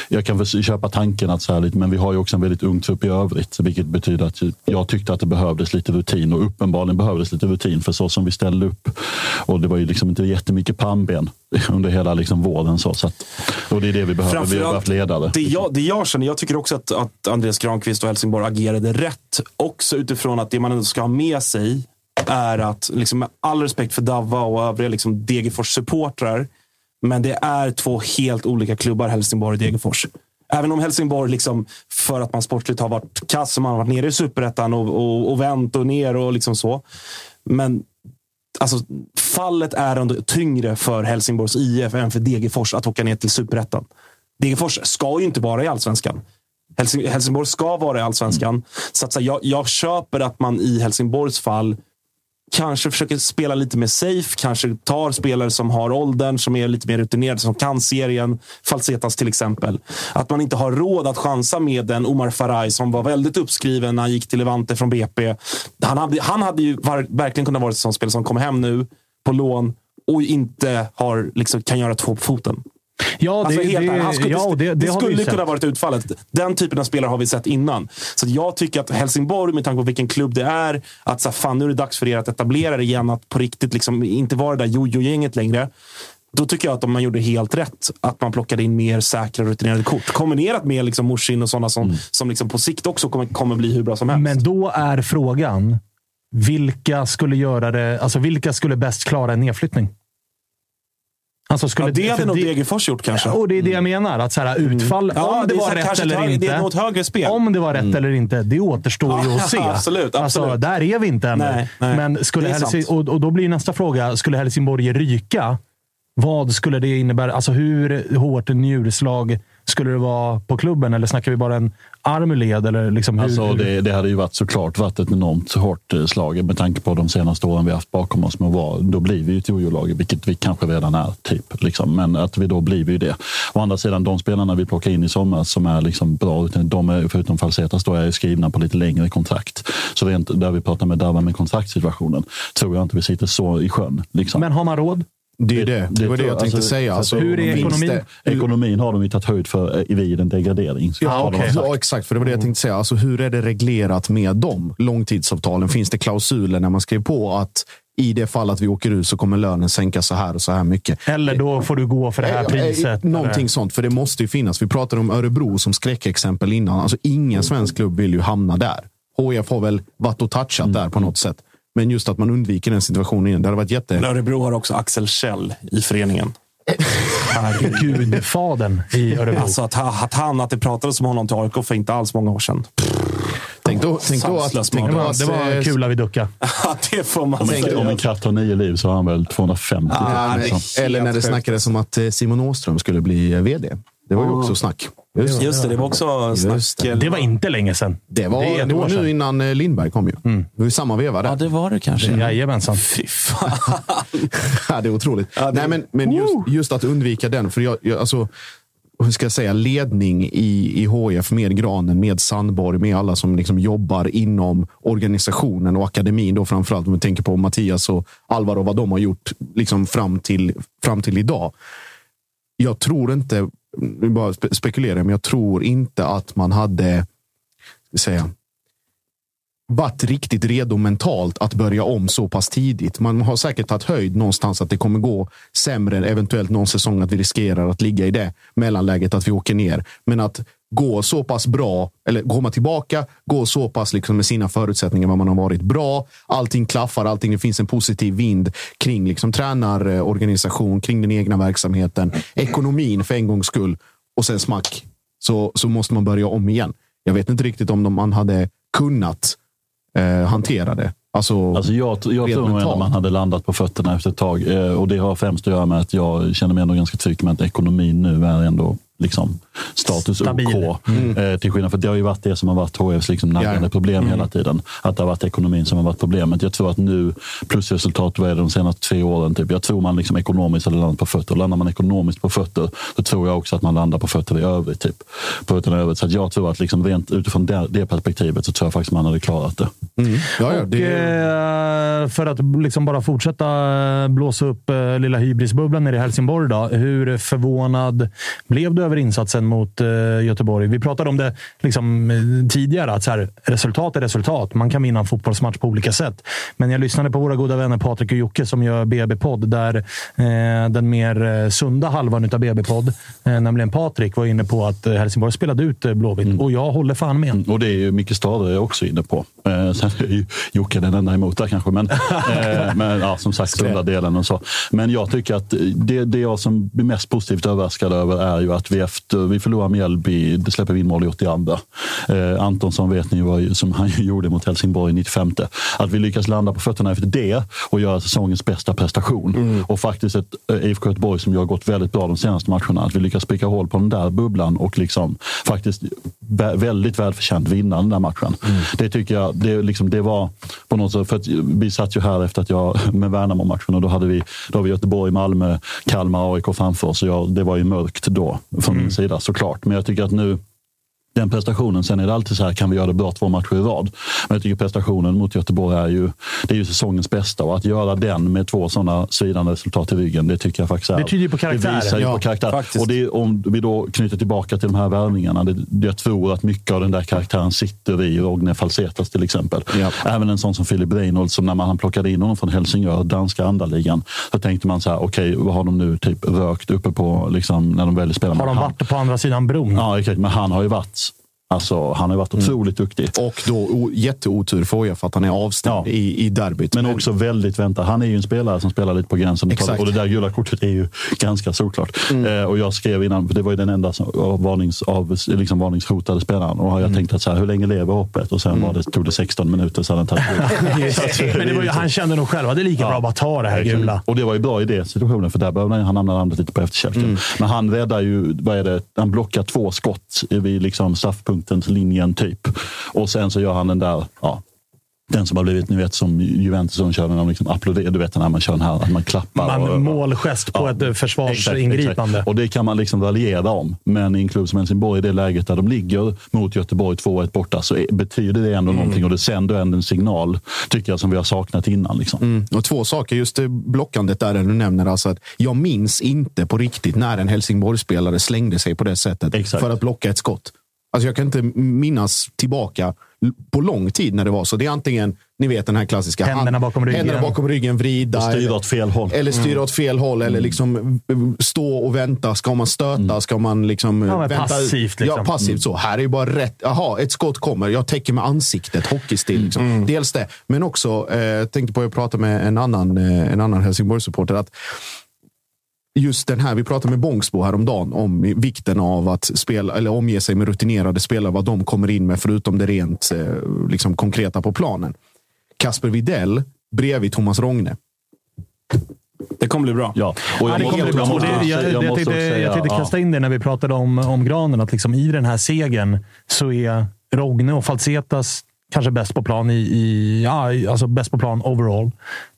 jag kan köpa tanken att så här lite, men vi har ju också en väldigt ung trupp i övrigt. Vilket betyder att jag tyckte att det behövdes lite rutin och uppenbarligen behövdes lite rutin. För så som vi ställde upp och det var ju liksom inte jättemycket pannben under hela liksom våren. Så, så att, och det är det vi behöver. Vi har behövt ledare. Det jag, det jag känner, jag tycker också att, att Andreas Granqvist och Helsingborg agerade rätt. Också utifrån att det man ändå ska ha med sig är att, liksom, med all respekt för Davva och övriga liksom, Degerfors-supportrar, men det är två helt olika klubbar, Helsingborg och Degerfors. Även om Helsingborg, liksom, för att man sportligt har varit kass och man har varit nere i superettan och, och, och vänt och ner och liksom så. Men alltså, fallet är ändå tyngre för Helsingborgs IF än för Degerfors att åka ner till superettan. Degerfors ska ju inte vara i allsvenskan. Helsingborg ska vara i allsvenskan. Mm. Så att, så jag, jag köper att man i Helsingborgs fall kanske försöker spela lite mer safe. Kanske tar spelare som har åldern, som är lite mer rutinerade, som kan serien. Falsetas till exempel. Att man inte har råd att chansa med en Omar Faraj som var väldigt uppskriven när han gick till Levante från BP. Han hade, han hade ju var, verkligen kunnat vara ett sånt spelare som kommer hem nu på lån och inte har, liksom, kan göra två på foten. Ja, det, alltså, det, skulle, ja, det, det, det skulle kunna varit utfallet. Den typen av spelare har vi sett innan. Så jag tycker att Helsingborg, med tanke på vilken klubb det är, att så fan, nu är det dags för er att etablera det igen. Att på riktigt liksom, inte vara det där jojo-gänget längre. Då tycker jag att man gjorde helt rätt. Att man plockade in mer säkra rutinerade kort. Kombinerat med liksom Morsin och sådana som, mm. som liksom på sikt också kommer, kommer bli hur bra som helst. Men då är frågan, vilka skulle göra det? Alltså vilka skulle bäst klara en nedflyttning? Alltså skulle ja, det hade nog Degerfors gjort kanske. Och det är det jag menar. Att så här, utfall, Ja, om det, det är var rätt eller inte. det är nog ett högre spel. Om det var rätt eller inte, det återstår ju Ja, att se. absolut, Alltså, absolut. där är vi inte ännu. Nej, nej. Men skulle Det Helsing, och, och då blir nästa fråga, skulle Helsingborg ryka? Vad skulle det innebära? Alltså hur hårt njurslag skulle det vara på klubben? Eller snackar vi bara en arm ur led? Eller liksom hur, Alltså, det, det hade ju varit såklart varit ett enormt hårt eh, slag med tanke på de senaste åren vi haft bakom oss. Men var, då blir vi ju ett jojo-lag, vilket vi kanske redan är. typ. Liksom. Men att vi då blir vi ju det. Å andra sidan, de spelarna vi plockar in i sommar som är liksom bra, utan de är, förutom Falsetas, då är skrivna på lite längre kontrakt. Så rent, där vi pratar med Darva med kontraktssituationen, tror jag inte vi sitter så i sjön. Liksom. Men har man råd? Det är det. Det var det jag tänkte säga. Alltså, hur är ekonomin? det- Ekonomin har de ju tagit höjd för eh, vid en degradering. Ja, sagt. ja, exakt. För det var det jag tänkte säga. Alltså, hur är det reglerat med de långtidsavtalen? Finns det klausuler när man skriver på att i det fall att vi åker ut så kommer lönen sänkas så här och så här mycket? Eller då får du gå för det här Eh, eh, priset. Någonting eller? sånt, för det måste ju finnas. Vi pratade om Örebro som skräckexempel innan. Alltså, ingen svensk klubb vill ju hamna där. HIF har väl varit och touchat där på något sätt. Men just att man undviker den situationen igen. Det hade varit jätte... Örebro har också Axel Kjell i föreningen. Gudfadern i Örebro. Alltså att, ha- att han, att det pratades om honom till AIK för inte alls många år sedan. Tänk då, tänk då att... Tänk Det då att det var eh, kula vid ducka. Det får man Om en, om en katt har nio liv så har han väl 250. Ja, typ. men- Så. eller när det snackades om att eh, Simon Åström skulle bli eh, vd. Det var ju också snack. Just, Just det, det var också Just snack. Det var inte länge sedan. Det var, Det är det var nu innan eh, Lindberg kom ju. Det var ju samma veva där. Ja, det var det kanske. Jajamensan. Fy fan. Ja, det är otroligt. Ja, det- Nej, men, men just, just att undvika den. För jag, jag, alltså, hur ska jag säga, ledning i, i HF med Granen, med Sandborg, med alla som liksom jobbar inom organisationen och akademin. Då framförallt om vi tänker på Mattias och Alvaro, vad de har gjort liksom fram, till, fram till idag. Jag tror inte, nu bara spekulerar, men jag tror inte att man hade säga, varit riktigt redo mentalt att börja om så pass tidigt. Man har säkert tagit höjd någonstans att det kommer gå sämre, eventuellt någon säsong att vi riskerar att ligga i det mellanläget att vi åker ner. Men att gå så pass bra, eller komma tillbaka, gå så pass liksom med sina förutsättningar vad man har varit bra. Allting klaffar, allting, det finns en positiv vind kring liksom tränarorganisation, kring den egna verksamheten, ekonomin för en gångs skull. Och sen smack, så, så måste man börja om igen. Jag vet inte riktigt om de, man hade kunnat eh, hantera det. Alltså, Alltså jag, jag tror nog ändå mentalt. man hade landat på fötterna efter ett tag. Eh, och det har främst att göra med att jag känner mig ändå ganska trygg med att ekonomin nu är ändå liksom status Stabil. OK. Eh, till skillnad för det har ju varit det som har varit HFs liksom naggande Ja. problem hela tiden. Att det har varit ekonomin som har varit problemet. Jag tror att nu, plusresultat, vad är det de senaste tre åren? Typ, jag tror man liksom ekonomiskt hade landat på fötter. Och landar man ekonomiskt på fötter, då tror jag också att man landar på fötter i övrigt. Typ. På fötterna i övrigt. Så att jag tror att liksom rent utifrån det, det perspektivet så tror jag faktiskt man hade klarat det. mm. ja, ja, Och, det, eh, för att liksom bara fortsätta eh, blåsa upp eh, lilla hybrisbubblan nere i Helsingborg. Då. Hur förvånad blev du över insatsen mot eh, Göteborg? Vi pratade om det liksom, eh, tidigare, att så här, resultat är resultat. Man kan vinna en fotbollsmatch på olika sätt. Men jag lyssnade på våra goda vänner Patrik och Jocke som gör BB-podd, där eh, den mer eh, sunda halvan av BB-podd, eh, nämligen Patrik, var inne på att Helsingborg spelade ut Blåvitt. Och jag håller fan med. Och det är ju Micke Stade också inne på. Eh, sen är ju Jocke den enda emot där kanske. Men, eh, men ja, som sagt, sunda delen och så. Men jag tycker att det, det jag som blir mest positivt överraskad över är ju att vi efter vi förlorar Mjällby, det släpper vi in mål i 82. Eh, Antonsson vet ni vad som han gjorde mot Helsingborg i 95. Att vi lyckas landa på fötterna efter det och göra säsongens bästa prestation. Och faktiskt ett eh, IFK Göteborg som ju har gått väldigt bra de senaste matcherna. Att vi lyckas pricka hål på den där bubblan och liksom faktiskt vä- väldigt välförtjänt vinna den där matchen. Det tycker jag, det, liksom, det var på något sätt, för att vi satt ju här efter att jag med Värnamo-matchen och då hade vi, då vi Göteborg, Malmö, Kalmar, AIK framför oss. Och jag, det var ju mörkt då från min sida såklart. Men jag tycker att nu den prestationen. Sen är det alltid så här, kan vi göra det bra två matcher i rad? Men jag tycker prestationen mot Göteborg är ju, det är ju säsongens bästa. Och att göra den med två sådana svidande resultat i ryggen, det tycker jag faktiskt är... Det tyder ju på karaktär. Det visar ju Ja, på karaktär. faktiskt. Och det om vi då knyter tillbaka till de här värvningarna. Det, jag tror att mycket av den där karaktären sitter i Rogne Falsetas till exempel. Ja. Även en sån som Philip Reinholds, som när man plockade in honom från Helsingör, danska andaligan, så tänkte man så här, okej, vad har de nu typ rökt uppe på, liksom, när de väljer spela Har de han? varit på andra sidan bron? Ja, exakt. Men han har ju varit Alltså, han har varit otroligt duktig. Och då o, jätteotur för Oja för att han är avstängd i, i derbyt. Men också väldigt väntat. Han är ju en spelare som spelar lite på gränsen. Exakt. Och det där gula kortet är ju ganska solklart. Mm. Eh, och jag skrev innan, för det var ju den enda som, av varnings, av, liksom varningshotade spelaren. Och jag Mm. tänkte att så här, hur länge lever hoppet? Och sen var det, tog det 16 minuter hade han tagit. Men det var ju, han kände nog själv att det är lika bra att bara ta det här gula. Och det var ju bra i den situationen, för där behövde han hamna landet lite på efterkälken. Mm. Men han räddar ju, vad är det, han blockar två skott vid liksom straffpunktens linjen typ. Och sen så gör han den där, ja, den som har blivit, ni vet som Juventus som kör när de liksom applåderar. Du vet när man kör den här, att man klappar. Man, och, målgest på ett eh, försvarsingripande. Exakt. Och det kan man liksom raljera om. Men i en klubb som Helsingborg, i det läget där de ligger mot Göteborg 2-1 borta, så är, betyder det ändå Mm. någonting. Och det sänder ändå en signal, tycker jag, som vi har saknat innan. Liksom. Mm. Och två saker, just det blockandet där du nämner. Alltså att jag minns inte på riktigt när en Helsingborgsspelare slängde sig på det sättet för att blocka ett skott. Alltså jag kan inte minnas tillbaka på lång tid när det var så. Det är antingen, ni vet den här klassiska. Händerna bakom ryggen. Händerna bakom ryggen, vrida. Och styra åt fel håll. Eller styra Mm. åt fel håll. Eller liksom eh, stå och vänta. Ska man stöta? Ska man liksom Ja, men vänta? passivt, liksom. Ja, passivt Mm. så. Här är ju bara rätt. Jaha, ett skott kommer. Jag täcker med ansiktet. Hockeystil. Liksom. Dels det. Men också, eh, tänkte på att jag pratade med en annan, eh, en annan Helsingborg-supporter. Att just den här, vi pratade med Bångsbo häromdagen om vikten av att spela, eller omge sig med rutinerade spelare, vad de kommer in med förutom det rent eh, liksom, konkreta på planen. Kasper Videll bredvid Thomas Rogne. Det kommer bli bra. Ja, och Ja, jag det måste, kommer bli bra. jag måste, Och det- jag- jag jag måste tänkte- Jag tänkte ja. kasta in det när vi pratade om, om Granen. Att liksom I den här segern så är Rogne och Falsetas kanske bäst på plan i, i ja, alltså bäst på plan overall.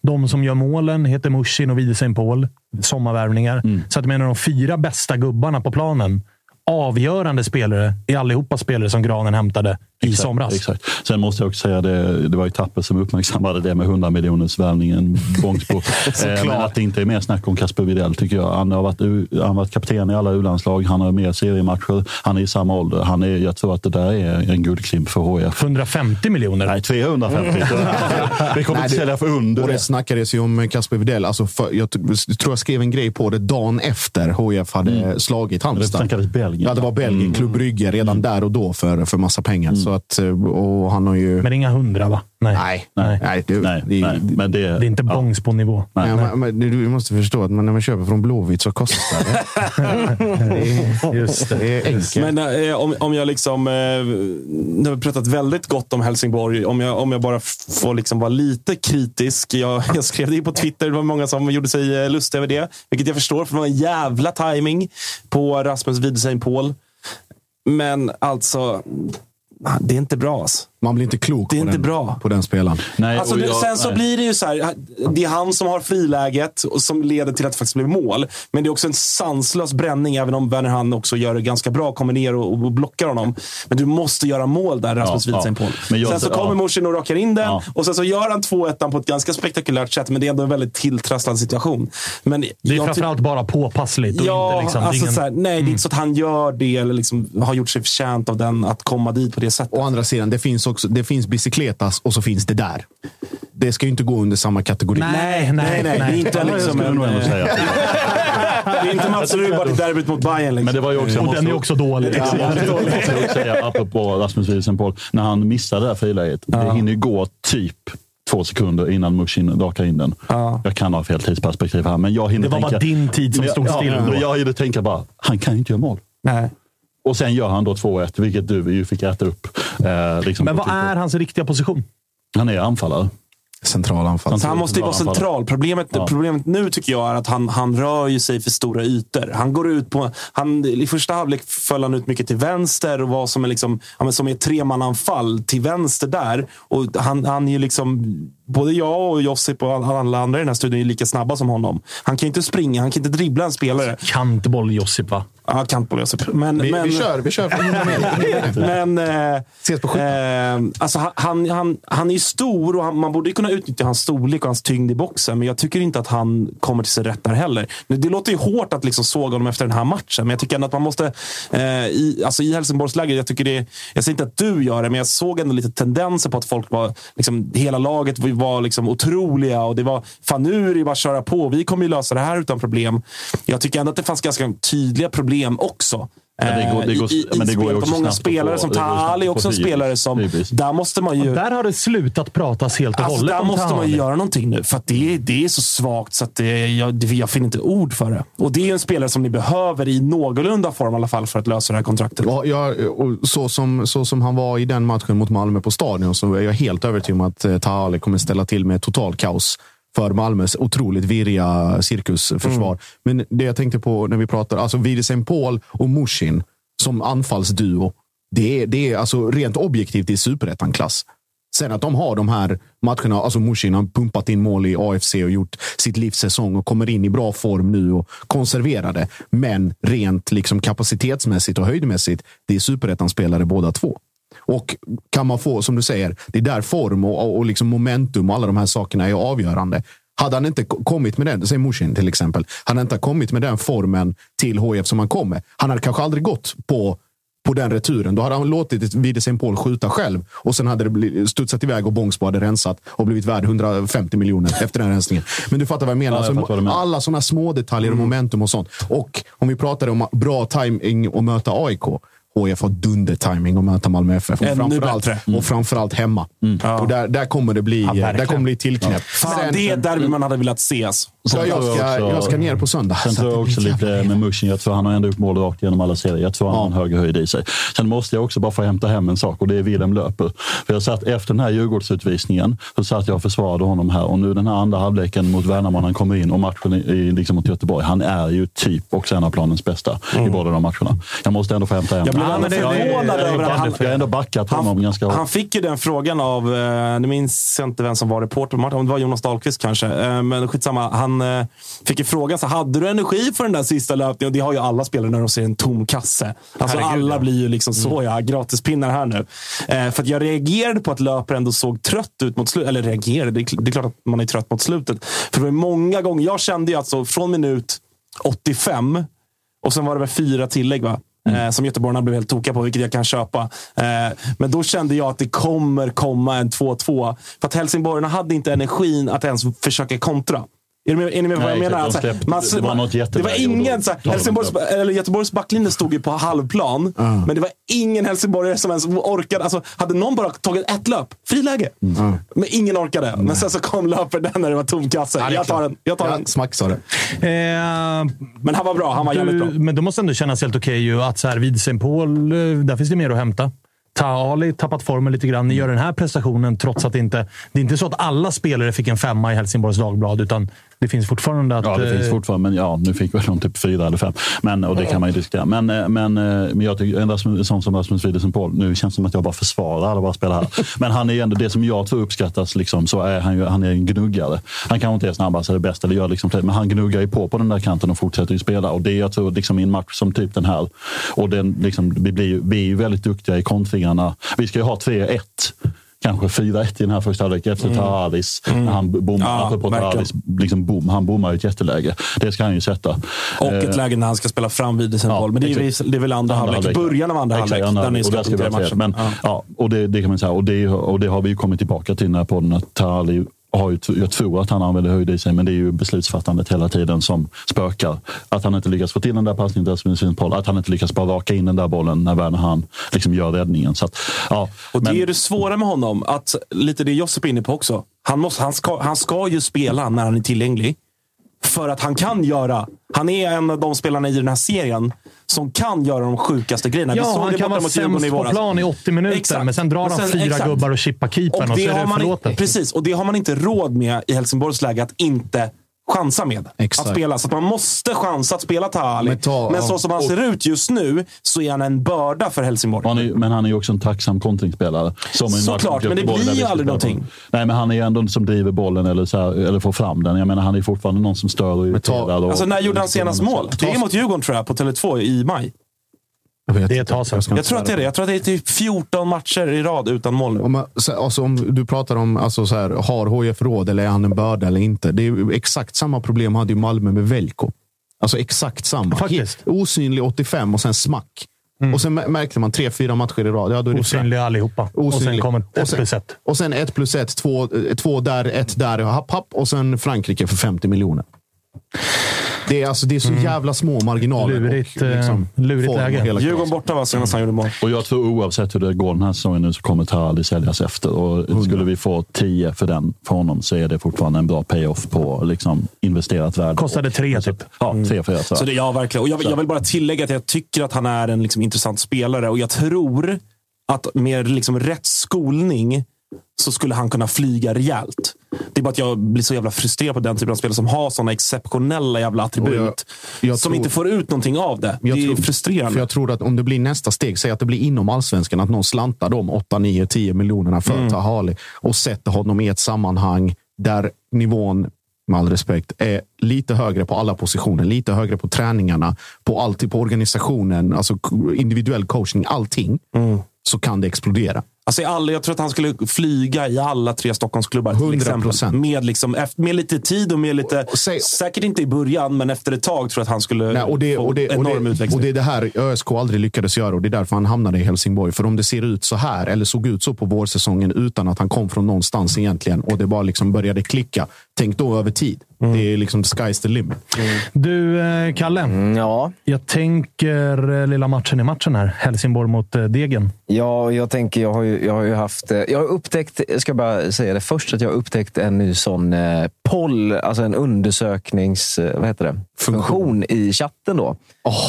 De som gör målen heter Mushin och Widersen Paul. Sommarvärvningar. Mm. Så att menar de fyra bästa gubbarna på planen. Avgörande spelare är allihopa spelare som Granen hämtade i Exakt, somras. Exakt. Sen måste jag också säga det, det var ju Tapper som uppmärksammade det med 100 miljoners värvningen Bångsbo. eh, men att det inte är mer snack om Kasper Widell tycker jag. Han har varit, han har varit kapten i alla U-landslag. Han har mer seriematcher. Han är i samma ålder. Han är, jag tror att det där är en guldklimp för HIF. 150 miljoner? Nej, 350. Vi kommer Nej, inte sälja för under Och det det. snackades ju om Kasper Widell. Alltså för, jag tror jag skrev en grej på det dagen efter HIF hade slagit Halmstad. Det snackades Belgien. Ja, det var Belgien. Mm. Klubb Brygge redan där och då för, för massa pengar. Så att, eh, och han har ju... Men inga hundra, va? Nej. Nej, Nej. nej, det, Nej, det, nej, men det, Det är inte bångs på nivå. Nej. Ja, men, men, du måste förstå att när man köper från Blåvitt så kostar det. Just det. Det är enkelt. Men eh, om, om jag liksom... Eh, nu har vi pratat väldigt gott om Helsingborg. Om jag, om jag bara får liksom vara lite kritisk. Jag, jag skrev det på Twitter. Det var många som gjorde sig lustiga över det. Vilket jag förstår, för det var en jävla timing på Rasmus Widsein Paul. Men alltså, Ah, det är inte bra. Alltså. Man blir inte klok Det är på, inte den, bra. på den spelaren. Nej, Alltså, det, jag- sen så nej. blir det ju så här. Det är han som har friläget och som leder till att det faktiskt blir mål. Men det är också en sanslös bränning, även om Werner han också gör det ganska bra. Kommer ner och, och blockar honom. Men du måste göra mål där, Rasmus Ja, ja. Widsein Paul. Men jag- Sen så kommer ja. Morsin och rakar in den. Ja. Och sen så gör han 2-1 på ett ganska spektakulärt sätt. Men det är ändå en väldigt tilltrasslad situation. Men Det är framförallt bara påpassligt. Och Ja, inte liksom, alltså ingen- så här, nej, det är inte så att han gör det eller liksom har gjort sig förtjänt av den att komma dit på det sättet. Å andra sidan, det finns, också, det finns bicykletas och så finns det där. Det ska ju inte gå under samma kategori. Nej, nej, nej, det är inte Ja, liksom en. Det är inte Mats Rubart i derbyt mot Bayern. Liksom. Men det var ju också... Och den är också dålig. Ja, jag måste också säga, apropå Rasmus Wilson Paul, när han missade det här friläget. Det hinner ju gå typ två sekunder innan Mushin rakar in den. Jag kan ha fel tidsperspektiv här, men jag hinner Det var tänka... bara din tid som stod still Ja, jag hinner tänka bara, han kan ju inte göra mål. Nej. Och sen gör han då 2-1, vilket du ju fick äta upp. Eh, liksom Men vad Twitter. är hans riktiga position? Han är anfallare. Central anfall. Så han måste ju vara Central central. Problemet, Ja. problemet nu tycker jag är att han, han rör ju sig för stora ytor. Han går ut på... Han, I första halvlek föll han ut mycket till vänster och var som en, liksom, ja, men som ett tremananfall till vänster där. Och han, han är ju liksom... Både jag och Josip och alla andra i den här studion är lika snabba som honom. Han kan inte springa, han kan inte dribbla en spelare. Kantboll Josip, va? Ja, kantboll Josip. Men, Vi, men, vi kör, vi kör för 100 meter. Men eh, Ses på eh, alltså, han- han, han, är ju stor och han, man borde ju kunna utnyttja hans storlek och hans tyngd i boxen. Men jag tycker inte att han kommer till sig rätt där heller. Nu, Det låter ju hårt att liksom såga honom efter den här matchen, men jag tycker ändå att man måste... Eh, i, alltså I Helsingborgsläget, jag tycker det... Jag säger inte att du gör det, men jag såg ändå lite tendenser på att folk var... Liksom, hela laget var, liksom otroliga och det var fan nu är det bara att köra på. Vi kommer ju lösa det här utan problem. Jag tycker ändå att det fanns ganska tydliga problem också. Men det går- det går- Eh, i, men det går ju också Och många spelare få- som det går ju snabbt Tahali är också en spelare som... Där måste man ju... Där har det slutat pratas helt och Alltså, hållet där måste man ju göra någonting nu, för att det, är- det är så svagt så att det, jag, finner inte ord för det. Och det är en spelare som ni behöver i någorlunda form i alla fall för att lösa det här kontraktet. Ja, jag, och så, som, så som han var i den matchen mot Malmö på Stadion så är jag helt övertygad om att eh, Tahali kommer ställa till med total kaos för Malmös otroligt virriga cirkusförsvar. Men det jag tänkte på när vi pratar, alltså Widesen Paul och Mushin som anfallsduo. Det är, det är alltså rent objektivt i superettan-klass. Sen att de har de här matcherna, alltså Mushin har pumpat in mål i AFC och gjort sitt livs säsong och kommer in i bra form nu och konserverar det. Men rent liksom kapacitetsmässigt och höjdmässigt, det är superettan-spelare båda två. Och kan man få, som du säger, det är där form och, och, och liksom momentum och alla de här sakerna är avgörande. Hade han inte ko- kommit med den, säg Mushin till exempel, hade han inte kommit med den formen till HF som han kom med, han hade kanske aldrig gått på på den returen. Då hade han låtit Widesen Paul skjuta själv och sen hade det studsat iväg och Bångsbo hade rensat och blivit värd 150 miljoner efter den rensningen. Men du fattar vad jag menar. Ja, jag Alltså, vad menar. alla sådana små detaljer och momentum och sånt. Och om vi pratade om bra timing att möta AIK. HIF har dunder-timing att möta Malmö FF. Och Ännu framförallt. Mm. och framförallt hemma. Och där, där, kommer det bli, Ja, verkligen. där kommer det bli tillknäppt. Fan, Sen- det är derby man hade velat se. Alltså. Ja, jag, ska, jag ska ner på söndag. Sen tror jag också blir lite med Mushin. Jag tror han har ändå upp mål rakt genom alla serier. Jag tror han har en högre höjd i sig. Sen måste jag också bara få hämta hem en sak och det är Wilhelm Löper. För jag satt efter den här Djurgårdsutvisningen så satt jag och försvarade honom här och nu den här andra halvleken mot Värnamo han kommer in och matchen i, liksom mot Göteborg. Han är ju typ också en av planens bästa i båda de matcherna. Jag måste ändå få hämta hem Jag blev Ja, men det- förvånad jag- över att han- Jag har ändå backat honom ganska hårt. Han fick ju den frågan av, eh, nu minns jag inte vem som var reporter, Martin, om det var Jonas Dahlqvist kanske. Eh, Men skitsamma, han eh, fick ju frågan, så, hade du energi för den där sista löpningen? Och det har ju alla spelare när de ser en tom kasse. Alltså Herregud, alla ja. blir ju liksom så, ja, gratispinnar här nu. Eh, För jag reagerade på att löpare ändå såg trött ut mot slutet. Eller reagerade, det är det är klart att man är trött mot slutet. För det var många gånger, jag kände ju alltså från minut 85 och sen var det väl fyra tillägg va? Eh, som göteborgarna blev helt tokiga på, vilket jag kan köpa. Eh, men då kände jag att det kommer komma en 2-2. För att helsingborgarna hade inte energin att ens försöka kontra. Är ni med, är ni med vad jag menar? Alltså, släppte- det var något det var ingen... Så här, Helsingborgs, eller Göteborgs backlinje stod ju på halvplan, men det var ingen helsingborgare som ens orkade. Alltså, hade någon bara tagit ett löp, friläge. Men ingen orkade. Men sen så kom löpet där när det var tom kasse. Ja, jag tar den. Jag tar Ja, den. Smack sa det. Eh, Men han var bra. Han var jävligt bra. du, men då måste ändå kännas helt okej ju att så här, vid St. Paul, eh, där finns det mer att hämta. Tahali tappat formen lite grann. Ni gör den här prestationen trots att det inte... Det är inte så att alla spelare fick en femma i Helsingborgs Dagblad, utan det finns fortfarande att... Ja, det eh, finns fortfarande, men ja, nu fick väl de typ fyra eller fem. Men, och det kan man ju diskutera. Men, eh, men, eh, men jag tycker, en sån som Rasmus Widesen Paul, nu känns det som att jag bara försvarar alla våra spelare här. Men han är ändå det som jag tror uppskattas, liksom, så är han ju han är en gnuggare. Han kanske inte är snabbast eller bäst, eller gör liksom, men han gnuggar ju på på den där kanten och fortsätter ju spela. Och det jag tror, liksom, i en match som typ den här, och den, liksom, vi, blir, ju- vi är ju väldigt duktiga i kontringarna. Vi ska ju ha 3-1 kanske 4-1 i den här första halvlek efter Mm. Tahalis. Mm. När han bommar, Ja, liksom han bommar ju ett jätteläge. Det ska han ju sätta. Och ett Eh, läge när han ska spela fram vid sin boll. Men det är, exakt. det är väl andra, halvlek. Början av andra Exakt, halvlek. andra Där ni halvlek. Och ska där vi matchen. Men, ja. och det, det kan man säga. Och det, och det har vi ju kommit tillbaka till den här podden. Att Tahali har ju, jag tror att han använder höjd i sig, men det är ju beslutsfattandet hela tiden som spökar. Att han inte lyckas få till den där passningen till Rasmus Paul. Att han inte lyckas bara raka in den där bollen när Werner han liksom gör räddningen. Så att, ja, Och det men- är det svåra med honom. Att, lite det Josip är inne på också. Han, måste, han, ska, han ska ju spela när han är tillgänglig. För att han kan göra... Han är en av de spelarna i den här serien som kan göra de sjukaste grejerna. Ja, han kan vara sämst på plan i 80 minuter, Exakt. men sen drar han fyra exakt. gubbar och chippar keepern och, så är det förlåtet. Precis, och det har man inte råd med i Helsingborgs läge att inte chansa med. Exakt. Att spela. Så att man måste chansa att spela Tahali. Men Men, ta- så ja. som han ser ut just nu så är han en börda för Helsingborg. Han är, men han är ju också en tacksam kontringsspelare. Som Såklart, men det blir ju aldrig någonting. Nej, men han är ju ändå en som driver bollen eller, så här, eller får fram den. Jag menar, han är fortfarande någon som stör och irriterar. och- Alltså, när gjorde han senast mål? Det är mot Djurgården tror jag, på Tele2 i maj. Jag vet Det är ett tag sedan. Jag inte tror att det är det. Jag tror att det är typ 14 matcher i rad utan mål. Om, alltså, om du pratar om alltså, så här, har HIF råd eller är han en börda eller inte. Det är exakt samma problem hade ju Malmö med Velko. Alltså exakt samma. Faktiskt. He- Osynlig 85 och sen smack. Och sen mär- märkte man tre, fyra matcher i rad. Ja, då är det Osynliga allihopa. Och sen Osynlig. kommer ett Och sen- plus ett. Och sen ett plus ett, två, eh, två där, ett där, happ, happ. Och sen Frankrike för 50 miljoner. Det är, alltså, det är så jävla små marginaler. Lurigt, och, liksom, eh, lurigt läge. hela Djurgården borta var senast han gjorde mål. Och jag tror oavsett hur det går den här säsongen nu så kommer Tarali säljas efter. Och skulle vi få 10 för den för honom så är det fortfarande en bra payoff på liksom, investerat värde. Kostade tre typ. Ja, tre, fyra tror jag. Så det, ja, verkligen. Och jag, jag vill bara tillägga att jag tycker att han är en liksom, intressant spelare och jag tror att med liksom, rätt skolning så skulle han kunna flyga rejält. Det är bara att jag blir så jävla frustrerad på den typen av spelare som har sådana exceptionella jävla attribut. Jag- jag som tror- inte får ut någonting av det. Det är tror- frustrerande. För jag tror att om det blir nästa steg, säg att det blir inom allsvenskan, att någon slantar de 8, 9, 10 miljonerna för Mm. Tahali och sätter honom i ett sammanhang där nivån, med all respekt, är lite högre på alla positioner, lite högre på träningarna, på alltid på organisationen, alltså individuell coaching, allting, Mm. Så kan det explodera. Alltså i alla, jag tror att han skulle flyga i alla tre Stockholmsklubbar. till 100%. exempel. Med, liksom, med lite tid och med lite... säkert inte i början, men efter ett tag tror jag att han skulle Nej, och, det, få och, det, och, enorm det, utväxling. och det är det här ÖSK aldrig lyckades göra och det är därför han hamnade i Helsingborg. För om det ser ut så här, eller såg ut så på vårsäsongen utan att han kom från någonstans egentligen och det bara liksom började klicka. Tänk då över tid. Mm. Det är liksom sky's the limit. Du, eh, Kalle. Mm, ja. Jag tänker eh, lilla matchen i matchen här. Helsingborg mot eh, Degen. Ja, jag tänker, jag har ju, jag har ju haft... Jag har upptäckt, jag ska bara säga det först, att jag har upptäckt en ny sån eh, poll, alltså en undersöknings... Vad heter det? Funktion i chatten då.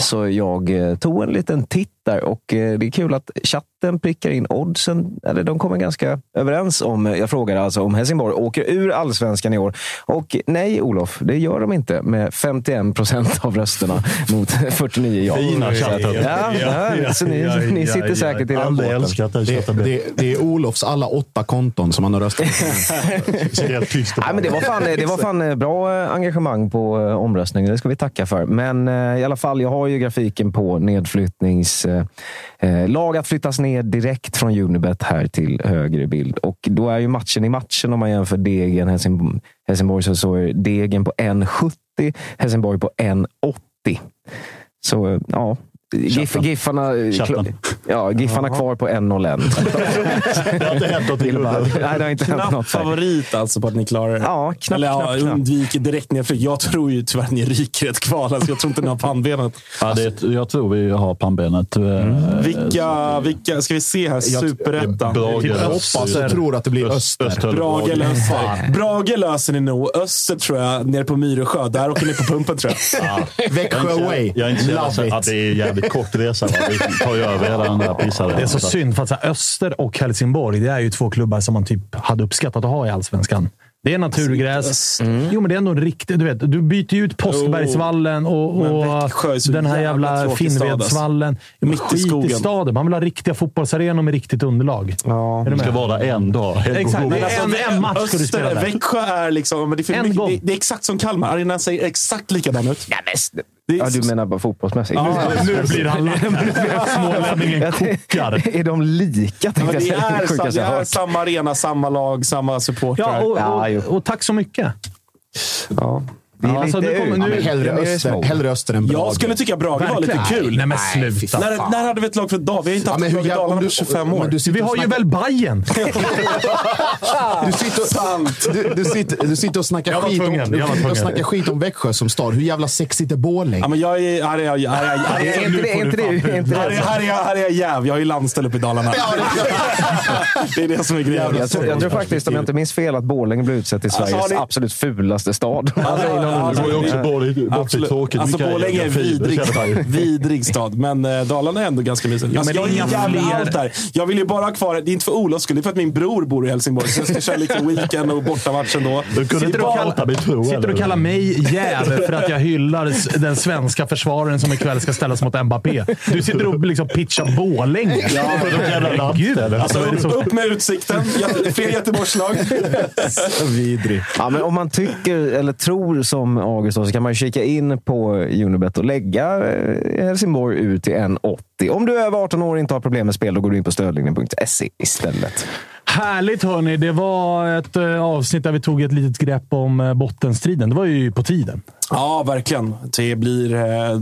Så jag tog en liten titt där och eh, det är kul att chatten prickar in oddsen. Eller de kommer ganska överens om, jag frågade alltså om Helsingborg åker ur allsvenskan i år. Och nej, Olof, det gör de inte med 51 procent av rösterna mot 49 ja. Fina chatten. Ja, ja, så ni, ni sitter säkert i den båten. älskar Det, chatten det, det är Olofs alla åtta konton som han har röstat på. Nej, men det var fan, det var fan eh, bra eh, engagemang på eh, omröstningen. Det ska vi tacka för. Men eh, i alla fall, jag har ju grafiken på nedflyttnings... Eh, eh, lag att flyttas ner direkt från Unibet här till högre bild. Och då är ju matchen i matchen om man jämför Degen Helsing, Helsingborg så, så är Degen på 1,70, Helsingborg på 1,80. Så eh, ja, Gif. Giffarna, Chatten. ja, Giffarna kvar på 1,01. Det har inte hänt. Vill bara- Nej, det har inte hänt något. favorit alltså på att ni klarar det. Ja, knappt, Eller ja, undviker direkt nedflytt. Jag tror ju tyvärr att ni ryker ett kval. Alltså, jag tror inte ni har pannbenet. Ja, det, jag tror vi har pannbenet. Mm. Eh, Vilka, vilka ska vi se här? Superettan. Brage, Jag hoppas och tror att det blir Öster. Öster, Brage löser, Brage löser ni nog. Öster tror jag, nere på Myresjö. Där åker ni på pumpen tror jag. Växjö away. Jag är inte Love it. Ja, det är jävligt kort resa. Va? Vi tar ju över hela den där pissade. Det är så synd, för att så här, Öster och Helsingborg det är ju två klubbar som man typ hade uppskattat att ha i allsvenskan. Det är naturgräs. Jo, men det är ändå riktigt. Du, vet, du byter ju ut Påskbergsvallen och, Men och den här jävla alltså. Finnvedsvallen. Men Mitt i skit skogen. staden. Man vill ha riktiga fotbollsarenor med riktigt underlag. Ja. Är du Det ska vara där en dag. Exakt. Det är en, en match ska du spela där. Växjö är liksom... Men det, är mycket, gång. det, det är exakt som Kalmar. Arenan ser exakt likadan ut. Ja, men, är ja, du menar bara fotbollsmässigt? Ja, Nu blir han Smålänningen kokar. Är de lika? Ja, det är, Det sam, sjukaste det jag är samma arena, samma lag, samma supportrar. Ja, och, och, och tack så mycket. Ja. Det är Ja, alltså, lite nu kommer- nu- Ja, hellre, öster, hellre Öster än Brage. Jag skulle tycka Brage var lite kul. Nej, men sluta. När, när hade vi ett lag för dag? Vi har inte Ja, haft men ett hur lag i Dalarna på du- 25 men år. du Vi har ju väl Bajen. Du sitter, du, du, sitter, du sitter och snackar skit, om, du sitter och snackar skit om Växjö som stad. Hur jävla sexigt är Borlänge? Ja, men jag är... Här är jag, här är jag, jäv. Jag har ju landställe uppe i Dalarna. det är det som är grejen. Jag tror, faktiskt, om jag inte minns fel, att Borlänge blev utsett till Sveriges har ni- absolut fulaste stad. Alltså, Alltså, Det var ju också. Bortsett Absolut. tråkigt. Alltså Borlänge är en vidrig vidrig stad. Men eh, Dalarna är ändå ganska mysigt. Alltså, men jag jävla fler- allt där. Jag vill ju bara ha kvar det. Är inte för Olofs skull. Det är för att min bror bor i Helsingborg. Så jag ska köra lite weekend och bortamatch ändå. Du kunde inte du och bara kallar- min tro, Sitter du och kallar mig jäv för att jag hyllar den svenska försvararen som ikväll ska ställas mot Mbappé? Du sitter och liksom pitchar Borlänge. Ja, landställen. Alltså, är det upp, med utsikten. Fler Göteborgslag. Vidrig. Ja, men om man tycker eller tror som August så kan man kika in på Unibet och lägga eh, Helsingborg ut till 1,80. Om du är över 18 år och inte har problem med spel, då går du in på stödlinjen.se istället. Härligt hörni. Det var ett eh, avsnitt där vi tog ett litet grepp om eh, bottenstriden. Det var ju på tiden. Ja, verkligen. Det, blir,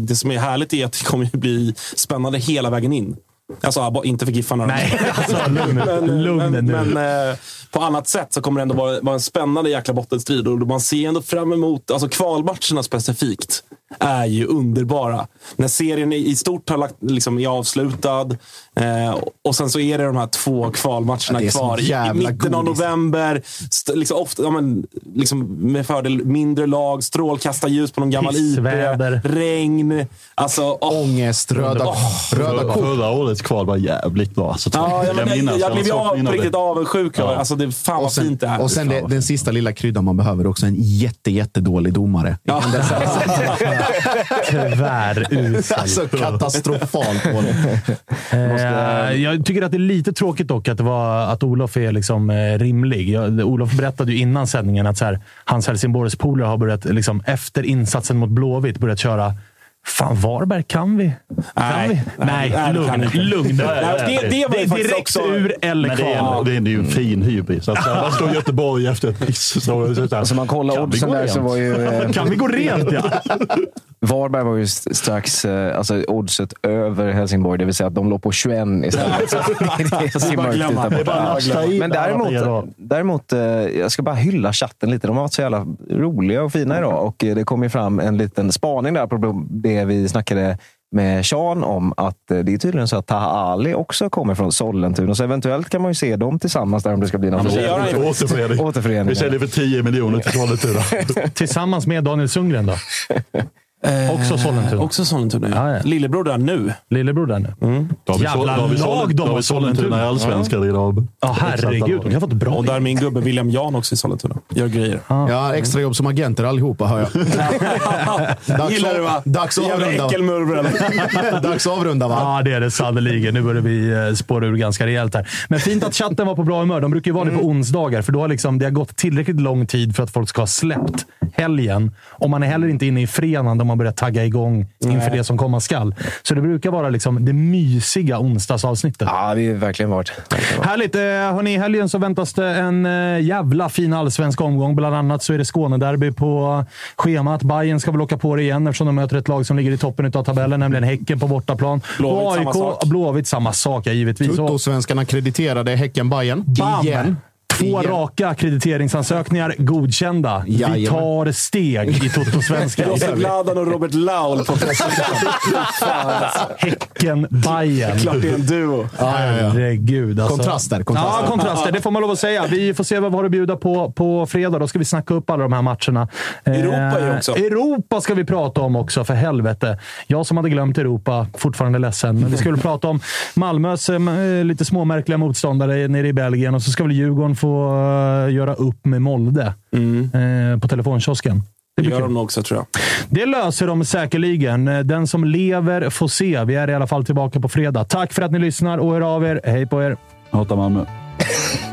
det som är härligt är att det kommer bli spännande hela vägen in. Alltså, inte för Giffarna. Nej, alltså, lugn, men, lugn men, nu. men eh, på annat sätt så kommer det ändå vara, vara en spännande jäkla bottenstrid. Och man ser ändå fram emot, alltså kvalmatcherna specifikt, är ju underbara. När serien i, i stort har lagt, liksom, är avslutad eh, och sen så är det de här två kvalmatcherna Ja, kvar. I, mitten av godis. november, st- liksom, ofta, ja, men, liksom, med fördel mindre lag, strålkastarljus på någon gammal IP, Pissväder. regn. Alltså, Ångest, röda, röda Förra, kort. förra årets kval var jävligt bra. Alltså, Ja, jag, men, jag, jag blev ju av, riktigt det. avundsjuk. Ja. Alltså, det, fan vad Och sen, fint det är. och sen det, den sista lilla kryddan man behöver också. En jätte, jättedålig domare. Ja. Tvärusel. Alltså katastrofalt. Eh, jag tycker att det är lite tråkigt dock att, det var, att Olof är liksom, eh, rimlig. Jag, Olof berättade ju innan sändningen att så här, hans Helsingborgspolare har börjat, liksom, efter insatsen mot Blåvitt, börjat köra Fan, Varberg kan vi? Kan Nej, vi? nej, Nej, nej, det lugn. inte. lugn. Nej, det- det var ju faktiskt direkt också- ur eller det är, kvar. det är ju en fin hybris. Alltså, man står i Göteborg efter ett piss. Så, så, så, Alltså man kollar oddsen där så rent? var ju... eh, Kan vi gå rent? Ja. Varberg var ju st- strax eh, alltså, oddset över Helsingborg, det vill säga att de låg på 21 istället. Så det, det mörkt Det är lasta i Men däremot, däremot, eh, jag ska bara hylla chatten lite. De har varit så jävla roliga och fina idag. Och eh, det kom ju fram en liten spaning där på det vi snackade med Sean om att eh, det är tydligen så att Taha Ali också kommer från Sollentuna. Så eventuellt kan man ju se dem tillsammans där om det ska bli någon. Återförening. återförening. Vi säljer för 10 miljoner till Sollentuna. Tillsammans med Daniel Sundgren då. Också Sollentuna. Också Sollentuna, ja. Ja, ja. Lillebror där nu. Lillebror där nu. Vi, Jävla lag Sollentuna, de då har vi Sollentuna i Sollentuna. allsvenskan idag. Ja, herregud. De har fått bra Och där är min gubbe William Jan också i Sollentuna. Gör grejer. Ja, extra jobb som agenter allihopa hör jag. Dags Gillar du va? dags att avrunda. Dags att avrunda va? Ja, det är det sannerligen. Nu börjar vi eh, spåra ur ganska rejält här. Men fint att chatten var på bra humör. De brukar ju vara det på onsdagar, för då har liksom, det har gått tillräckligt lång tid för att folk ska ha släppt helgen. Och man är heller inte inne i fredagen man börjar tagga igång inför det som komma skall. Så det brukar vara liksom det mysiga onsdagsavsnittet. Ja, det har verkligen varit. Härligt! Eh, hörni, I helgen så väntas det en eh, jävla fin allsvensk omgång. Bland annat så är det Skånederby på schemat. Bayern ska väl åka på det igen eftersom de möter ett lag som ligger i toppen av tabellen, nämligen Häcken på bortaplan. Blåvitt, samma sak. Blåvitt, samma sak ja, givetvis. Tuttosvenskarna krediterade Häcken-Bajen. Bam! Igen. Två Igen. raka akkrediteringsansökningar godkända. Vi Jajamän. tar steg i Toto-svenskan. Josef Ladan och Robert Laul på häcken Bayern Klart det är en duo. Ja, ja, ja. Herregud. Alltså. Kontraster, kontraster. Ja, kontraster. Det får man lov att säga. Vi får se vad vi har att bjuda på på fredag. Då ska vi snacka upp alla de här matcherna. Europa är ju också. Europa ska vi prata om också, för helvete. Jag som hade glömt Europa, fortfarande ledsen. Men vi väl prata om Malmös eh, lite småmärkliga motståndare nere i Belgien. Och så ska väl Djurgården få eh, göra upp med Molde eh, på telefonkiosken. Det blir gör kul. de nog också tror jag. Det löser de säkerligen. Den som lever får se. Vi är i alla fall tillbaka på fredag. Tack för att ni lyssnar och hör av er. Hej på er! Hatar Malmö.